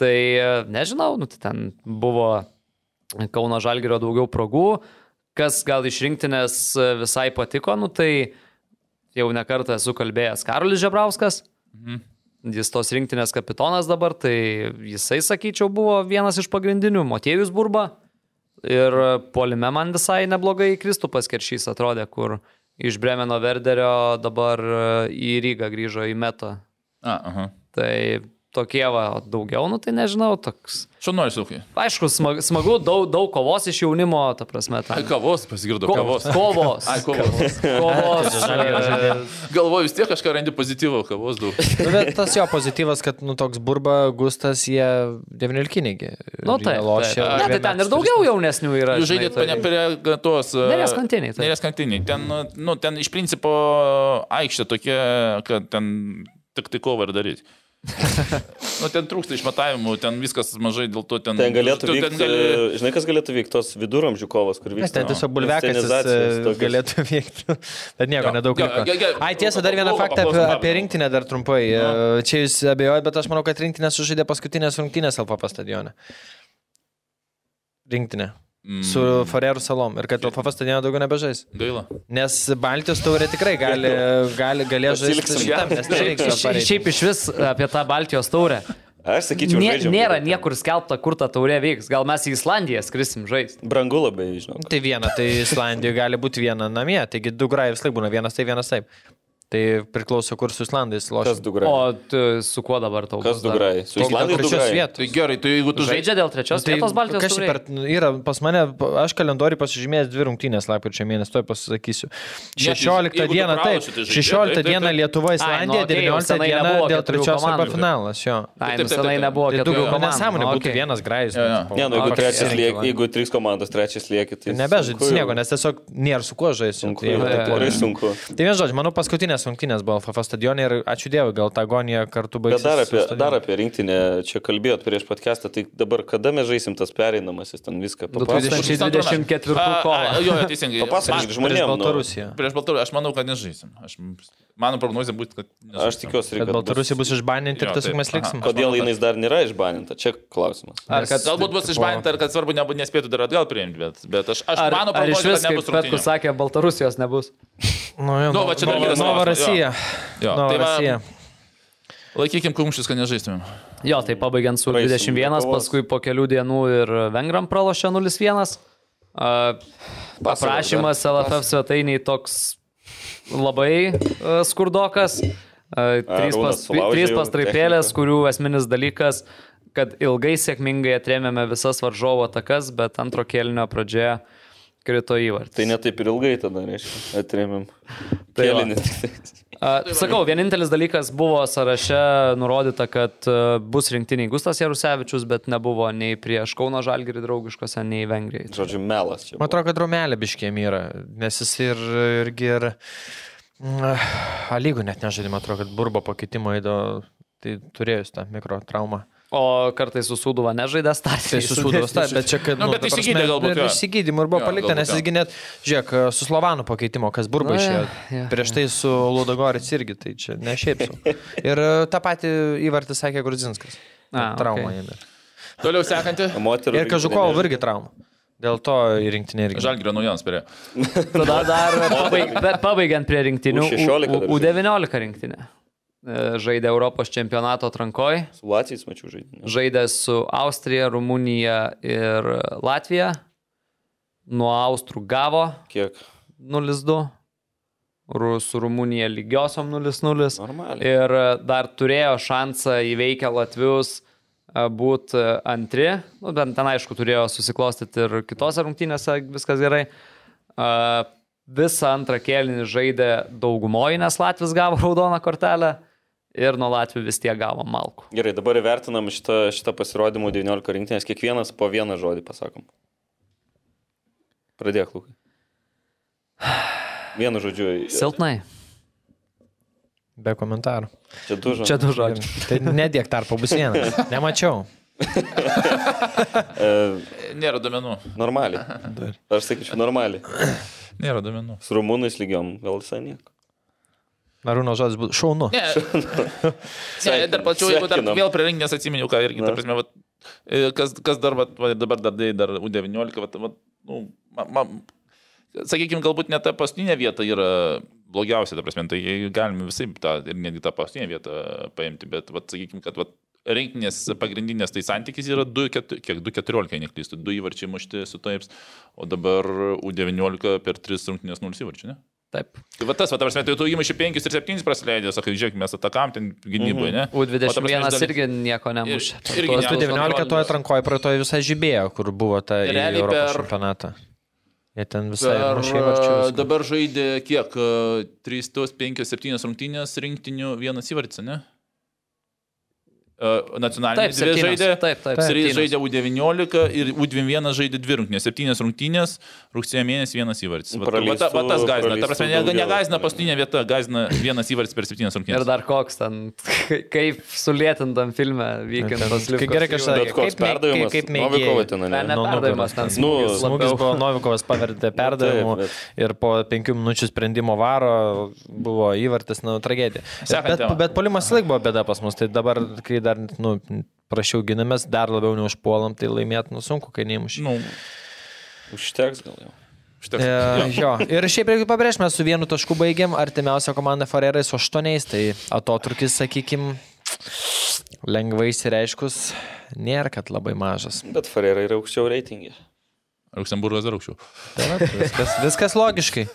Speaker 4: Tai e, nežinau, nu, tai ten buvo Kauno Žalgirio daugiau progų, kas gal iš rinktinės e, visai patiko, nu tai jau nekartą esu kalbėjęs Karolis Žebrauskas.
Speaker 6: Mhm.
Speaker 4: Jis tos rinktinės kapitonas dabar, tai jisai, sakyčiau, buvo vienas iš pagrindinių. Motiejus Burba ir polime man visai neblogai Kristupas Keršys atrodė, kur iš Bremeno Verderio dabar e, į Rygą grįžo į metą.
Speaker 6: A, aha.
Speaker 4: Tai tokie va, daugiau, nu tai nežinau, toks.
Speaker 6: Šaunuolis ūkiai.
Speaker 4: Aišku, smag, smagu, daug, daug kovos iš jaunimo, ta prasme.
Speaker 6: Ai,
Speaker 4: Ten.
Speaker 6: kavos, pasigirdo
Speaker 4: Ko,
Speaker 6: kavos.
Speaker 4: kovos.
Speaker 6: Ai, kovos.
Speaker 4: Kovos.
Speaker 6: Galvoju, vis tiek kažką randi pozityvo, kavos daug.
Speaker 5: Nu, bet tas jo pozityvas, kad, nu, toks burba, gustas, jie devinilkinigi.
Speaker 4: Nu taip. taip. Ne, tai ten ir daugiau jaunesnių yra.
Speaker 6: Jūs
Speaker 4: žinai,
Speaker 6: žaidėt
Speaker 4: tai-
Speaker 6: prie, tos... e,
Speaker 4: Neries krantiniai, taip.
Speaker 6: Neries krantiniai. Ten, nu, ten iš principo aikštė tokia, kad ten tik tai kovą ir daryti. Nu, ten trūksta išmatavimų, ten viskas mažai, dėl to ten...
Speaker 3: Ten galėtų
Speaker 6: tu-
Speaker 3: vykti,
Speaker 6: gali...
Speaker 3: žinai, kas galėtų vykti, tos viduramžių kovos, kur vyksta.
Speaker 5: ten tiesiog bulvekas
Speaker 3: tokios.
Speaker 5: galėtų vykti. Bet nieko,
Speaker 6: Jo,
Speaker 5: nedaug
Speaker 6: jo, ge- ge-
Speaker 5: Ai, tiesa, dar vieną faktą apie, apie rinktinę dar trumpai. E, Čia jūs abejojate, bet aš manau, kad rinktinė sužaidė paskutinės rungtynės LFP stadione. Rinktinė.
Speaker 6: Mm,
Speaker 5: Su Farerų salom. Ir kad LFP stadione daugiau nebežais.
Speaker 6: Gaila.
Speaker 5: Nes Baltijos taurė tikrai gali, gali, galės žaisti šitam, nes nereiks
Speaker 4: Šiaip, iš vis apie tą Baltijos taurę.
Speaker 3: Aš sakyčiau,
Speaker 4: Nė, nėra niekur skelbta, kur ta taurė vyks. Gal mes į Islandiją skrisim žaisti.
Speaker 3: Brangu labai, žinau.
Speaker 5: Tai viena, tai Islandijoje gali būti viena namie, taigi du grajai vis laik būna vienas tai vienas taip. Tai priklauso, kur su Islandais
Speaker 3: Kas
Speaker 5: lošia.
Speaker 3: du grai?
Speaker 4: O tu, su kuo dabar tau?
Speaker 3: Kas
Speaker 4: bus
Speaker 3: du
Speaker 4: dar?
Speaker 3: grai? Su Islandais du
Speaker 5: trečios vietos.
Speaker 6: Tai gerai, tai jeigu tu žaidži...
Speaker 4: Žaidžia dėl trečios
Speaker 5: Tai
Speaker 4: vietos Baltijos
Speaker 5: kas
Speaker 4: taurėje.
Speaker 5: per, yra pas mane, aš kalendoriui pasižymėjęs dvi rungtynės lapkričio mėnesį, to pasakysiu. 16
Speaker 6: jeigu tu
Speaker 5: dieną, taip,
Speaker 6: tai žaidži,
Speaker 5: 16
Speaker 6: taip, taip,
Speaker 5: dieną. Lietuva,
Speaker 4: nu,
Speaker 5: Islandija,
Speaker 4: okei, jau
Speaker 5: 19
Speaker 4: senai
Speaker 5: dieną dėl trečios arba finalas, jo.
Speaker 4: Ai,
Speaker 6: Taip,
Speaker 4: nu, senai nebuvo
Speaker 5: Tai daugiau
Speaker 4: komandų.
Speaker 5: nesąmonė būtų vienas grajus.
Speaker 3: Ne, nu, jeigu trys komandos trečias lieki, tai...
Speaker 5: Nebežaidži
Speaker 3: sunku jau.
Speaker 5: nieko, nes tiesiog nėra su kuo žaisti. Tai, tai, tai vien žodžiu, manau, paskutinės rungtynės buvo FF stadione ir ačiū Dievui, gal tą agoniją kartu baigsis.
Speaker 3: Bet dar apie, dar apie rinktinę, čia kalbėjot prieš podcastą, tai dabar kada mes žaisim tas pereinamasis, ten viską papasakok.
Speaker 4: 2024
Speaker 6: A,
Speaker 4: kovą.
Speaker 6: a, Jo, jo, teisingai.
Speaker 3: Papasakok
Speaker 5: Prieš
Speaker 3: žmonėms. Nu,
Speaker 5: Baltarusiją.
Speaker 6: Prieš Baltarusiją, aš manau, kad nežaisim. Aš, mano prognozija būtų, kad nežaisim.
Speaker 3: aš tikiuosi,
Speaker 5: Kad Baltarusija bus išbaninti ir tiesiog mes liksim.
Speaker 6: Aha.
Speaker 3: Kodėl jinai dar nėra išbaninta? Čia klausimas.
Speaker 4: Ar kad,
Speaker 6: Galbūt bus išbaninta ir kad svarbu nebūt nespėtų dar atgal priimti, bet, bet aš, aš
Speaker 4: ar,
Speaker 6: mano
Speaker 4: ar
Speaker 6: prognozija, kad nebus
Speaker 4: Petkus
Speaker 6: rungtynių.
Speaker 4: sakė, Baltarusijos nebus?
Speaker 5: Nu, jo,
Speaker 6: Nu, va, čia dar kitas
Speaker 5: Nova
Speaker 6: klausimas, jo.
Speaker 5: Rasija.
Speaker 6: Jo,
Speaker 5: Nova
Speaker 6: tai
Speaker 5: Rasija.
Speaker 6: Laikykim kumščius, kad nežaistumėm.
Speaker 4: Jo, tai pabaigiant su
Speaker 3: Praeisim
Speaker 4: 21,
Speaker 3: Lietuvos.
Speaker 4: paskui po kelių dienų ir Vengram pralošė 0-1. Uh, Paprašymas LFF svetainiai toks labai uh, skurdokas. Uh, trys, pas, trys
Speaker 3: jau
Speaker 4: pastraipėlės, kurių esminis dalykas, kad ilgai sėkmingai atrėmėme visas varžovo atakas, bet antro kėlinio pradžioje krito įvartis.
Speaker 3: Tai netaip ir ilgai tada, reiškia, atrėmėm.
Speaker 4: Tai
Speaker 3: tai.
Speaker 4: A, sakau, vienintelis dalykas buvo sąraše nurodyta, kad a, bus rinktiniai Gustas Jarusevičius, bet nebuvo nei prieš Kauno Žalgirį draugiškose, nei Vengrijai.
Speaker 3: Žodžiu, melas čia.
Speaker 5: Man
Speaker 3: buvo.
Speaker 5: atrodo, kad Romelė biškėm yra, nes jis ir, irgi ir... mm, A lygų net nežaidė, man atrodo, kad burbo pakeitimo įdo, tai turėjo jis tą mikrotraumą.
Speaker 4: O kartais su Sūduva nežaidė startą.
Speaker 5: Tai susūdavos, tai, bet čia, kad...
Speaker 6: Nu, bet
Speaker 5: ta prasme,
Speaker 6: išsigydė galbūt,
Speaker 5: ir
Speaker 6: jo.
Speaker 5: Išsigydymų ir buvo palikta, nes jisgi net, žiūrėk, su Slovanu pakeitimo, kas burba
Speaker 4: Nu,
Speaker 5: išėjo.
Speaker 4: jo, jo,
Speaker 5: Prieš tai su Ludogorits irgi, tai čia ne šiaip sau. Ir e, tą patį įvartį sakė Grudzinskas.
Speaker 4: A,
Speaker 5: Trauma
Speaker 4: okei.
Speaker 5: jame.
Speaker 6: Toliau sekanti.
Speaker 3: Moterų
Speaker 5: Ir Kažukovo irgi trauma. Dėl to į rinktinį irgi.
Speaker 6: Žalgirio naujienos perėjo.
Speaker 4: Tada dar pabaigiant prie rinktinių.
Speaker 3: U16 dar
Speaker 4: U- U19 rinktinė. E, Žaidė Europos čempionato atrankoje.
Speaker 3: Su Latvijais mačiau žaidimą.
Speaker 4: Žaidė su Austrija, Rumunija ir Latvija. Nuo Austrų gavo
Speaker 3: Kiek?
Speaker 4: 0-2. Ru- Su Rumunija lygiosiom 0-0.
Speaker 3: Normaliai.
Speaker 4: Ir e, dar turėjo šansą įveikę Latvius būti antri. Nu, bent ten aišku turėjo susiklostyti ir kitose rungtynėse viskas gerai. Visą antrą kėlinį žaidė daugumoji, nes Latvijas gavo raudoną kortelę ir nuo Latvijų vis tiek gavo malku.
Speaker 3: Gerai, dabar įvertinam šitą, šitą pasirodymą 19 rinktinės, kiekvienas po vieną žodį pasakom. Pradėk, Lukai. Vienu žodžiu.
Speaker 4: Silpnai.
Speaker 5: Be komentarų.
Speaker 3: Čia du žodžiai.
Speaker 4: Čia du žodžiai.
Speaker 5: Tai nedėk tarpo bus vienas. Nemačiau.
Speaker 3: E,
Speaker 6: Nėra domenų.
Speaker 3: normaliai. Aš sakyčiau, normaliai.
Speaker 6: Nėra domenų.
Speaker 3: Su rumūnais lygiom gal visai nieko.
Speaker 5: Narūno žodis būtų šaunu.
Speaker 6: Ne, ne dar plačiau, jeigu dar vėl prie renginės atsiminiau, ką irgi, ta prasme, vat, e, kas, kas dar, vat, va, dabar dar, dai, dar U19, vat, vat, nu, ma, ma, sakykime, galbūt ne ta paskutinė vieta yra blogiausia, ta prasme, tai galime visai tą ir netgi tą paskutinę vietą paimti, bet, vat, sakykime, kad vat, rinkinės pagrindinės tai santykis yra 2-14, kiek 2-14, neklystu, 2 įvarčiai mušti su taips, o dabar U19 per 3 rungtynės 0 įvarčių, ne?
Speaker 4: Taip.
Speaker 6: Tai va tas, va, ta prasme, tai tu įmuši 5 ir 7 prasileidai, sakai, žiūrėk, mes atakam ten gynyboje, ne? O ta prasme,
Speaker 4: U21
Speaker 6: iš dali-
Speaker 4: irgi nieko nemušė.
Speaker 6: Ir- irgi
Speaker 4: Tuos
Speaker 6: ne-
Speaker 5: Tu 19 toje atrankoje praeitoje visai žibėjo, kur buvo ta
Speaker 7: Realiai
Speaker 5: Europos
Speaker 7: per-
Speaker 5: čempionatą. Jie ten visai mušė varčius.
Speaker 7: dabar žaidė kiek? 3, 5, 7 rungtynės rinktinių, vienas įvartis, ne? Nacionalinė
Speaker 4: Taip, septynios.
Speaker 7: žaidė.
Speaker 4: Taip, taip, septynios.
Speaker 7: žaidė U19 ir U21 žaidė dvi rungtynės. Septynės rungtynės, rugsėjo mėnesį vienas įvartis. Va, va, ta- va, tas
Speaker 3: Praleistų-
Speaker 7: gazina. Ta prasme,
Speaker 3: praleistų
Speaker 7: ne, negazina paskutinė vieta, gazina vienas įvartis per septynias
Speaker 4: Ir
Speaker 7: rungtynės.
Speaker 4: dar koks ten, kaip sulėtintam filme vykintas
Speaker 5: Kai gerai kažkas
Speaker 3: Bet koks
Speaker 5: kaip
Speaker 3: perdavimas,
Speaker 5: kaip- kaip
Speaker 3: Novikovo
Speaker 5: mėgėjai.
Speaker 3: ten,
Speaker 4: Ne,
Speaker 3: ne?
Speaker 4: perdavimas ten.
Speaker 3: Nu,
Speaker 4: smūgis
Speaker 5: buvo Novikovas pavertė perdavimu
Speaker 3: taip,
Speaker 5: ir po penkių minučių sprendimo varo buvo įvartis, nu, tragedija. Bet, bet polimas laik buvo bėda pas mus, tai dabar, kai dar, nu, prašiau ginamės, dar labiau neužpuolam, tai laimėti, nu, sunku, kai neįmuši.
Speaker 7: Nu,
Speaker 3: Užteks gal jau.
Speaker 7: užteks.
Speaker 5: E,
Speaker 7: Jo.
Speaker 5: Ir šiaip reikia pabrėžti, mes su vienu tašku baigėm, artimiausia komanda Farerai su aštuoniais, tai atotrukis, sakykim, lengvai įsireiškus, nėra, kad labai mažas.
Speaker 3: Bet Ferrera yra aukščiau reitingė.
Speaker 7: Liuksemburgas dar aukščiau.
Speaker 5: Tai va, viskas, viskas logiškai.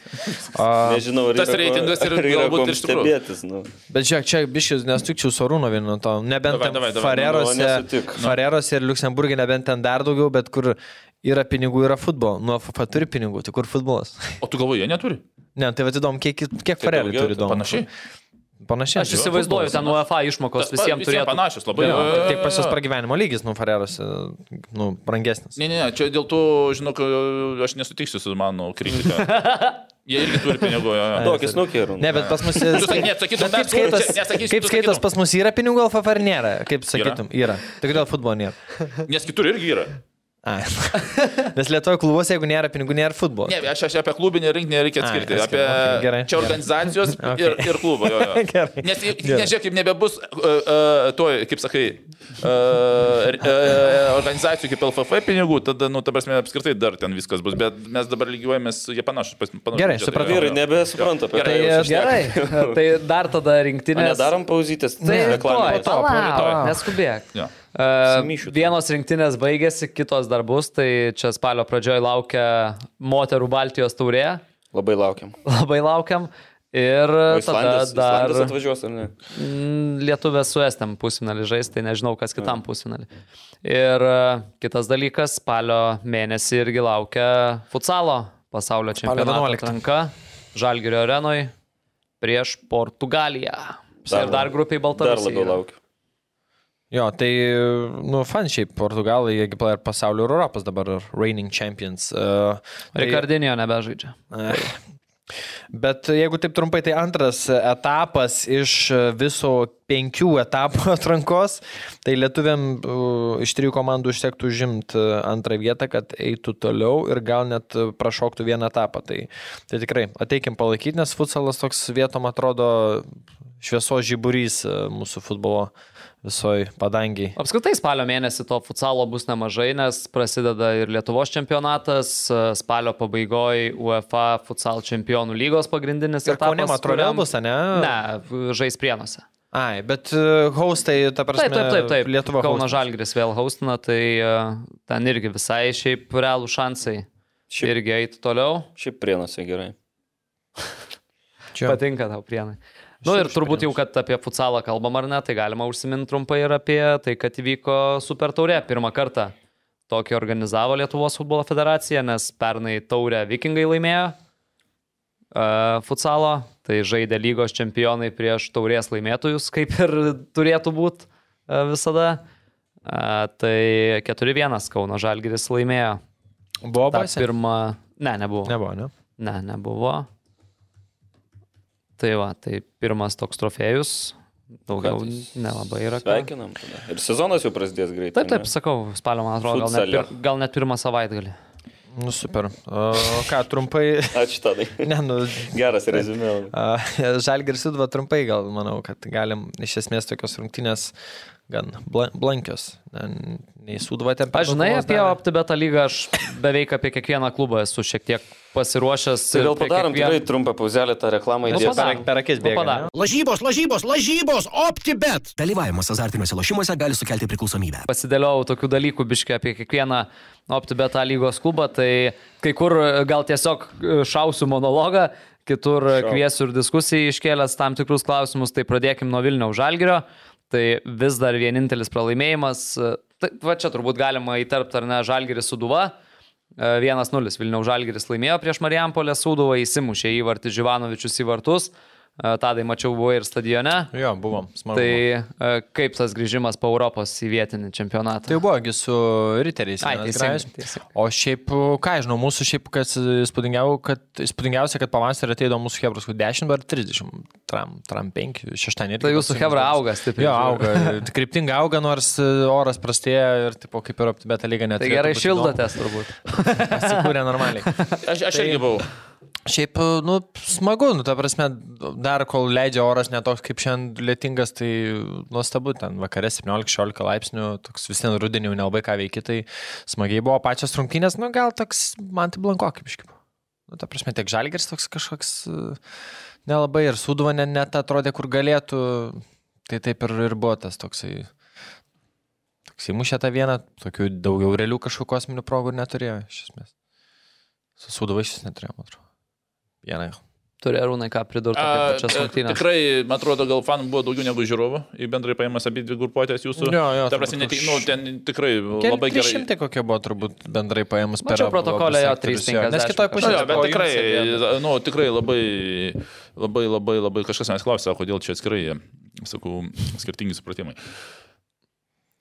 Speaker 5: O,
Speaker 3: Nežinau, ar
Speaker 7: tas reitingas ir
Speaker 3: yra
Speaker 7: galbūt tikrųjų.
Speaker 3: stebėtis. Nu.
Speaker 5: Bet žiūrėk, čia biškis nestikčiau su Arūno vienu to. Nebent
Speaker 7: Davai,
Speaker 5: ten
Speaker 7: davai, davai.
Speaker 5: Farerose,
Speaker 3: Nu, nesutik.
Speaker 5: Farerose ir Luksemburgė, nebent ten dar daugiau, bet kur yra pinigų, yra futbolo. Nu, FFA turi pinigų, tai kur futbolas?
Speaker 7: O tu galvoji, jie neturi?
Speaker 5: Ne, tai vad įdomu, kiek, kiek Farerai
Speaker 3: daugiau,
Speaker 5: turi
Speaker 3: tai
Speaker 5: įdomu.
Speaker 7: Panašiai.
Speaker 5: Panašiai.
Speaker 4: Aš įsivaizduoju, ten UEFA išmokos visiems turėtų.
Speaker 7: Panašios labai.
Speaker 5: Jo, Taip pas jūs pragyvenimo lygis, nu, Farerose, nu, brangesnis.
Speaker 7: Ne, ne, ne, čia dėl to, žinok, aš nesutiksiu su mano kritika. Jie irgi turi pinigų.
Speaker 3: Tokį snukį ir.
Speaker 5: Ne, bet pas mus...
Speaker 7: Ne, sakytum,
Speaker 5: kaip
Speaker 7: čia nesakysiu,
Speaker 5: kaip
Speaker 7: sakytum.
Speaker 5: pas mus yra pinigų alfa ar nėra? Kaip sakytum, yra. Tai kodėl futbolo nėra?
Speaker 7: Nes kitur irgi yra.
Speaker 5: Nes Lietuvoje klubuose, jeigu nėra pinigų, nėra futbolo.
Speaker 7: Ne, aš, aš apie klubinį rinkinį reikia atskirti.
Speaker 5: atskirti,
Speaker 7: Apie
Speaker 5: okei, gerai,
Speaker 7: čia
Speaker 5: gerai.
Speaker 7: organizacijos
Speaker 5: Okay.
Speaker 7: ir, ir klubo. Jo, jo. Nes, nežiūrėk, kaip nebebus uh, uh, to, kaip sakai, organizacijų kaip LFF pinigų, tada, nu, ta prasme, apskritai dar ten viskas bus, bet mes dabar lygiuojamės, jie panašus. panašus
Speaker 5: Gerai, supratau.
Speaker 3: Vyrai
Speaker 7: jo.
Speaker 3: nebesupranta apie
Speaker 7: Gerai,
Speaker 3: tai.
Speaker 4: Gerai, tai dar tada
Speaker 3: O
Speaker 4: rinktinės.
Speaker 3: Nedarom pauzytės.
Speaker 4: Tai
Speaker 5: palauk.
Speaker 4: neskubėk.
Speaker 7: Jo.
Speaker 4: Uh, vienos rinktinės baigėsi, kitos dar bus, tai čia spalio pradžioje laukia moterų Baltijos taurė,
Speaker 3: Labai laukiam.
Speaker 4: labai laukiam. Ir
Speaker 3: O
Speaker 4: tada
Speaker 3: Islandės,
Speaker 4: dar
Speaker 3: Islandės atvažiuos, ar ne?
Speaker 4: mm, lietuvės su Estam pusfinalį žais, tai nežinau, kas kitam pusfinalį. Ir e, kitas dalykas, spalio mėnesį irgi laukia futsalo pasaulio čempionato
Speaker 5: 11.
Speaker 4: atranka Žalgirio arenoj prieš Portugaliją.
Speaker 3: Dar
Speaker 4: ir dar grupiai
Speaker 3: Dar
Speaker 4: Baltarusija.
Speaker 3: labiau
Speaker 4: yra.
Speaker 3: laukiu.
Speaker 5: Jo, tai, nu, fan šiaip, Portugalai, jiegi ir pasaulio ir Europos dabar reigning champions. Uh, tai-
Speaker 4: Rikardinio nebežaidžia.
Speaker 5: Ai. Bet jeigu taip trumpai, tai antras etapas iš viso penkių etapų atrankos, tai lietuviam iš trijų komandų užtektų žimti antrą vietą, kad eitų toliau ir gal net prašoktų vieną etapą. Tai, tai tikrai ateikim palaikyti, nes futsalas toks vietom atrodo šviesos žiburys uh, mūsų futbolo visoji padangiai.
Speaker 4: Apskritai spalio mėnesį to futsalo bus nemažai, nes prasideda ir Lietuvos čempionatas, spalio pabaigoje UEFA futsal čempionų lygos pagrindinis
Speaker 5: Ir
Speaker 4: etapas.
Speaker 5: Vėl
Speaker 4: kuriam-
Speaker 5: bus, ne?
Speaker 4: Ne, žais prienuose.
Speaker 5: Ai, bet uh, hostai, ta prasme,
Speaker 4: Taip, taip, taip, taip.
Speaker 5: Lietuva.
Speaker 4: Kauno. Žalgris vėl haustina, tai e, ten irgi visai šiaip realų šansai.
Speaker 3: Šiaip-
Speaker 4: Irgi eiti toliau.
Speaker 3: Šiaip prienuose gerai.
Speaker 5: Čia.
Speaker 4: Patinka tau prienai. Na nu, ir turbūt jau, kad apie futsalą kalbam ar ne, tai galima užsiminti trumpai ir apie tai, kad įvyko Super Taurė pirmą kartą. Tokį organizavo Lietuvos futbolo federacija, nes pernai taurę vikingai laimėjo uh, futsalo, tai žaidė lygos čempionai prieš taurės laimėtojus, kaip ir turėtų būti uh, visada. Uh, tai 4-1 Kauno Žalgiris laimėjo.
Speaker 5: Buvo baisė?
Speaker 4: pirmą. Ne, nebuvo.
Speaker 5: Nebuvo, ne?
Speaker 4: Ne, nebuvo. Tai va, tai pirmas toks trofėjus. Daugiau nelabai yra.
Speaker 3: Sveikinam. tada. Ir sezonas jau prasidės greitai.
Speaker 4: Taip, taip, sakau, spalio, man atrodo, gal net, pir, gal net pirmą savaitgalį.
Speaker 5: Nu, super. O ką, trumpai.
Speaker 3: ne? Ačiū tadai.
Speaker 5: Ne, nu,
Speaker 3: Geras rezumė.
Speaker 5: Žalgiris Sudva trumpai gal, manau, kad galim iš esmės tokios rungtynės gan bla- blankios. Ne, Nei Sudva ten per
Speaker 4: Aš žinai, apie
Speaker 5: davė.
Speaker 4: OptiBetą lygą aš beveik apie kiekvieną klubą esu šiek tiek pasiruošęs.
Speaker 3: Tai
Speaker 4: prie
Speaker 3: padarom
Speaker 4: kiekvien-
Speaker 3: tikrai trumpą pauzelę tą reklamą
Speaker 4: Nu,
Speaker 5: per, per akis
Speaker 4: Nu,
Speaker 5: bėga.
Speaker 4: padarom.
Speaker 5: ne?
Speaker 1: Lažybos, lažybos, lažybos, optibet.
Speaker 2: Dalyvavimas azartiniuose lošimuose gali sukelti priklausomybę.
Speaker 4: pasidėliau tokių dalykų biškai apie kiekvieną OptiBeta lygos klubą, tai kai kur gal tiesiog šausiu monologą, kitur kviesiu ir diskusijai iškėlęs tam tikrus klausimus, tai pradėkim nuo Vilniaus Žalgirio. Tai vis dar vienintelis pralaimėjimas. Tai, va čia turbūt galima įtarpti, ar ne, Žalgiris Suduva. 1-0 Vilniaus Žalgiris laimėjo prieš Marijampolę Sūduvą, įsimušė įvartį Živanovičius į vartus. E, Tadai mačiau buvo ir stadione.
Speaker 5: Jo, buvom, smagu.
Speaker 4: Tai e, kaip tas grįžimas po Europos į vietinį čempionatą?
Speaker 5: Tai buvogi su riteriais.
Speaker 4: Ai, teisingai, teisingai.
Speaker 5: O šiaip, ką žinau, mūsų šiaip, kas įspūdingiau- kad, įspūdingiausia, kad pavasarį ateidavo mūsų Hebras 10 ar 30, tram, tram 5, šeštadienį.
Speaker 4: Tai jūsų Hebra auga stipriai.
Speaker 5: Jo, auga. Kryptingai auga, nors e, oras prastėja ir, tipo, kaip ir optibeta lyga net.
Speaker 4: Tai gerai šildotės turbūt.
Speaker 5: Atsikūrė normaliai.
Speaker 6: Aš, aš irgi buvau.
Speaker 5: Šiaip, nu, smagu, nu, ta prasme, dar kol leidžia oras netoks kaip šiandien lietingas, tai nuostabu, ten vakare 17-16 laipsnių, toks vis vien rudenį jau nelabai ką veikia, tai smagiai buvo pačios rungtynės, nu, gal toks, man tai blanko kaip iškipu. Nu, ta prasme, tiek žalgeris toks kažkoks e, nelabai ir suduva net, net atrodė, kur galėtų, tai taip ir, ir buvo tas toksai. Toks įmušė tą vieną, tokių daugiau realių kažkokių kosminių progų neturėjo, iš esmės. Su suduva iš vis neturėjo, man atrodo. Vieną.
Speaker 4: Turi Arūnai ką pridurti apie pačias rungtynės.
Speaker 6: Tikrai, man atrodo, gal fanų buvo daugiau negu žiūrovų, į bendrai paėmas abi dvi grupuotės jūsų.
Speaker 5: Jo, jo,
Speaker 6: Ta prasme, ne
Speaker 5: turbūt
Speaker 6: tik,
Speaker 5: už-
Speaker 6: nu, ten tikrai
Speaker 5: Keli
Speaker 6: labai gerai.
Speaker 5: Šimtai kokie buvo turbūt bendrai paėmus per
Speaker 4: protokole,
Speaker 5: abu
Speaker 4: jo,
Speaker 5: sektorius,
Speaker 4: 350
Speaker 5: Nes kitoj
Speaker 6: Nu,
Speaker 5: pusėje.
Speaker 6: jo, bet tikrai, nu, tikrai labai, labai, labai, labai kažkas manęs klausė, kodėl čia atskirai, sakau, skirtingi supratimai.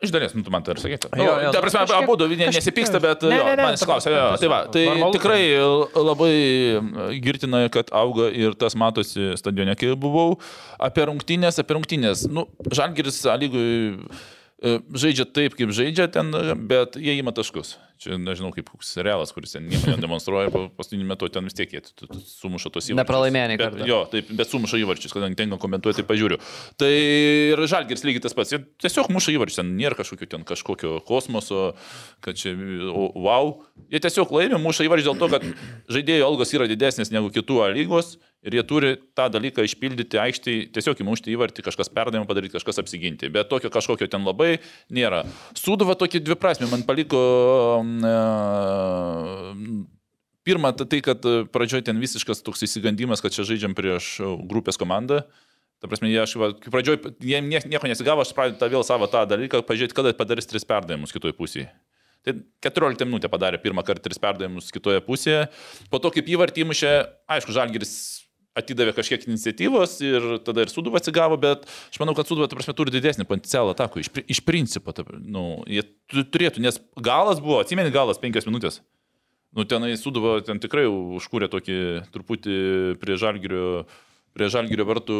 Speaker 6: Iš dalies, nu, tu man tai ir sakai. Nu,
Speaker 5: Jo, jo,
Speaker 6: ta prasme,
Speaker 5: kažkiek-
Speaker 6: abu du nesipyksta, bet
Speaker 5: Ne,
Speaker 6: jo,
Speaker 5: ne, ne,
Speaker 6: manęs
Speaker 5: prasme,
Speaker 6: Jo,
Speaker 5: ta
Speaker 6: tai va, tai
Speaker 5: normalu,
Speaker 6: tikrai labai girtina, kad auga ir tas matosi stadione, kai buvau. Apie rungtynės, apie rungtynės. Nu, Žalgiris lygui žaidžia taip, kaip žaidžia ten, bet jie įima taškus. Čia nežinau, kaip koks realas, kuris ten nieko nedemonstruoja, paskutiniu metu ten vis tiek jie sumuša tos įvarčius.
Speaker 4: Nepralaimėjo karto.
Speaker 6: Jo, taip, bet sumuša įvarčius, kadangi tenka komentuoti, tai pažiūriu. Tai ir Žalgiris lygiai tas pats. Jie tiesiog muša įvarčius, ten nėra kažkokio ten kažkokio kosmoso, kad čia, wow. Jie tiesiog laimi, muša įvarčius dėl to, kad žaidėjų algos yra didesnės negu kitų lygos ir jie turi tą dalyką išpildyti aikštėje, tiesiog įmušti įvartį, kažkas perdavimą padaryti, kažkas apsiginti. Bet tokio kažkokio ten labai nėra. Sūduva tokį dviprasmį man paliko. E, Pirma, ta- tai, kad pradžioje ten visiškas toks įsigandimas, kad čia žaidžiam prieš grupės komandą. Ta prasme, jie, aš, va, kai pradžioje, jie nie- nieko nesigavo, aš pradėjau tą vėl savo tą dalyką, pažiūrėti, kada padarys tris perdavimus kitoje pusėje. Tai 14 minutę padarė pirmą kartą tris perdavimus kitoje pusėje. Po to, kaip įvartį įmušė, aišku, Žalgiris atidavė kažkiek iniciatyvos ir tada ir Suduva atsigavo, bet aš manau, kad Suduva, ta prasme, turi didesnį potencialą atakų. Iš, iš principo, ta, nu, jie tu- turėtų, nes galas buvo, atsimeni galas penkias minutės. Nu, tenai Suduva ten tikrai užkūrė tokį truputį prie Žalgirio, prie Žalgirio vartų.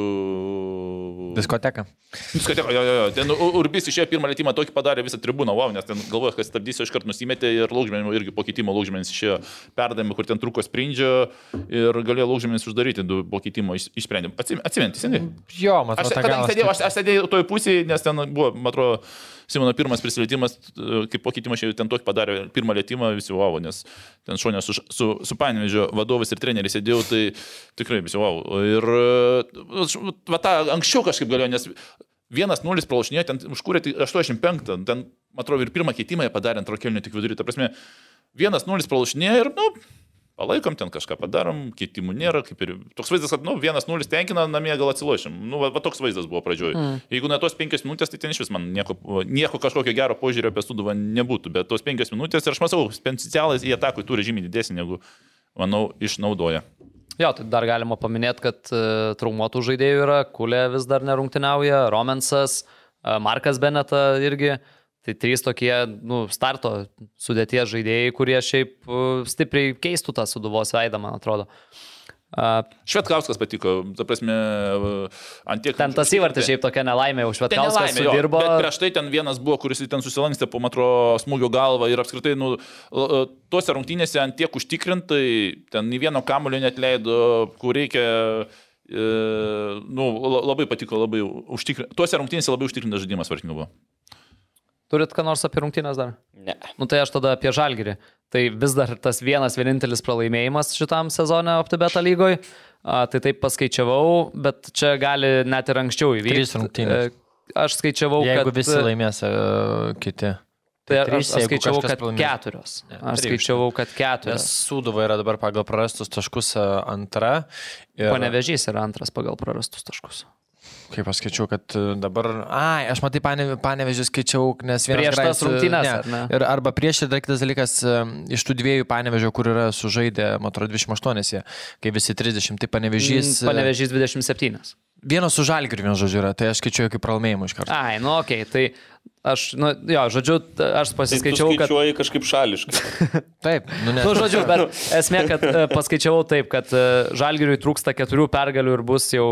Speaker 5: Diskoteka.
Speaker 6: Diskoteka, jo, jo, jo. Ten Urbis išėjo pirmą lėtymą, tokį padarė visą tribūną, wow, nes ten galvoja, kad stabdysiu, iškart nusimetė ir laukžmenį irgi po keitimo laukžmenis išėjo perdavimą, kur ten trūko sprindžio ir galėjo laukžmenis uždaryti, du po keitimo iš- išsprendė. Atsimenti, teisingai?
Speaker 5: Jo, man
Speaker 6: Aš,
Speaker 5: atrodo, ta
Speaker 6: kadangi
Speaker 5: galas
Speaker 6: sėdėjau, aš, aš sėdėjau toj pusėje, nes ten buvo, atrodo, Simono pirmas prisilietimas, e, kaip po keitimo šiandien ten tokį padarė pirmą lietimą, visi wow, nes ten šonė su, su, su Panevežio vadovas ir treneriais sėdėjau, tai tikrai visi wow. Ir e, va tą anksčiau kažkaip galėjau, nes vienas nulis pralašinėjo, ten užkūrė tik 85, ten, atrodo, ir pirmą keitimą jie padarė ant rokelnių tik vidurį. Ta prasme, vienas nulis pralašinėjo ir, nu, palaikom ten kažką padarom, keitimų nėra, kaip ir toks vaizdas, kad, nu, vienas nulis tenkina, namie gal atsilošim. Nu, va, va toks vaizdas buvo pradžioje. Mm. Jeigu ne tos penkias minutės, tai ten iš vis man nieko, nieko kažkokio gero požiūrio apie suduvą nebūtų, bet tos penkias minutės ir aš matau, potencialas į atakų turi žymiai didesnį negu, manau, išnaudoja.
Speaker 4: Jo, tai dar galima paminėti, kad uh, traumuotų žaidėjų yra, Kulė vis dar nerungtiniauja, Romensas, uh, Markas Beneta irgi. Tai trys tokie nu, starto sudėties žaidėjai, kurie šiaip uh, stipriai keistų tą suduvos veidą, man atrodo.
Speaker 6: Švetkauskas patiko, ta prasme, ant tiek...
Speaker 4: ten tas įvartis šiaip tokia nelaimė, už
Speaker 6: Ten
Speaker 4: Švetkauskas.
Speaker 6: Bet prieš tai ten vienas buvo, kuris ten susilankstė po matro smūgio galvą ir apskritai, nu, l- tuose rungtynėse ant tiek užtikrintai, ten nei vieno kamulio net leido, kur reikia, e, nu, la- labai patiko, labai užtikrintai. Tuose rungtynėse labai užtikrintas žaidimas vartinių buvo.
Speaker 4: Turit ką nors apie rungtynės dar?
Speaker 3: Ne.
Speaker 4: Nu tai aš tada apie Žalgirį. Tai vis dar tas vienas vienintelis pralaimėjimas šitam sezone OptiBeta lygoje. Tai taip paskaičiavau, bet čia gali net ir anksčiau įvykti.
Speaker 5: Trys rungtynės.
Speaker 4: E, Aš skaičiavau,
Speaker 5: Jeigu
Speaker 4: kad
Speaker 5: visi laimės, e, kiti.
Speaker 4: Tai aš,
Speaker 5: trys,
Speaker 4: aš
Speaker 5: jeigu
Speaker 4: skaičiavau, kad
Speaker 5: pralaimės.
Speaker 4: keturios.
Speaker 5: Ne,
Speaker 4: Aš
Speaker 5: trijų
Speaker 4: skaičiavau, kad
Speaker 5: Nes
Speaker 4: keturios.
Speaker 5: Sūduva yra dabar pagal prarastus taškus a, antra. Ir,
Speaker 4: Panevežys yra antras pagal prarastus taškus.
Speaker 5: Kaip aš skaičiau, kad e, dabar... Ai, aš matai, pane, panevežį skaičiau, nes vienas
Speaker 4: Prieš tas
Speaker 5: e,
Speaker 4: rungtynes,
Speaker 5: ne,
Speaker 4: ar ne?
Speaker 5: Ir arba prieš ir dar kitas dalykas, e, iš tų dviejų panevežio, kur yra sužaidę, man atrodo, 28, jie, kai visi 30, tai panevežys... e,
Speaker 4: Panevežys 27.
Speaker 5: Vienas su žalgiriu, vienas žodžiu yra, tai aš skaičiuoju kaip pralaimėjimą iš karto.
Speaker 4: Ai, nu okei, okay, tai aš, nu, jo, žodžiu, aš
Speaker 3: Tai
Speaker 4: pasiskaičiau, kad...
Speaker 3: skaičiuoji kažkaip šališkai.
Speaker 5: Taip, nu ne.
Speaker 4: Nu, žodžiu, bet esmė, kad paskaičiavau taip, kad Žalgiriui trūksta keturių pergalių ir bus jau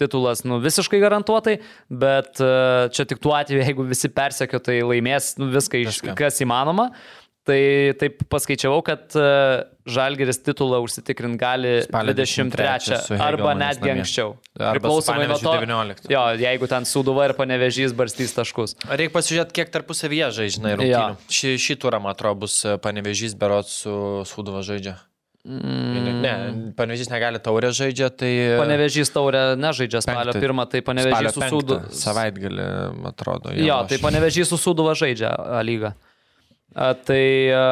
Speaker 4: titulas nu, visiškai garantuotai, bet e, čia tik tuo atveju, jeigu visi persekio, tai laimės nu, viską, iš, kas įmanoma. Tai taip paskaičiavau, kad e, Žalgiris titulą užsitikrint gali
Speaker 5: Spalio
Speaker 4: 23
Speaker 5: su
Speaker 4: arba netgi
Speaker 5: namie.
Speaker 4: anksčiau.
Speaker 5: Arba
Speaker 4: Priklausomai nuo to.
Speaker 5: 19.
Speaker 4: Jo, jeigu ten Sūduva ir Panevežys barstys taškus.
Speaker 5: Reikia pasižiūrėti, kiek tarpusavyje žaidžia rungtynių. Šį, šį turą, man atrodo, bus e, panevežys berot su Sūduva žaidžia. Mm. Ne, panevežys negali taurę žaidžia, tai...
Speaker 4: Panevežys taurė nežaidžia spalio
Speaker 5: Penktą-
Speaker 4: pirmą, tai Panevežys su Sūduva.
Speaker 5: Savaitgalį, atrodo.
Speaker 4: Jo,
Speaker 5: aš-
Speaker 4: tai panevežys su Sūduva žaidžia A lygą. A, Tai a,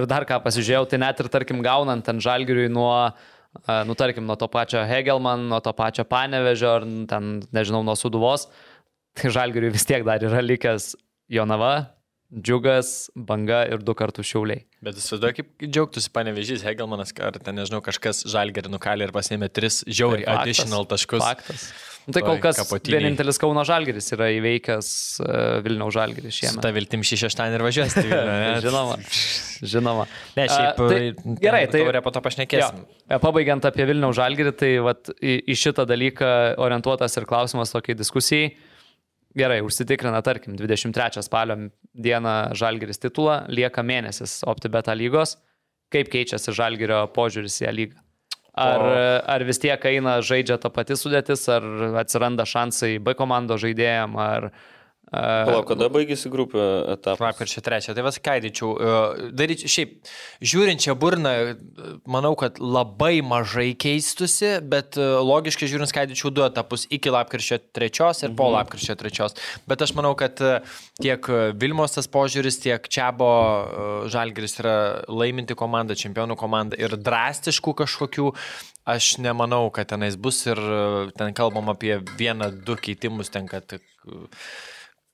Speaker 4: ir dar ką pasižiūrėjau, tai net ir tarkim gaunant ten žalgiriui nuo, nu tarkim, nuo to pačio Hegelman, nuo to pačio Panevežio ar ten, nežinau, nuo Sūduvos, tai žalgiriui vis tiek dar yra likęs Jonava, Džiugas, Banga ir du kartus Šiauliai.
Speaker 5: Bet įsivaizduoju, kaip džiaugtųsi panevežys Hegelmanas, ar ten, nežinau, kažkas žalgerį nukalė ir pasėmė tris žiauriai
Speaker 4: Tai
Speaker 5: additional taškus.
Speaker 4: Faktas. Nu, tai kol kas
Speaker 5: kapotynėj.
Speaker 4: vienintelis Kauno žalgiris yra įveikęs uh, Vilniaus žalgiris
Speaker 5: Su
Speaker 4: šiemet.
Speaker 5: ta viltim šį šeštąjį ir važiuosi. Tai?
Speaker 4: Žinoma, žinoma.
Speaker 5: Ne, šiaip.
Speaker 4: A,
Speaker 5: tai,
Speaker 4: gerai, tai
Speaker 5: Taurė po to pašnekėsim.
Speaker 4: Jo, pabaigiant apie Vilniaus žalgirį, tai vat, į, į šitą dalyką orientuotas ir klausimas tokiai diskusijai. Gerai, užsitikrina, tarkim, 23 spalio dieną žalgiris titulą, lieka mėnesis OptiBeta lygos. Kaip keičiasi žalgirio požiūris į ją lygą? Ar, ar vis tiek eina žaidžia ta pati sudėtis, ar atsiranda šansai B komandos žaidėjim, ar...
Speaker 3: Palauk, kada baigėsi grupė etapas?
Speaker 5: Lapkričio trečią. Tai vas kaidyčiau. Daryčiau, šiaip, žiūrint čia burną, manau, kad labai mažai keistusi, bet logiškai žiūrint, skaidyčiau du etapus iki lapkričio trečios ir po lapkričio trečios. Bet aš manau, kad tiek Vilmos tas požiūris, tiek Čiabo Žalgiris yra laiminti komanda, čempionų komanda ir drastiškų kažkokių. Aš nemanau, kad tenais bus ir ten kalbam apie vieną, du keitimus, ten kad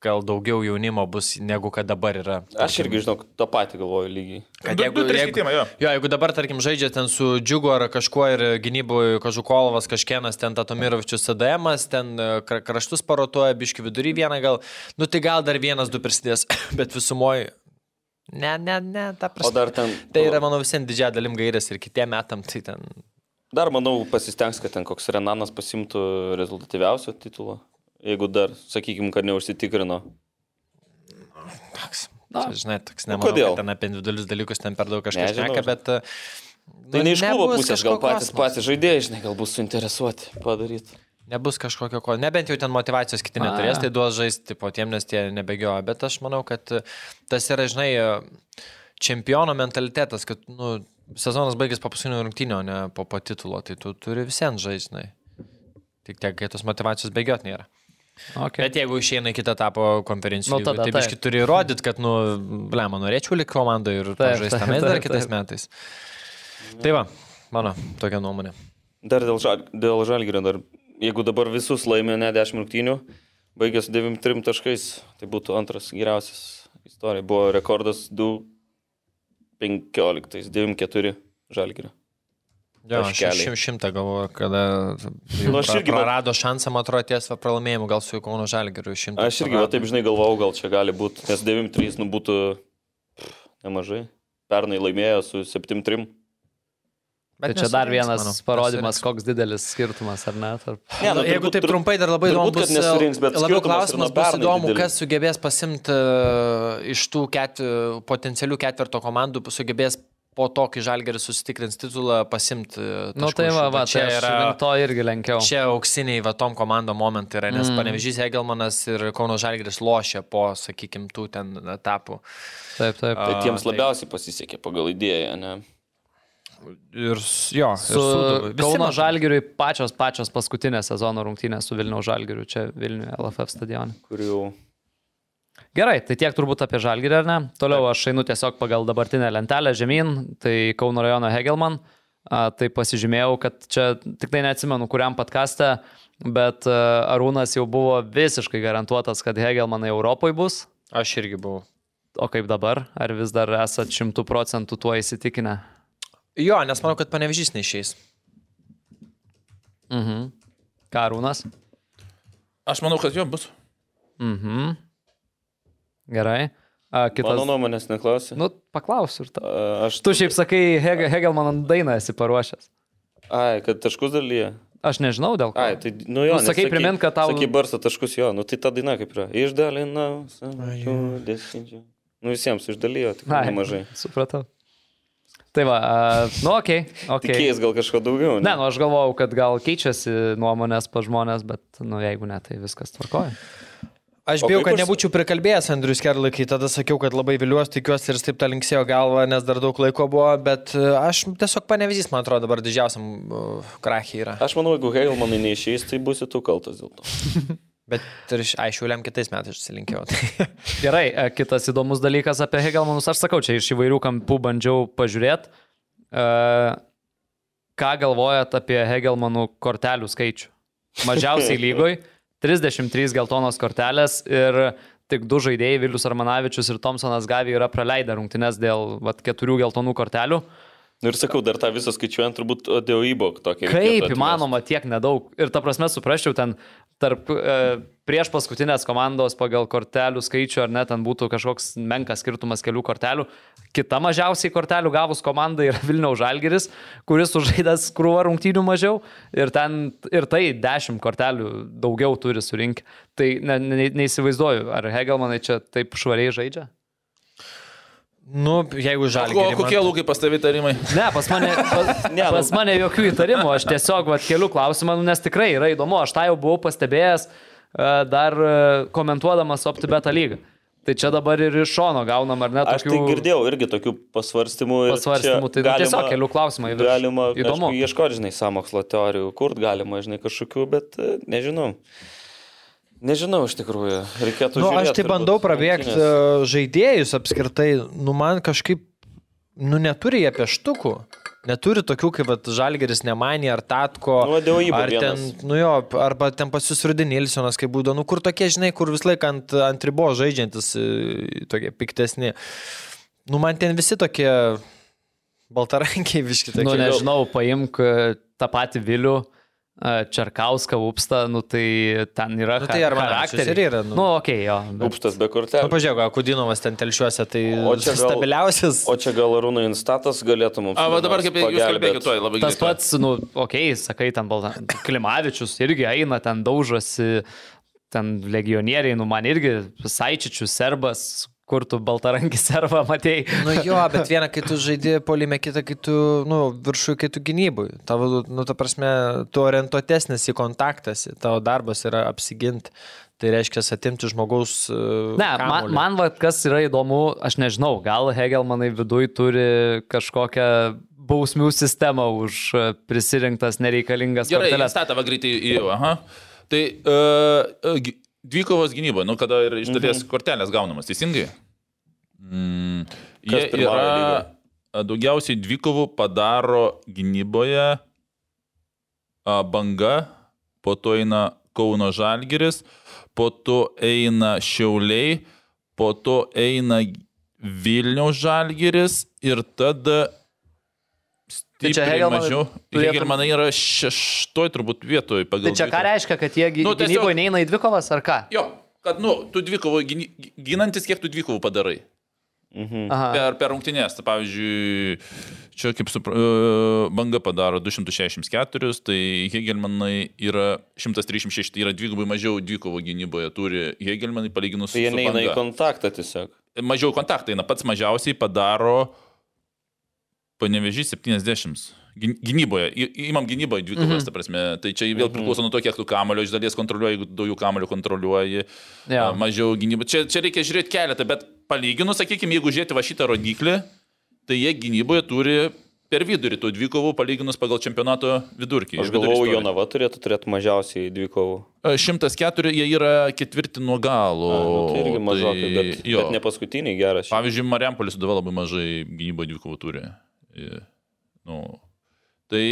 Speaker 5: gal daugiau jaunimo bus negu kad dabar yra.
Speaker 3: Aš irgi žinau, tą patį galvoju lygiai.
Speaker 5: Kad
Speaker 6: Du-
Speaker 5: jeigu,
Speaker 6: du, trys
Speaker 5: jeigu,
Speaker 6: keitimai, jo.
Speaker 5: jo, jeigu dabar, tarkim, žaidžia ten su Džiugu ar kažkuo ir gynyboje Kažukolovas, kažkienas ten Tatomirovičius CDM, ten e, kra- kraštus parotuoja, biški vidury vieną gal, nu tai gal dar vienas, du prisidės, bet visumoje. Ne, ne, ne, ta
Speaker 3: O
Speaker 5: prasme.
Speaker 3: dar ten...
Speaker 5: Tai yra, manau, visiems didžiąją dalim gairės ir kitiem metam, tai ten.
Speaker 3: Dar, manau, pasistengs, kad ten koks Renanas pasimtų rezultatyviausio titulo. Jeigu dar, sakykime, kad neužsitikrino.
Speaker 5: Toks,
Speaker 4: Na.
Speaker 5: čia, žinai, toks
Speaker 3: Nu,
Speaker 5: nemanau,
Speaker 3: kodėl?
Speaker 5: kad ten apie individualius dalykus ten per daug kažkas šneka, bet... e,
Speaker 3: Tai
Speaker 5: nu,
Speaker 3: ne iš klubo pusės, gal patys, patys žaidėjai, žinai, gal bus suinteresuoti padaryti.
Speaker 5: Nebus kažkokio ko, nebent jau ten motivacijos kiti neturės, tai duos žaisti po tiem, nes tie nebegioja. Bet aš manau, kad e, tas yra, žinai, e, čempiono mentalitetas, kad, nu, sezonas baigės po paskutinio rungtynio, o ne po, po titulo, tai tu turi visiems žaisti, žinai. Tik tiek, kai tos motivacijos bėgiot nėra.
Speaker 4: Okay.
Speaker 5: Bet jeigu išeina į kitą etapą konferencijų,
Speaker 4: Nu, tada
Speaker 5: tai biški turi įrodyti, kad, nu, blema, norėčiau likti komandoje ir žaisti tenais dar kitais
Speaker 4: taip.
Speaker 5: metais. Tai va, mano tokia nuomonė.
Speaker 3: Dar dėl, žal, dėl žalgirio, dar, jeigu dabar visus laimė ne 10 rungtynių, baigęs 93 taškais, tai būtų antras geriausias istorija. Buvo rekordas 2-15, 9-4 žalgirio.
Speaker 5: Jo, aš šim, šimtą galvoju, kada
Speaker 3: Nu,
Speaker 5: nu,
Speaker 3: aš irgi,
Speaker 5: prarado šansą, man atrodo, ties va pralaimėjimu, gal su Kauno Žalgiriu šimtą.
Speaker 3: Aš irgi, va, taip žinai, galvojau, gal čia gali būti, nes 9-3 nu, būtų pff, nemažai. Pernai laimėjo su 7-3.
Speaker 4: Tai čia dar vienas parodimas, koks didelis skirtumas, ar ne? Tarp...
Speaker 3: Ne,
Speaker 5: Nu, jeigu taip trumpai dar labai įdomu bus,
Speaker 3: kad nesurinks, bet
Speaker 5: labiau klausimas bus įdomu,
Speaker 3: didelis.
Speaker 5: kas sugebės pasimti uh, iš tų ket, potencialių ketvirto komandų, sugebės po to, kai Žalgeris susitikrins titulą, pasimti.
Speaker 4: Nu tai va, va, čia yra to irgi lenkiau.
Speaker 5: Čia auksiniai va tom komandom momentai yra, nes
Speaker 4: Mm.
Speaker 5: panevežys Hegelmanas ir Kauno Žalgeris lošia po, sakykime, tų ten etapų.
Speaker 4: Taip, taip.
Speaker 3: Tai tiems
Speaker 5: tai-
Speaker 3: labiausiai pasisekė pagal idėją, ne?
Speaker 5: Ir jo, ir
Speaker 4: Su
Speaker 5: Sūduva. Visi
Speaker 4: Kauno. Žalgiriui pačios pačios paskutinės sezono rungtynės su Vilniaus Žalgiriu čia Vilniuje LFF stadione.
Speaker 3: Kur jau
Speaker 4: Gerai, tai tiek turbūt apie Žalgirį, ar ne? Toliau aš einu tiesiog pagal dabartinę lentelę žemyn, tai Kauno rajono Hegelman. A, tai pasižymėjau, kad čia tik tai neatsimenu, kuriam podkastą, bet Arūnas jau buvo visiškai garantuotas, kad Hegelmanai Europoje bus.
Speaker 5: Aš irgi buvau.
Speaker 4: O kaip dabar? Ar vis dar esat šimtų procentų tuo įsitikinę?
Speaker 5: Jo, nes manau, kad panevežys neišeis.
Speaker 4: Mhm. Ką Arūnas?
Speaker 6: Aš manau, kad jo bus.
Speaker 4: Mhm. Gerai. A, kitas.
Speaker 3: Mano nuomonės neklausė.
Speaker 4: Nu, paklausiu ir.
Speaker 3: A, Aš
Speaker 4: Tu šiaip sakai, Hege- Hegelman dainą esi paruošęs.
Speaker 3: Ai, kad taškus dalyje.
Speaker 4: Aš nežinau dėl ko.
Speaker 3: Ai, tai, nu jo.
Speaker 4: Nu,
Speaker 3: nes
Speaker 4: sakei, primint, kad tau-
Speaker 3: Sakai, barsto taškus jo, nu tai ta daina kaip yra. Išdalinau savo dešimčių. Nu visiems išdalijo, tik
Speaker 4: Ai,
Speaker 3: nemažai.
Speaker 4: Supratau. Tai va, a, nu, okei. Okay, okay.
Speaker 3: Tikėjai gal kažko daugiau.
Speaker 4: Ne, nu aš galvojau, kad gal keičiasi nuomonės pa žmonės, bet, nu, jeigu ne, tai viskas tvarkoja.
Speaker 5: Aš bijau, kad nebūčiau prikalbėjęs Andrius Kerlai, kai tada sakiau, kad labai viliuosi, tikiuosi ir taip tą linksėjo galvą, nes dar daug laiko buvo, bet e, aš tiesiog panevizys, man atrodo, dabar didžiausiam uh, krachį yra.
Speaker 3: Aš manau, jeigu Heilmanai neišeis, tai būsi tu kaltas dėl to.
Speaker 5: Bet ir iš- ai, šiuliam kitais metais susilinkėjau. Tai.
Speaker 4: Gerai, e, kitas įdomus dalykas apie Hegelmanus, aš sakau, čia iš įvairių kampų bandžiau pažiūrėti, ką galvojat apie Hegelmanų kortelių skaičių. Mažiausiai lygoj 33 geltonos kortelės ir tik du žaidėjai, Vilius Armanavičius ir Thompsonas Gavi, yra praleidę rungtynes dėl vat, keturių geltonų kortelių.
Speaker 3: Nu Ir sakau, dar tą visą skaičiuojant, turbūt įbok tokį.
Speaker 4: Kaip įmanoma tiek nedaug. Ir ta prasme, suprasčiau, ten tarp e, prieš paskutinės komandos pagal kortelių skaičių, ar net ten būtų kažkoks menkas skirtumas kelių kortelių. Kita mažiausiai kortelių gavus komanda yra Vilniaus Žalgeris, kuris sužaidęs krūvą rungtynių mažiau ir ten ir tai 10 kortelių daugiau turi surinkti. Tai ne, ne, neįsivaizduoju, ar Hegelmanai čia taip švariai žaidžia?
Speaker 5: Nu, jeigu žalį.
Speaker 6: O kokie lūkai pastavi tarimai?
Speaker 4: Ne, pas mane, pas,
Speaker 3: Ne,
Speaker 4: pas mane jokių įtarimų, aš tiesiog vat, keliu klausimą, nu, nes tikrai yra įdomu, aš tą jau buvau pastebėjęs e, dar e, komentuodamas OptiBeta lygą. Tai čia dabar ir iš šono gaunam, ar ne,
Speaker 3: Aš tai
Speaker 4: tokių
Speaker 3: girdėjau irgi tokių pasvarstymų.
Speaker 4: pasvarstymų. Tai nu, tiesiog kelių viršų.
Speaker 3: Galima
Speaker 4: Įdomu.
Speaker 3: ieškoti, žinai, samokslo teorijų, kur galima, žinai, kažkokių, bet e, nežinau. Nežinau iš tikrųjų. Reikėtų
Speaker 5: Nu, aš
Speaker 3: žiūrėt
Speaker 5: tai
Speaker 3: turbūt
Speaker 5: bandau prabėgti
Speaker 3: rungtynes.
Speaker 5: žaidėjus apskritai. Nu, man kažkaip, nu, neturi jie pieštukų. Neturi tokių kaip Žalgeris Nemanė ar Tatko.
Speaker 3: Nu, Ibo
Speaker 5: ar ten,
Speaker 3: vienas.
Speaker 5: nu jo, arba ten pas jūs Rudinilsonas, kaip būdavo. Nu, kur tokie, žinai, kur vis laik ant, ant ribo žaidžiantis, e, tokie piktesni. Nu, man ten visi tokie baltarankiai viški tokie.
Speaker 4: Nu, nežinau, paimk e, tą patį Vilių. Čerkauską, Upstą, nu tai ten yra
Speaker 5: Nu, tai
Speaker 4: charakteriai.
Speaker 5: ir yra, nu.
Speaker 4: Nu, okei, okay, jo. bet-
Speaker 3: Upstas be
Speaker 5: Nu,
Speaker 3: kortelės.
Speaker 5: pažiūrėk, Kudinovas ten telšiuose, tai
Speaker 3: O čia gal-
Speaker 5: stabiliausias.
Speaker 3: O čia gal Arūno instatas galėtų mums.
Speaker 6: A, va
Speaker 3: kur
Speaker 6: dabar kaip jūs kalbėkite, tuoj labai
Speaker 4: Tas
Speaker 6: greitai.
Speaker 4: pats, nu, okei, okay, sakai, ten balta. Klimavičius irgi eina, ten daužosi, ten legionieriai, nu, man irgi Saičičius, Serbas, kur tu baltarankį servą matėjai.
Speaker 5: Nu jo, bet viena, kai tu žaidži polime, kita, kai tu, nu, viršui, kai tu gynybui. Tavo, nu, ta prasme, tu orientuotesnis į kontaktas, tavo darbas yra apsiginti. Tai reiškia atimti žmogaus... uh,
Speaker 4: Ne, man, man va, kas yra įdomu, aš nežinau, gal Hegelmanai viduj turi kažkokią bausmių sistemą už e, prisirinktas nereikalingas
Speaker 6: Gerai,
Speaker 4: korteles.
Speaker 6: statą va greitai į jau, aha. Tai uh, dvikovos gynyboje, nu kada ir iš dalies mhm. kortelės gaunamas, teisingai? Mm, jie yra
Speaker 3: lygoje?
Speaker 6: daugiausiai dvikovų padaro gynyboje a, banga, po to eina Kauno Žalgiris, po to eina Šiauliai, po to eina Vilniaus Žalgiris ir tada
Speaker 4: Tai čia Hegelmanai
Speaker 6: mažiau.
Speaker 4: turėtų-
Speaker 6: Hegelmanai yra šeštoj turbūt vietoj pagal.
Speaker 4: Tai čia ką reiškia, kad jie
Speaker 6: Nu, tiesiog-
Speaker 4: gynyboje neina į dvikovas ar ką?
Speaker 6: Jo, kad, nu, tu dvikovų, gyny- ginantis, kiek tu dvikovų padarai.
Speaker 4: Aha.
Speaker 6: Per, per rungtynės, tai pavyzdžiui, čia kaip supra, e, banga padaro 264, tai Hegelmanai yra 136, tai yra dvigubai mažiau dvikovo gynyboje turi Hegelmanai palyginus
Speaker 3: Tai jie
Speaker 6: su
Speaker 3: neina į
Speaker 6: banga.
Speaker 3: kontaktą tiesiog.
Speaker 6: Mažiau kontaktai, na pats mažiausiai padaro panevežys 70. Gyn- Gynyboje, Į- įmam gynyboje dvikovas, mhm. ta prasme, tai čia vėl priklauso nuo to, kiek tu kamulio iš dalies kontroliuoji, jeigu daugiau kamulio kontroliuoji, a, mažiau gynybo. Čia, čia reikia žiūrėti keletą, bet palyginus, sakykime, jeigu žiūrėti va šitą rodiklį, tai jie gynyboje turi per vidurį tų dvikovų palyginus pagal čempionato vidurkį.
Speaker 3: Aš
Speaker 6: vidurio
Speaker 3: galvoju. Jonava turėtų turėti mažiausiai dvi kovų.
Speaker 6: E, 104 jie yra ketvirti nuo galo.
Speaker 3: A, nu, tai irgi mažokai, bet,
Speaker 6: jo.
Speaker 3: bet ne paskutiniai geras.
Speaker 6: Pavyzdžiui, Mariampolis Duva labai mažai gynybo dvikovų turi. Nu, tai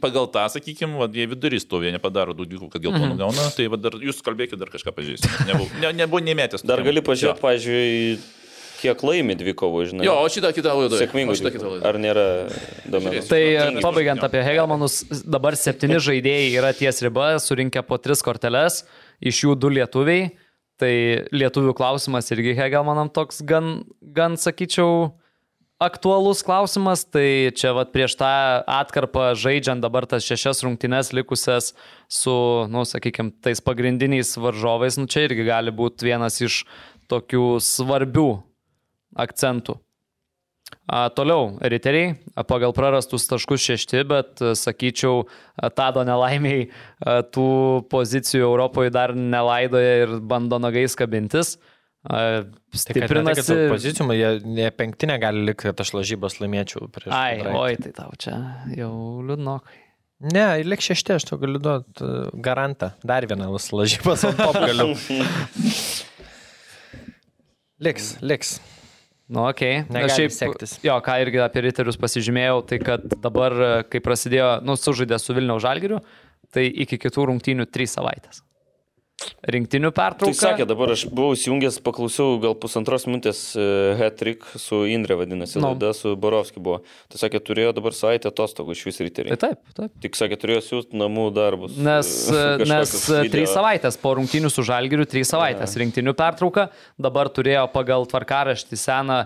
Speaker 6: pagal tą, sakykime, jie vidurys to, jie nepadaro daug dvikovų, kad geltonų mhm. gauna, tai va, dar, jūs kalbėkite dar kažką pažįsti. Nebuvo, ne, nebuvo nemėtęs.
Speaker 3: Dar gali pažiūrėti, pavyzdžiui, kiek laimi dvikovų, žinai.
Speaker 6: Jo, o šitą kitą laidą.
Speaker 3: Sėkmingų.
Speaker 6: šitą kitą laidą.
Speaker 3: Ar nėra duomenų?
Speaker 4: Tai e, pabaigiant
Speaker 6: jo.
Speaker 4: apie Hegelmanus, dabar septyni žaidėjai yra ties riba, surinkę po tris korteles, iš jų du lietuviai. Tai lietuvių klausimas irgi Hegelmanam toks gan, gan sakyčiau, aktualus klausimas. Tai čia vat prieš tą atkarpą žaidžiant dabar tas šešias rungtynes likusias su, nu, sakykime, tais pagrindiniais varžovais, nu čia irgi gali būti vienas iš tokių svarbių akcentų. A, toliau, riteriai, pagal prarastus taškus šešti, bet sakyčiau, Tado nelaimiai tų pozicijų Europoje dar nelaidoja ir bando nagais kabintis.
Speaker 5: Stiprinasi.
Speaker 4: Stiprinasi.
Speaker 5: Pozicijų, jie ne penktinė gali likti, kad aš lažybas laimėčiau prieš.
Speaker 4: Ai,
Speaker 5: Giedraitį.
Speaker 4: oi, tai tau čia jau liūdnokai.
Speaker 5: Ne, lik šešti, aš tau galiu duoti garantą. Dar vieną lažybas ant top galiu. Liks, liks.
Speaker 4: Nu. Okay.
Speaker 5: Negali sektis.
Speaker 4: Jo, ką irgi apie riterius pasižymėjau, tai kad dabar, e, kai prasidėjo, nu, sužaidė su Vilniaus Žalgiriu, tai iki kitų rungtynių trys savaitės. Rinktinių
Speaker 3: Tai
Speaker 4: pertrauka.
Speaker 3: sakė, dabar aš buvau įsijungęs, paklausiau gal pusantros minutės hat-trick su Indre vadinasi, no. laida su Borovskiu buvo. Tai sakė, turėjo dabar savaitę atostogų iš vis
Speaker 4: Tai
Speaker 3: ryteriai.
Speaker 4: taip, taip.
Speaker 3: Tik sakė, turėjo siūsti namų darbus.
Speaker 4: Nes,
Speaker 3: Kažkokius
Speaker 4: nes
Speaker 3: video.
Speaker 4: trys savaitės po rungtynių su Žalgiriu, trys savaitės rinktinių pertrauka, dabar turėjo pagal tvarkaraštį seną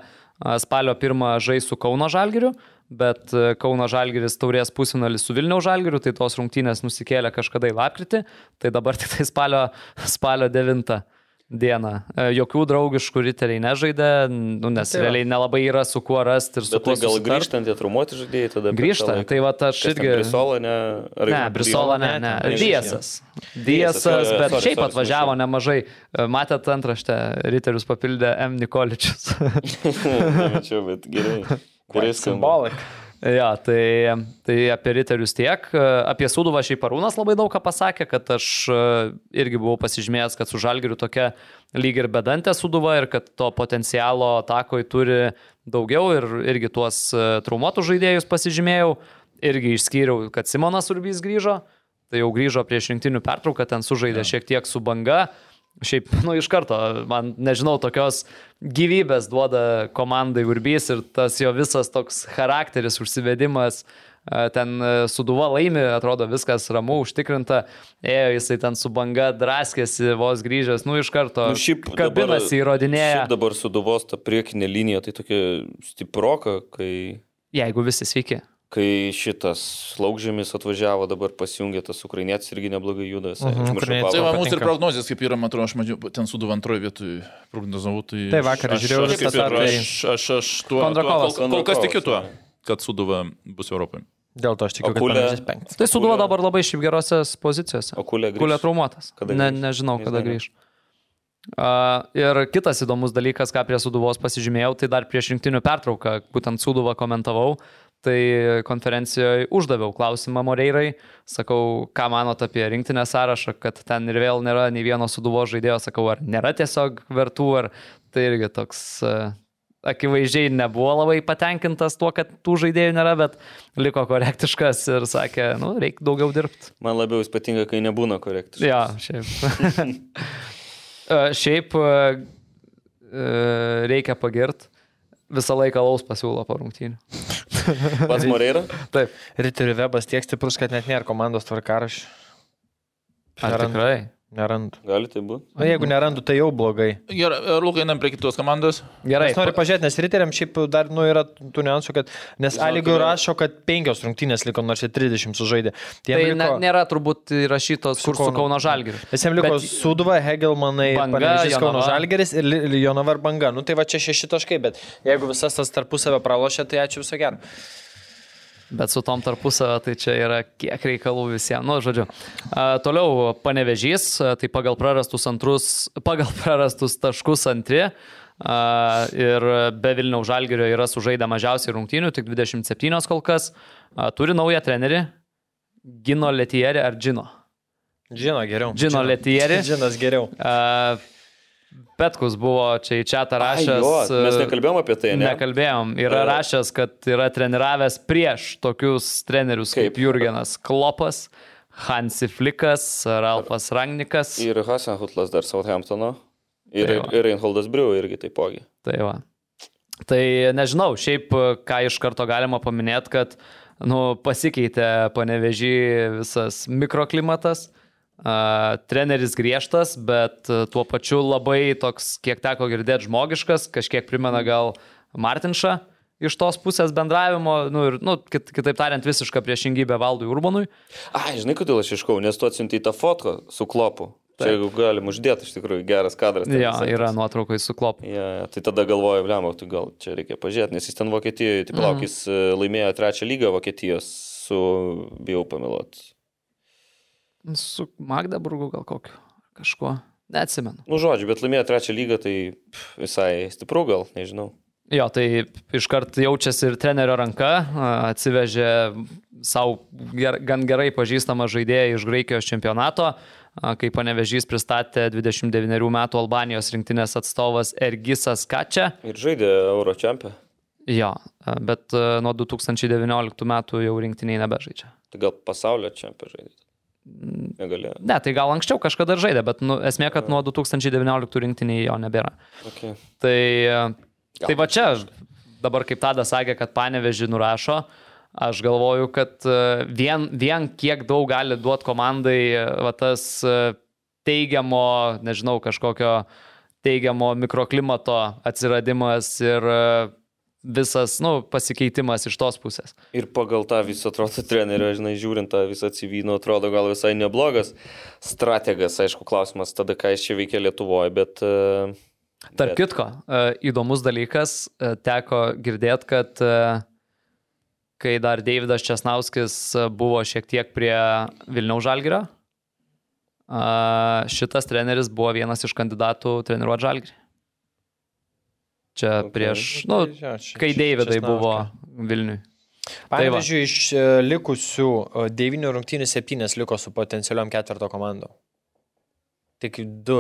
Speaker 4: spalio pirmą žais su Kauno Žalgiriu, bet a, Kauno Žalgiris taurės pusfinalį su Vilniaus Žalgiriu, tai tos rungtynės nusikėlė kažkada į lapkritį, tai dabar tik tai spalio, spalio 9 dieną. E, Jokių draugiškų riteriai nežaidė, nu, nes
Speaker 5: Tai
Speaker 4: realiai nelabai yra su kuo rasti ir su
Speaker 3: Bet
Speaker 4: kuo
Speaker 3: tai gal
Speaker 4: susitart.
Speaker 3: grįžtant tie traumuoti žaidėjai tada. per tą
Speaker 4: Grįžta,
Speaker 3: laiką?
Speaker 4: tai va aš irgi...
Speaker 3: Brisola, ne? Ar
Speaker 4: Ne, Brisola ne, ne.
Speaker 5: ne,
Speaker 4: Diesas.
Speaker 3: Diesas,
Speaker 4: bet
Speaker 3: sorry,
Speaker 4: šiaip
Speaker 3: sorry,
Speaker 4: atvažiavo
Speaker 3: sumaišiau.
Speaker 4: nemažai. E, Matėt antraštę, Riterius papildė M. Nikoličius.
Speaker 3: Nemačiau, bet gerai. Skamba.
Speaker 5: Simbolik.
Speaker 4: jo, tai, tai apie Riterius tiek. Apie Suduvą šiaip Arūnas labai daug ką pasakė, kad aš e, irgi buvau pasižymėjęs, kad su Žalgiriu tokia lyg ir bedantė Suduva ir kad to potencialo atakoj turi daugiau ir irgi tuos e, traumuotus žaidėjus pasižymėjau. Irgi išskyriau, kad Simonas Urbys grįžo. Tai jau grįžo prieš rinktinių pertrauką, ten sužaidė šiek tiek su banga. Šiaip, nu, iš karto, man, nežinau, tokios gyvybės duoda komandai Urbys ir tas jo visas toks charakteris, užsivedimas, ten e, suduva laimi, atrodo viskas ramu, užtikrinta, ėjo jisai ten su banga draskėsi, vos grįžęs, nu, iš karto
Speaker 3: Nu,
Speaker 4: kabinasi, įrodinėja,
Speaker 3: Šiaip dabar suduvos ta priekinė linija, tai tokia stiproka, kai,
Speaker 4: jeigu visi sveiki.
Speaker 3: Kai šitas laukžėmis atvažiavo, dabar pasijungė tas ukrainietis irgi neblogai juda.
Speaker 5: Mhm.
Speaker 6: Tai va, mūsų ir prognozijas, kaip yra, man atrodo, aš mačiau, ten suduva antroje vietoje prognozavau. Tai,
Speaker 5: Tai vakar
Speaker 6: aš,
Speaker 5: žiūrėjau
Speaker 6: aš, ir
Speaker 5: tai-
Speaker 6: aš, aš, aš tuo, tuo kol, kol kas tikiu tuo, kad suduva bus Europoje.
Speaker 5: Dėl to aš tikiu,
Speaker 3: O
Speaker 5: kad panašus penktas.
Speaker 4: Tai suduva dabar labai šiaip gerose pozicijose.
Speaker 3: O kulė grįš.
Speaker 4: Kulė traumuotas. Ne,
Speaker 3: grįš?
Speaker 4: nežinau, kada grįž. Uh, ir kitas įdomus dalykas, ką prie Suduvos pasižymėjau, tai dar prieš rinktinių pertrauką, būtent Suduvą komentavau, tai konferencijoje uždaviau klausimą Moreirai, sakau, ką manot apie rinktinę sąrašą, kad ten ir vėl nėra nei vieno Suduvos žaidėjo, sakau, ar nėra tiesiog vertų, ar tai irgi toks uh, akivaizdžiai nebuvo labai patenkintas tuo, kad tų žaidėjų nėra, bet liko korektiškas ir sakė, nu, reikia daugiau dirbti.
Speaker 3: Man labiau jis patinka, kai nebūna korektiškas.
Speaker 4: Ja, šiaip. E, šiaip e, e, reikia pagirt. Visą laiką laus pasiūlo po rungtynių.
Speaker 3: Pats Moreira?
Speaker 4: Taip.
Speaker 5: Riterių webas tiek stiprus, kad net nėra komandos tvarkaraščių.
Speaker 4: Ar tikrai?
Speaker 5: Nerandu.
Speaker 3: Gali tai būti.
Speaker 5: O jeigu nerandu, tai jau blogai.
Speaker 6: Gerai, ar Lukai einam prie kitos komandos?
Speaker 4: Gerai.
Speaker 5: Aš noriu pažiūrėti, nes riteriam šiaip dar nu, yra tų niuansų, kad nes A lygių rašo, kad penkios rungtynės liko, nors ir 30 sužaidė. Tai
Speaker 4: Tai
Speaker 5: jiem
Speaker 4: ne,
Speaker 5: liko,
Speaker 4: nėra turbūt įrašytos kur su
Speaker 5: Kauno-
Speaker 4: Žalgiriu.
Speaker 5: Nes jiems liko
Speaker 4: Bet-
Speaker 5: Suduva, Hegelmanai, Panevėžys, Kauno
Speaker 4: Jonava.
Speaker 5: Žalgeris ir Jonava ir Banga. Nu tai va čia šeši taškai, bet jeigu visas tas tarpusavę pralošia, tai ačiū viso gero.
Speaker 4: Bet su tom tarpusavę tai čia yra kiek reikalų visiems. Nu, žodžiu. A, toliau panevežys, a, tai pagal prarastus antrus, pagal prarastus taškus antri. A, ir be Vilniaus Žalgerio yra sužaidę mažiausiai rungtynių, tik 27 kol kas. A, turi naują trenerį. Gino Letierį ar Džino?
Speaker 5: Žino geriau.
Speaker 4: Džino Letierį.
Speaker 5: Džinas geriau.
Speaker 4: Uh, Petkus buvo čia į
Speaker 3: Ai,
Speaker 4: rašęs.
Speaker 3: jo, mes
Speaker 4: e,
Speaker 3: nekalbėjom apie tai, ne?
Speaker 4: Nekalbėjom. Yra
Speaker 3: E.
Speaker 4: rašęs, kad yra treniravęs prieš tokius trenerius kaip,
Speaker 3: Kaip?
Speaker 4: Jurgenas Klopas, Hansi Flikas, Ralfas Rangnikas.
Speaker 3: Ir Hasenhutlas dar Southamptono. Ir,
Speaker 4: Tai
Speaker 3: ir Reinholdas Briu irgi taipogi.
Speaker 4: Tai va. Tai nežinau, šiaip ką iš karto galima paminėti, kad nu, pasikeitė panevežį visas mikroklimatas. Uh, treneris griežtas, bet uh, tuo pačiu labai toks, kiek teko girdėti, žmogiškas, kažkiek primena gal Martinšą iš tos pusės bendravimo, nu, ir, nu, kit, kitaip tariant, visišką priešingybę Valdui Urbanui.
Speaker 3: Ai, žinai, kodėl aš iškau, nes tu atsiunti tą fotką su klopu. Čia jeigu galim uždėti, iš tikrųjų, geras kadras.
Speaker 4: Jo,
Speaker 3: visai
Speaker 4: yra nuotraukai su klopu.
Speaker 3: Ja, tai tada galvoju, blemau, tu gal čia reikia pažiūrėti, nes jis ten Vokietijoje, tai palauk,
Speaker 4: Mhm.
Speaker 3: jis e, laimėjo trečią lygą Vokietijos su, bijau pameluot,
Speaker 4: Su Magdeburgu gal kokiu, kažkuo, neatsimenu.
Speaker 3: Nu, žodžiu, bet laimėjo trečią lygą, tai pff, visai stipru gal, nežinau.
Speaker 4: Jo, tai iškart jaučiasi ir trenerio ranka, atsivežė savo ger, gan gerai pažįstamą žaidėją iš Graikijos čempionato, kai panevežys pristatė 29 metų Albanijos rinktinės atstovas Ergisas Kačia.
Speaker 3: Ir žaidė Euro čempę.
Speaker 4: Jo, bet nuo 2019 metų jau rinktiniai nebežaidžia.
Speaker 3: Tai gal pasaulio čempę žaidė. Negalėjo.
Speaker 4: Ne, tai gal anksčiau kažkada žaidė, bet nu, esmė, kad nuo 2019 rinktiniai jo nebėra.
Speaker 3: Okay.
Speaker 4: Tai, tai va čia, dabar kaip tada sakė, kad panevežį nurašo, aš galvoju, kad e, vien, vien kiek daug gali duoti komandai va, tas e, teigiamo, nežinau, kažkokio teigiamo mikroklimato atsiradimas ir e, visas, nu, pasikeitimas iš tos pusės.
Speaker 3: Ir pagal tą visą atrodo trenerio, žinai, žiūrint tą visą civyną, atrodo gal visai neblogas strategas, aišku, klausimas tada, ką jis čia veikia Lietuvoje, bet... Uh,
Speaker 4: Tarp kitko, e, įdomus dalykas, e, teko girdėti, kad e, kai dar Davidas Česnauskis e, buvo šiek tiek prie Vilniaus Žalgirio, šitas treneris buvo vienas iš kandidatų treniruoti Žalgirį. Čia prieš, nu,
Speaker 5: Tai jo, čia-
Speaker 4: kai
Speaker 5: Česnauskas.
Speaker 4: buvo Vilniui. Tai.
Speaker 5: Pavyzdžiui, iš e, likusių e, devynių rungtynių septynės liko su potencialiom ketvirto komandom. Tik du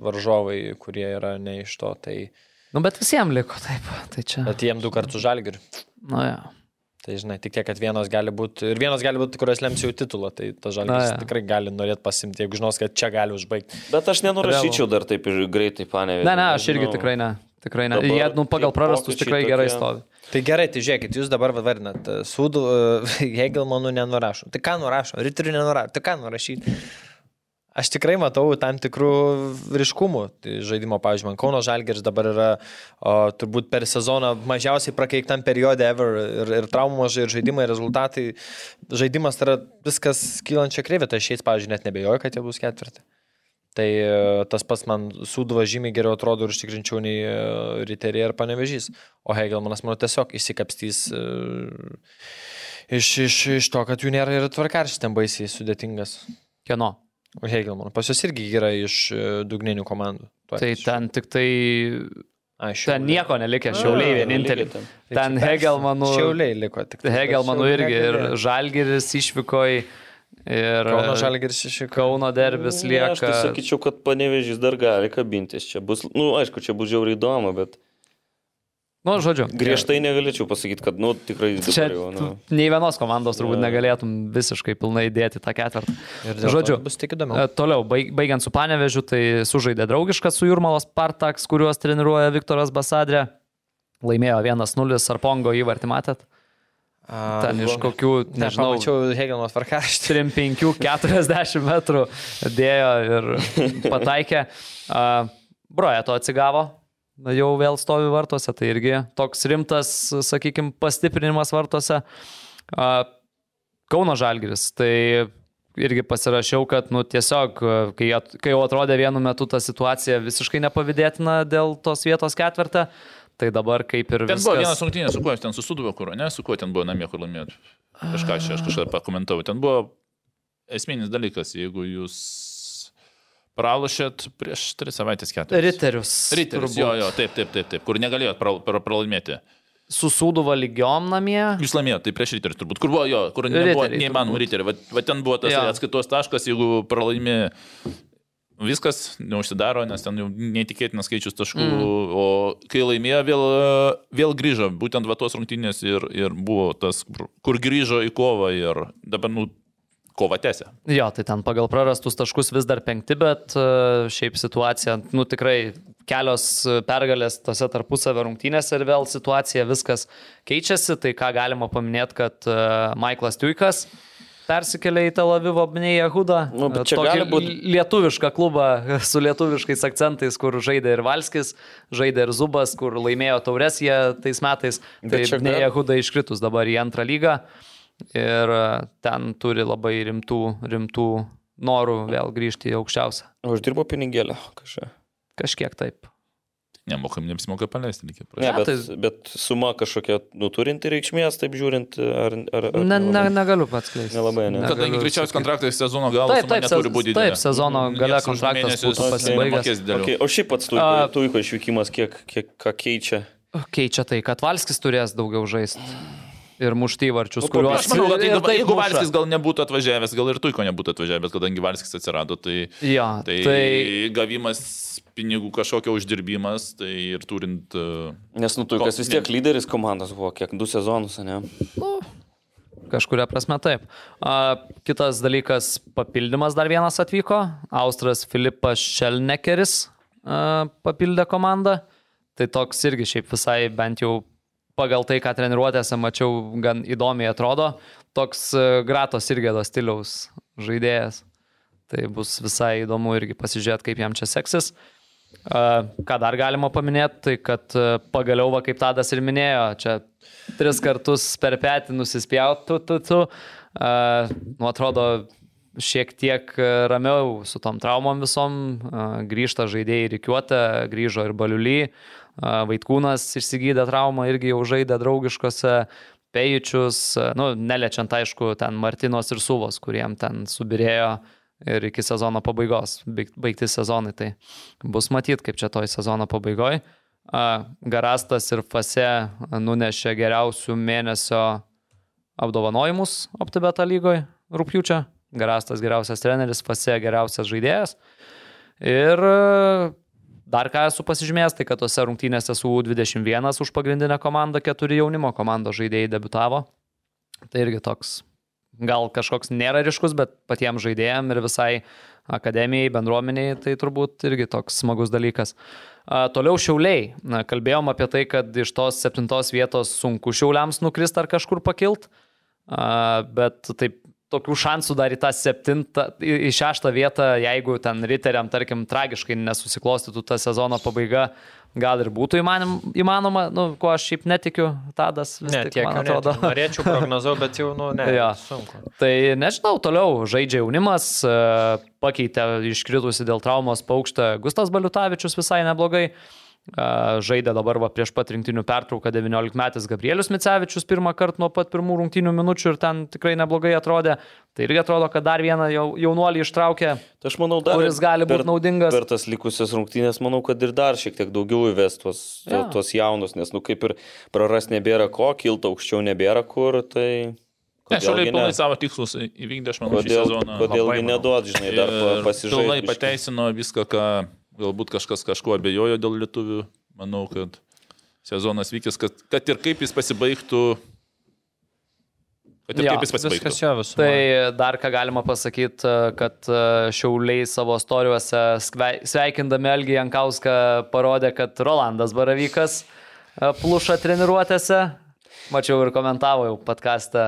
Speaker 5: varžovai, kurie yra ne iš to, tai...
Speaker 4: Nu, bet visiems liko taip. Tai čia.
Speaker 5: Bet jiem du kartus žalgiriu.
Speaker 4: Nu, ja.
Speaker 5: Tai žinai, tik tiek, kad vienas gali būti, ir vienas gali būti, kurios lems jau titulą, tai tas žalgiris
Speaker 4: Na, jo.
Speaker 5: tikrai gali norėti pasimti, jeigu žinos, kad čia gali užbaigti.
Speaker 3: Bet aš nenurašyčiau dar taip ir greitai panevėžį.
Speaker 4: Ne, ne, aš irgi tikrai ne. Tikrai ne.
Speaker 3: Dabar
Speaker 4: Jie, nu, pagal prarastus tikrai gerai
Speaker 3: tokie-
Speaker 4: stovi.
Speaker 5: Tai gerai, tai žiūrėkit, jūs dabar vadinat, sūdų, Hegelmanų nenurašo. Tai ką nurašo? Riterių nenurašo. Tai ką nurašyti? Aš tikrai matau tam tikrų ryškumų tai žaidimo, pavyzdžiui, man Kauno Žalgeris dabar yra o, turbūt per sezoną mažiausiai prakeiktam periode ever ir, ir traumos, ir žaidimai, ir rezultatai. Žaidimas yra viskas kylančia kreivė, tai šiais, pavyzdžiui, net nebejoju, kad jie bus ketvirti. Tai e, tas pats man Sūduva žymiai geriau atrodo ir užtikrinčiau nei e, Riterė ir Panevežys. O Hegelmanas, manau, tiesiog įsikapstys e, iš, iš, iš to, kad jų nėra ir tvarkarštis ten baisiai sudėtingas.
Speaker 4: Kieno?
Speaker 5: O Hegelmanas pas juos irgi yra iš dugninių komandų. Tuoj
Speaker 4: Tai
Speaker 5: iš-
Speaker 4: ten tik tai
Speaker 5: Ai,
Speaker 4: Ten nieko nelikė, šiauliai vienintelį.
Speaker 3: ten.
Speaker 5: Tai
Speaker 4: Hegelmanų.
Speaker 5: Šiauliai liko tik. tai,
Speaker 4: Hegelmanų irgi ir. Žalgiris išvyko į... Ir
Speaker 5: Kauno Žalgeris iš
Speaker 4: Kauno derbis
Speaker 3: Ne, Aš tai
Speaker 4: lieka.
Speaker 3: sakyčiau, kad panevėžys dar gali kabintis. Čia bus, na, nu, aišku, čia bus žiauriai įdomu, bet
Speaker 4: Nu, žodžiu.
Speaker 3: griežtai negalėčiau pasakyti, kad, nu, tikrai
Speaker 4: Čia
Speaker 3: jau, nu.
Speaker 4: nei vienos komandos turbūt
Speaker 3: Jo.
Speaker 4: negalėtum visiškai pilnai dėti tą ketvirtą. Žodžiu,
Speaker 5: bus tik
Speaker 4: E,
Speaker 5: įdomu.
Speaker 4: Toliau, baig, baigiant su Panevežiu, tai sužaidė draugiškas su Jurmalos Partaks, kuriuos treniruoja Viktoras Basadrė. Laimėjo 1-0, Sarpongo įvartį matėt. Ten iš kokių, nežinau,
Speaker 5: Nepamačiau Hegelmanas tvarkarštį.
Speaker 4: 3-5-40 metrų dėjo ir pataikė. Broja to atsigavo, jau vėl stovi vartuose, tai irgi toks rimtas, sakykime, pastiprinimas vartuose. Kauno Žalgiris, tai irgi pasirašiau, kad nu, tiesiog, kai, kai jau atrodė vienu metu ta situacija visiškai nepavydėtina dėl tos vietos ketvirtą, tai dabar kaip ir
Speaker 7: Ten
Speaker 4: viskas.
Speaker 7: buvo vienas rungtynės, su kuo ten susuduvo kur, ne, su kuo ten buvo namie, kur laimėt. Kažką aš, aš kažką pakomentavau. Ten buvo esminis dalykas, jeigu jūs pralošėt prieš tris savaitės keturias.
Speaker 4: Riterius.
Speaker 7: Riterius,
Speaker 4: turbūt.
Speaker 7: jo, jo, taip, taip, taip, taip, kur negalėjot pra, pra, pralaimėti.
Speaker 4: su Sūduva lygiom namie.
Speaker 7: Jūs laimėjote, tai prieš ryterį turbūt. Kur buvo jo, kur nebuvo neįmanoma ryterį. Va, va ten buvo tas
Speaker 4: Jo.
Speaker 7: atskaitos taškas, jeigu pralaimi viskas, neužsidaro, nes ten jau neįtikėtinas skaičius taškų. Mm. O kai laimėjo, vėl, vėl grįžo. Būtent va tos rungtynės ir, ir buvo tas, kur- grįžo į kovą ir dabar, nu, kova tęsia.
Speaker 4: Jo, tai ten pagal prarastus taškus vis dar penkti, bet e, šiaip situacija, nu tikrai kelios pergalės tose tarpusavio rungtynėse ir vėl situacija viskas keičiasi. Tai ką galima paminėti, kad e, Michaelas Tuikas persikėlė į Tel Avivo Bnei Jehudą.
Speaker 3: Nu,
Speaker 4: Tokį
Speaker 3: gali būt-
Speaker 4: lietuvišką klubą su lietuviškais akcentais, kur žaidė ir Valskis, žaidė ir Zubas, kur laimėjo taures jie tais metais.
Speaker 3: Bet
Speaker 4: Tai
Speaker 3: čia
Speaker 4: Bnei
Speaker 3: gal-
Speaker 4: Jehuda iškritus dabar į antrą lygą ir e, ten turi labai rimtų, rimtų norų vėl grįžti į aukščiausią.
Speaker 3: Uždirbo pinigėlį kažką.
Speaker 4: Kažkiek taip.
Speaker 7: Nemokam, neapsimoka paleisti, reikia
Speaker 3: Ne,
Speaker 7: prašyti.
Speaker 4: Ne,
Speaker 3: bet,
Speaker 4: tai-
Speaker 3: bet suma kažkokia nuturinti reikšmės, taip žiūrint, ar... ar, ar
Speaker 4: Ne, ne,
Speaker 3: nelabai?
Speaker 4: negaliu pats kleisti.
Speaker 3: Nelabai, ne?
Speaker 7: Kadangi greičiausiai kontraktai sezono galo
Speaker 4: Taip, taip,
Speaker 7: neturi būti
Speaker 4: taip,
Speaker 7: didelė.
Speaker 4: sezono gale kontraktas būtų pasibaigęs.
Speaker 3: Okay, o šiaip pats tuiko išvykimas, kiek, kiek ką keičia?
Speaker 4: Keičia tai, kad Valskis turės daugiau žaisti. Ir
Speaker 3: po-
Speaker 4: kuriuos...
Speaker 7: Aš manau, kad
Speaker 4: ir
Speaker 7: jeigu,
Speaker 4: taip
Speaker 7: jeigu. Valskis gal nebūtų atvažiavęs, gal ir Tuiko nebūtų atvažiavęs, kadangi Valskis atsirado, tai,
Speaker 4: Jo,
Speaker 7: tai,
Speaker 4: tai...
Speaker 7: gavimas pinigų kažkokio uždirbimas, tai ir turint... uh,
Speaker 3: Nes, nu, tuikas vis tiek lyderis komandos buvo, kiek du sezonus, ne?
Speaker 4: Kažkuria prasme taip. A, kitas dalykas, papildymas dar vienas atvyko. Austras Filipas Šelnekeris a, papildė komandą. Tai toks irgi šiaip visai bent jau pagal tai, ką treniruotėse mačiau, gan įdomiai atrodo. Toks a, Gratos Irgėdo stiliaus žaidėjas. Tai bus visai įdomu irgi pasižiūrėti, kaip jam čia seksis. A, Ką dar galima paminėti, tai kad a, pagaliau, va, kaip Tadas ir minėjo, čia tris kartus per petį nusispjautų, tu, tu. A, Nu, atrodo, šiek tiek a, ramiau su tom traumom visom. A, Grįžta žaidėjai reikiuotę, grįžo ir Baliuly. A, Vaitkūnas išsigydė traumą, irgi jau žaidė draugiškose. Pejičius, nu, neliečiant aišku, ten Martinos ir Suvos, kuriem ten subirėjo ir iki sezono pabaigos, baig- baigti sezonai. Tai bus matyti, kaip čia toj sezono pabaigoje. Garastas ir Fase nunešė geriausių mėnesio apdovanojimus OptiBeta lygoje rūpjūčio. Garastas geriausias treneris, Fase geriausias žaidėjas. Ir e, dar ką esu pasižymėjęs, tai kad tose rungtynėse su U21 už pagrindinę komandą keturi jaunimo komandos žaidėjai debitavo. Tai irgi toks gal kažkoks nėra ryškus, bet patiems žaidėjams ir visai akademijai, bendruomeniai, tai turbūt irgi toks smagus dalykas. Toliau šiauliai. Kalbėjom apie tai, kad iš tos septintos vietos sunku šiauliams nukrist ar kažkur pakilt, bet taip tokių šansų dar į tą septintą, į šeštą vietą, jeigu ten riteriam, tarkim, tragiškai nesusiklostytų ta sezono pabaiga, gal ir būtų įmanom, įmanoma, nu, ko aš šiaip netikiu, Tadas vis
Speaker 5: Ne,
Speaker 4: tik,
Speaker 5: tiek
Speaker 4: man atrodo.
Speaker 5: netikiu. Norėčiau prognozau, bet jau, nu, ne.
Speaker 4: Jo.
Speaker 5: Sunku.
Speaker 4: Tai nežinau, toliau žaidžia jaunimas, e, pakeitė iškritusi dėl traumos paukštę Gustas Baliutavičius visai neblogai. E, Žaidė dabar va, prieš pat rinktinių pertrauką 19 metais Gabrielius Micevičius pirmą kartą nuo pat pirmų rungtinių minučių ir ten tikrai neblogai atrodė. Tai irgi atrodo, kad dar vieną jau, jaunuolį ištraukė.
Speaker 3: Tai aš manau, dar
Speaker 4: Kuris gali būt
Speaker 3: per-
Speaker 4: naudingas.
Speaker 3: Per tas likusias rungtynės, manau, kad ir dar šiek tiek daugiau įves tuos,
Speaker 4: Jo.
Speaker 3: tuos jaunus, nes, nu, kaip ir praras nebėra ko, kilti aukščiau nebėra kur, tai...
Speaker 7: Ne,
Speaker 3: gi
Speaker 7: pilnai savo tikslus įvykdė, aš manau, šį
Speaker 3: Kodėl,
Speaker 7: sezoną.
Speaker 3: kodėl
Speaker 5: Labai
Speaker 3: neduot, žinai, dar pa-
Speaker 7: Ir
Speaker 3: pasižaisti.
Speaker 7: Pilnai pateisino viską, ką galbūt kažkas kažkuo abejojo dėl lietuvių. Manau, kad sezonas vykęs, kad, kad ir kaip jis pasibaigtų. Kad ir
Speaker 4: Jo,
Speaker 7: kaip jis pasibaigtų.
Speaker 5: Viskas jo visų.
Speaker 4: Tai dar ką galima pasakyti, kad e, Šiauliai savo istorijuose skvei- sveikindami Elgį Jankauską parodė, kad Rolandas Baravykas e, pluša treniruotėse. Mačiau ir komentavo jau podcastą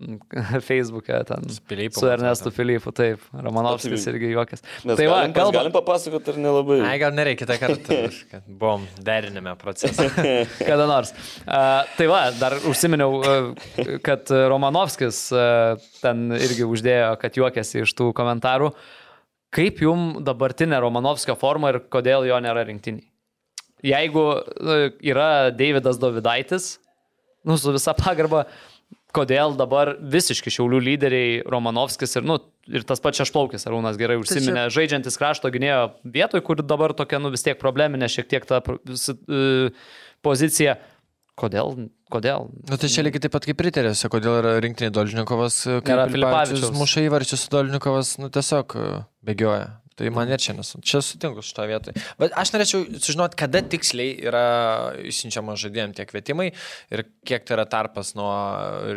Speaker 4: Facebook'e ten
Speaker 5: Pilypu
Speaker 4: su Ernestu Filipu, taip, Romanovskis
Speaker 3: Tai-
Speaker 4: irgi juokės.
Speaker 3: Mes
Speaker 4: Tai va,
Speaker 3: galim,
Speaker 4: kalbam,
Speaker 3: galim papasakoti ar nelabai.
Speaker 5: Ai, gal nereikia kitą kartą, kad buvom derinime procese.
Speaker 4: kada nors. Uh, tai va, dar užsiminiau, uh, kad Romanovskis uh, ten irgi uždėjo, kad juokėsi iš tų komentarų. Kaip jum dabartinė Romanovskio forma ir kodėl jo nėra rinktiniai? Jeigu yra Davidas Dovidaitis, nu, su visa pagarba, kodėl dabar visiški šiaulių lyderiai Romanovskis ir, nu, ir tas pats Šešplaukis Arūnas gerai užsiminė, žaidžiantis krašto gynėjo vietoj, kur dabar tokia, nu, vis tiek probleminė šiek tiek ta e, pozicija. Kodėl? Kodėl?
Speaker 5: Nu, tai čia lygiai taip pat kaip Riterėse, kodėl yra rinktinė Dolžnikovas,
Speaker 4: Nėra
Speaker 5: kaip Filipavičius muša įvarčius, Dolžnikovas, nu, tiesiog e, bėgioja. Tai man ir čia nesu. Čia sutinku šitą vietą. Bet aš norėčiau sužinoti, kada tiksliai yra išsiunčiama žaidėjim tie kvietimai ir kiek tai yra tarpas nuo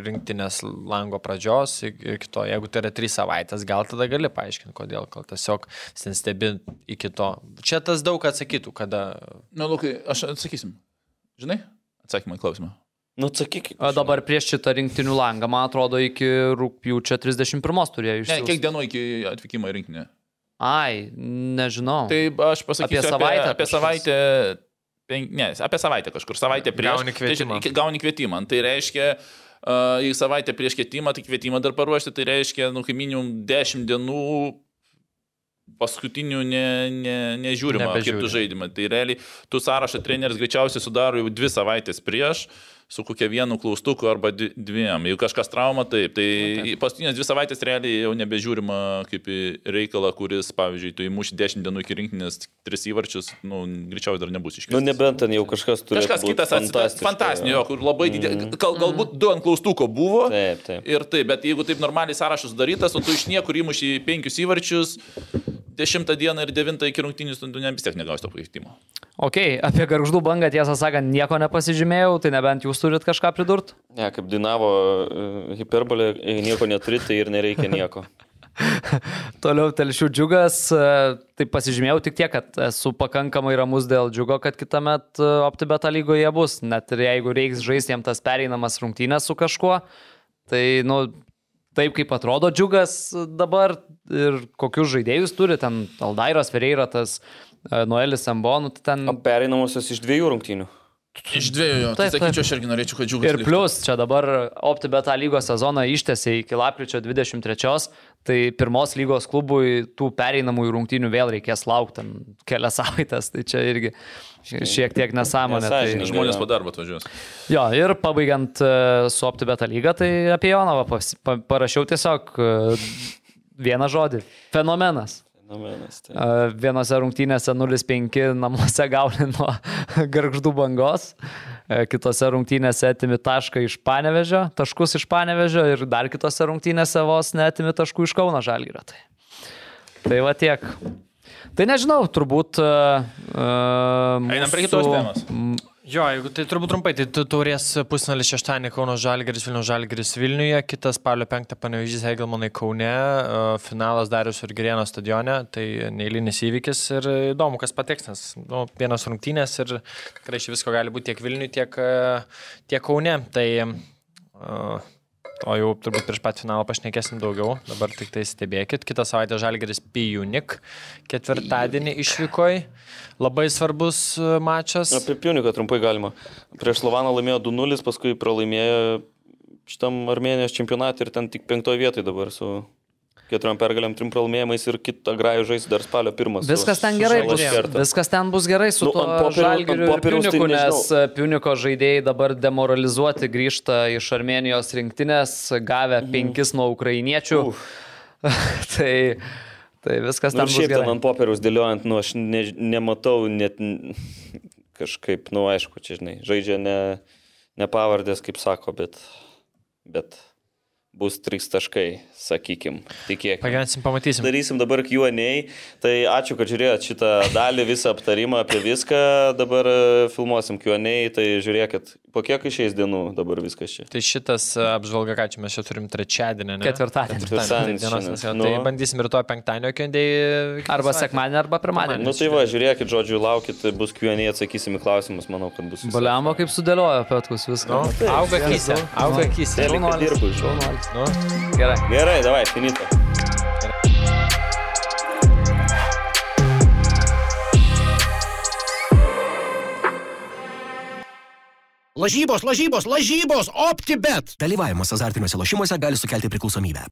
Speaker 5: rinktinės lango pradžios ir kito. Jeigu tai yra trys savaitės, gal tada gali paaiškinti, kodėl. Gal tiesiog ten stebi iki to. Čia tas daug atsakytų, kada.
Speaker 6: Na, nu, Lukai, aš atsakysim. Žinai? Atsakymą į klausimą.
Speaker 3: Nu, sakyk.
Speaker 4: O dabar prieš šitą rinktinių langą, man atrodo, iki rūpjūčio 31 turėjo
Speaker 6: Ne,
Speaker 4: išsiųsti.
Speaker 6: kiek dienų iki atvykimo į rinkinį?
Speaker 4: Ai, nežinau.
Speaker 6: Tai aš pasakysiu
Speaker 4: Apie savaitę
Speaker 6: Apie, apie savaitę. Pen, ne, apie savaitę kažkur. Savaitę prieš.
Speaker 5: Gauni kvietimą.
Speaker 6: Tai, gauni kvietimą. Tai reiškia, uh, jei savaitę prieš kvietimą, tai kvietimą dar paruošti, tai reiškia, nu, kaip minimum 10 dienų paskutinių ne, ne, nežiūrima, kaip
Speaker 5: Nebežiūri.
Speaker 6: tu žaidimą. Tai realiai, tu sąrašą treneris greičiausiai sudaro jau dvi savaitės prieš, su kokia vienu klaustuku arba dviem. Jeigu kažkas trauma, taip. Tai
Speaker 5: Nu,
Speaker 6: paskutinės dvi savaitės realiai jau nebežiūrima kaip į reikalą, kuris, pavyzdžiui, tu įmuši 10 dienų iki rinkinės tris įvarčius, nu, greičiausiai dar nebus iškviestas.
Speaker 3: Nu, nebent ten jau kažkas turi.
Speaker 6: Kažkas kitas atsitiktų. Fantastinio, jo, kur labai didelis. Gal, galbūt du ant klaustuko buvo.
Speaker 3: Taip, taip.
Speaker 6: Ir taip, bet jeigu taip normaliai sąrašas darytas, o tu iš niekur įmuši penkius įvarčius, dešimtą dieną ir devintą iki rungtynės, tu ne, vis tiek negausi to pakeitimo.
Speaker 4: Ok, apie garždų bangą tiesą sakant nieko nepasižymėjau, tai nebent jūs turit kažką pridurti.
Speaker 3: Ne, kaip dainavo uh, hiperbolė, nieko neturi, tai ir nereikia nieko.
Speaker 4: Toliau telšių džiugas, e, tai pasižymėjau tik tiek, kad esu pakankamai ramus dėl džiugo, kad kitą metą OptiBeta lygoje bus, net ir jeigu reiks žaisti jam tas pereinamas rungtynės su kažkuo, tai, nu, taip kaip atrodo džiugas dabar ir kokius žaidėjus turi, ten Aldairas Ferreira, tas e, Noelis Ambonų, tai ten...
Speaker 3: Pereinamosios iš dviejų rungtynių.
Speaker 6: Iš dviejų, jo, tai
Speaker 4: Taip, taip.
Speaker 6: sakyčiau, aš irgi norėčiau, kad džiugas.
Speaker 4: Ir plus, čia dabar OptiBeta lygos sezoną ištėsi iki lapkričio 23, tai pirmos lygos klubui tų pereinamųjų rungtynių vėl reikės laukti ten kelias savaitės, tai čia irgi šiek tiek nesąmonė. Tai...
Speaker 6: Žmonės po darbo atvažiuos.
Speaker 4: Jo, ir pabaigiant e, su OptiBeta lyga, tai apie Jonovą pas- pa, parašiau tiesiog e, vieną žodį - fenomenas.
Speaker 3: Fenomenas. Tai.
Speaker 4: Vienose rungtynėse 0-5 namuose gauni nuo garždų bangos, kitose rungtynėse atimi tašką iš Panevežio, taškus iš Panevežio ir dar kitose rungtynėse vos netimi taškų iš Kauno Žalgyrio. Tai. tai va tiek. Tai nežinau, turbūt. Uh,
Speaker 6: Einam prie kitos temos.
Speaker 5: Jo, jeigu tai turbūt trumpai, tai tu taurės pusnalis šeštąjį Kauno Žalgeris, Vilnių Žalgeris Vilniuje, kitas spalio penktą panevežys Hegelmanai Kaune, e, finalas Darius ir Gerieno stadione, tai neįlinis įvykis ir įdomu, kas pateks, nes nu, vienos rungtynės ir tikrai iš visko gali būti tiek Vilniuje, tiek, tiek Kaune. Tai uh, O jau turbūt prieš pat finalą pašnekėsim daugiau, dabar tik tai stebėkit. Kitą savaitę Žalgeris Pijunik, ketvirtadienį išvykoj, labai svarbus e, mačas.
Speaker 3: Apie Piuniką trumpai galima. Prieš Slovaną laimėjo 2-0, paskui pralaimėjo šitam Armenijos čempionatui ir ten tik penktoje vietoje dabar su keturiom pergalėm, trim pralaimėjimais ir kitą grajų žais dar spalio pirmas.
Speaker 4: Viskas ten gerai bus. Viskas ten bus gerai su
Speaker 3: Nu, ant
Speaker 4: Žalgiriu ir
Speaker 3: tai
Speaker 4: Piuniku, nes
Speaker 3: nežinau.
Speaker 4: e, Piuniko žaidėjai dabar demoralizuoti grįžta iš Armenijos rinktinės, gavę penkis nuo ukrainiečių. tai, tai viskas
Speaker 3: Nu,
Speaker 4: ten bus
Speaker 3: šiaip ten
Speaker 4: gerai.
Speaker 3: ant popieriaus dėliojant, nu, aš ne, nematau net kažkaip, nu, aišku, čia, žinai, žaidžia ne, ne pavardės, kaip sako, bet, bet bus trys taškai, sakykim, tikėkime.
Speaker 5: Pagyvensim, pamatysim.
Speaker 3: Darysim dabar Q&A. Tai ačiū, kad žiūrėjot šitą dalį, visą aptarimą apie viską. Dabar e, filmuosim Q&A. Tai žiūrėkit, po kiek išeis dienų dabar viskas čia.
Speaker 5: Tai šitas e, apžvalga, ką čia mes čia turim trečiadienį, ne?
Speaker 4: Ketvirtadienį.
Speaker 5: Ketvirtadienį. Nes jo,
Speaker 3: Nu.
Speaker 5: Tai bandysim rytoj penktadienio kendai.
Speaker 4: Arba sekmadienį, arba pirmadienį.
Speaker 3: Nu tai va, žiūrėkit, žodžiu, laukit, bus Q&A, atsakysim į klausimus, manau, kad bus.
Speaker 4: Baliamo kaip sudėliojo Petkus viską.
Speaker 5: Nu, auga kyse, auga kyse.
Speaker 3: Teliką
Speaker 4: Šaunuolis,
Speaker 3: dirbu, žinau.
Speaker 5: Nu,
Speaker 4: Gerai.
Speaker 3: Gerai, davai, finito.
Speaker 1: Lažybos, lažybos, lažybos, optibet.
Speaker 2: Dalyvavimas azartiniuose lošimuose gali sukelti priklausomybę.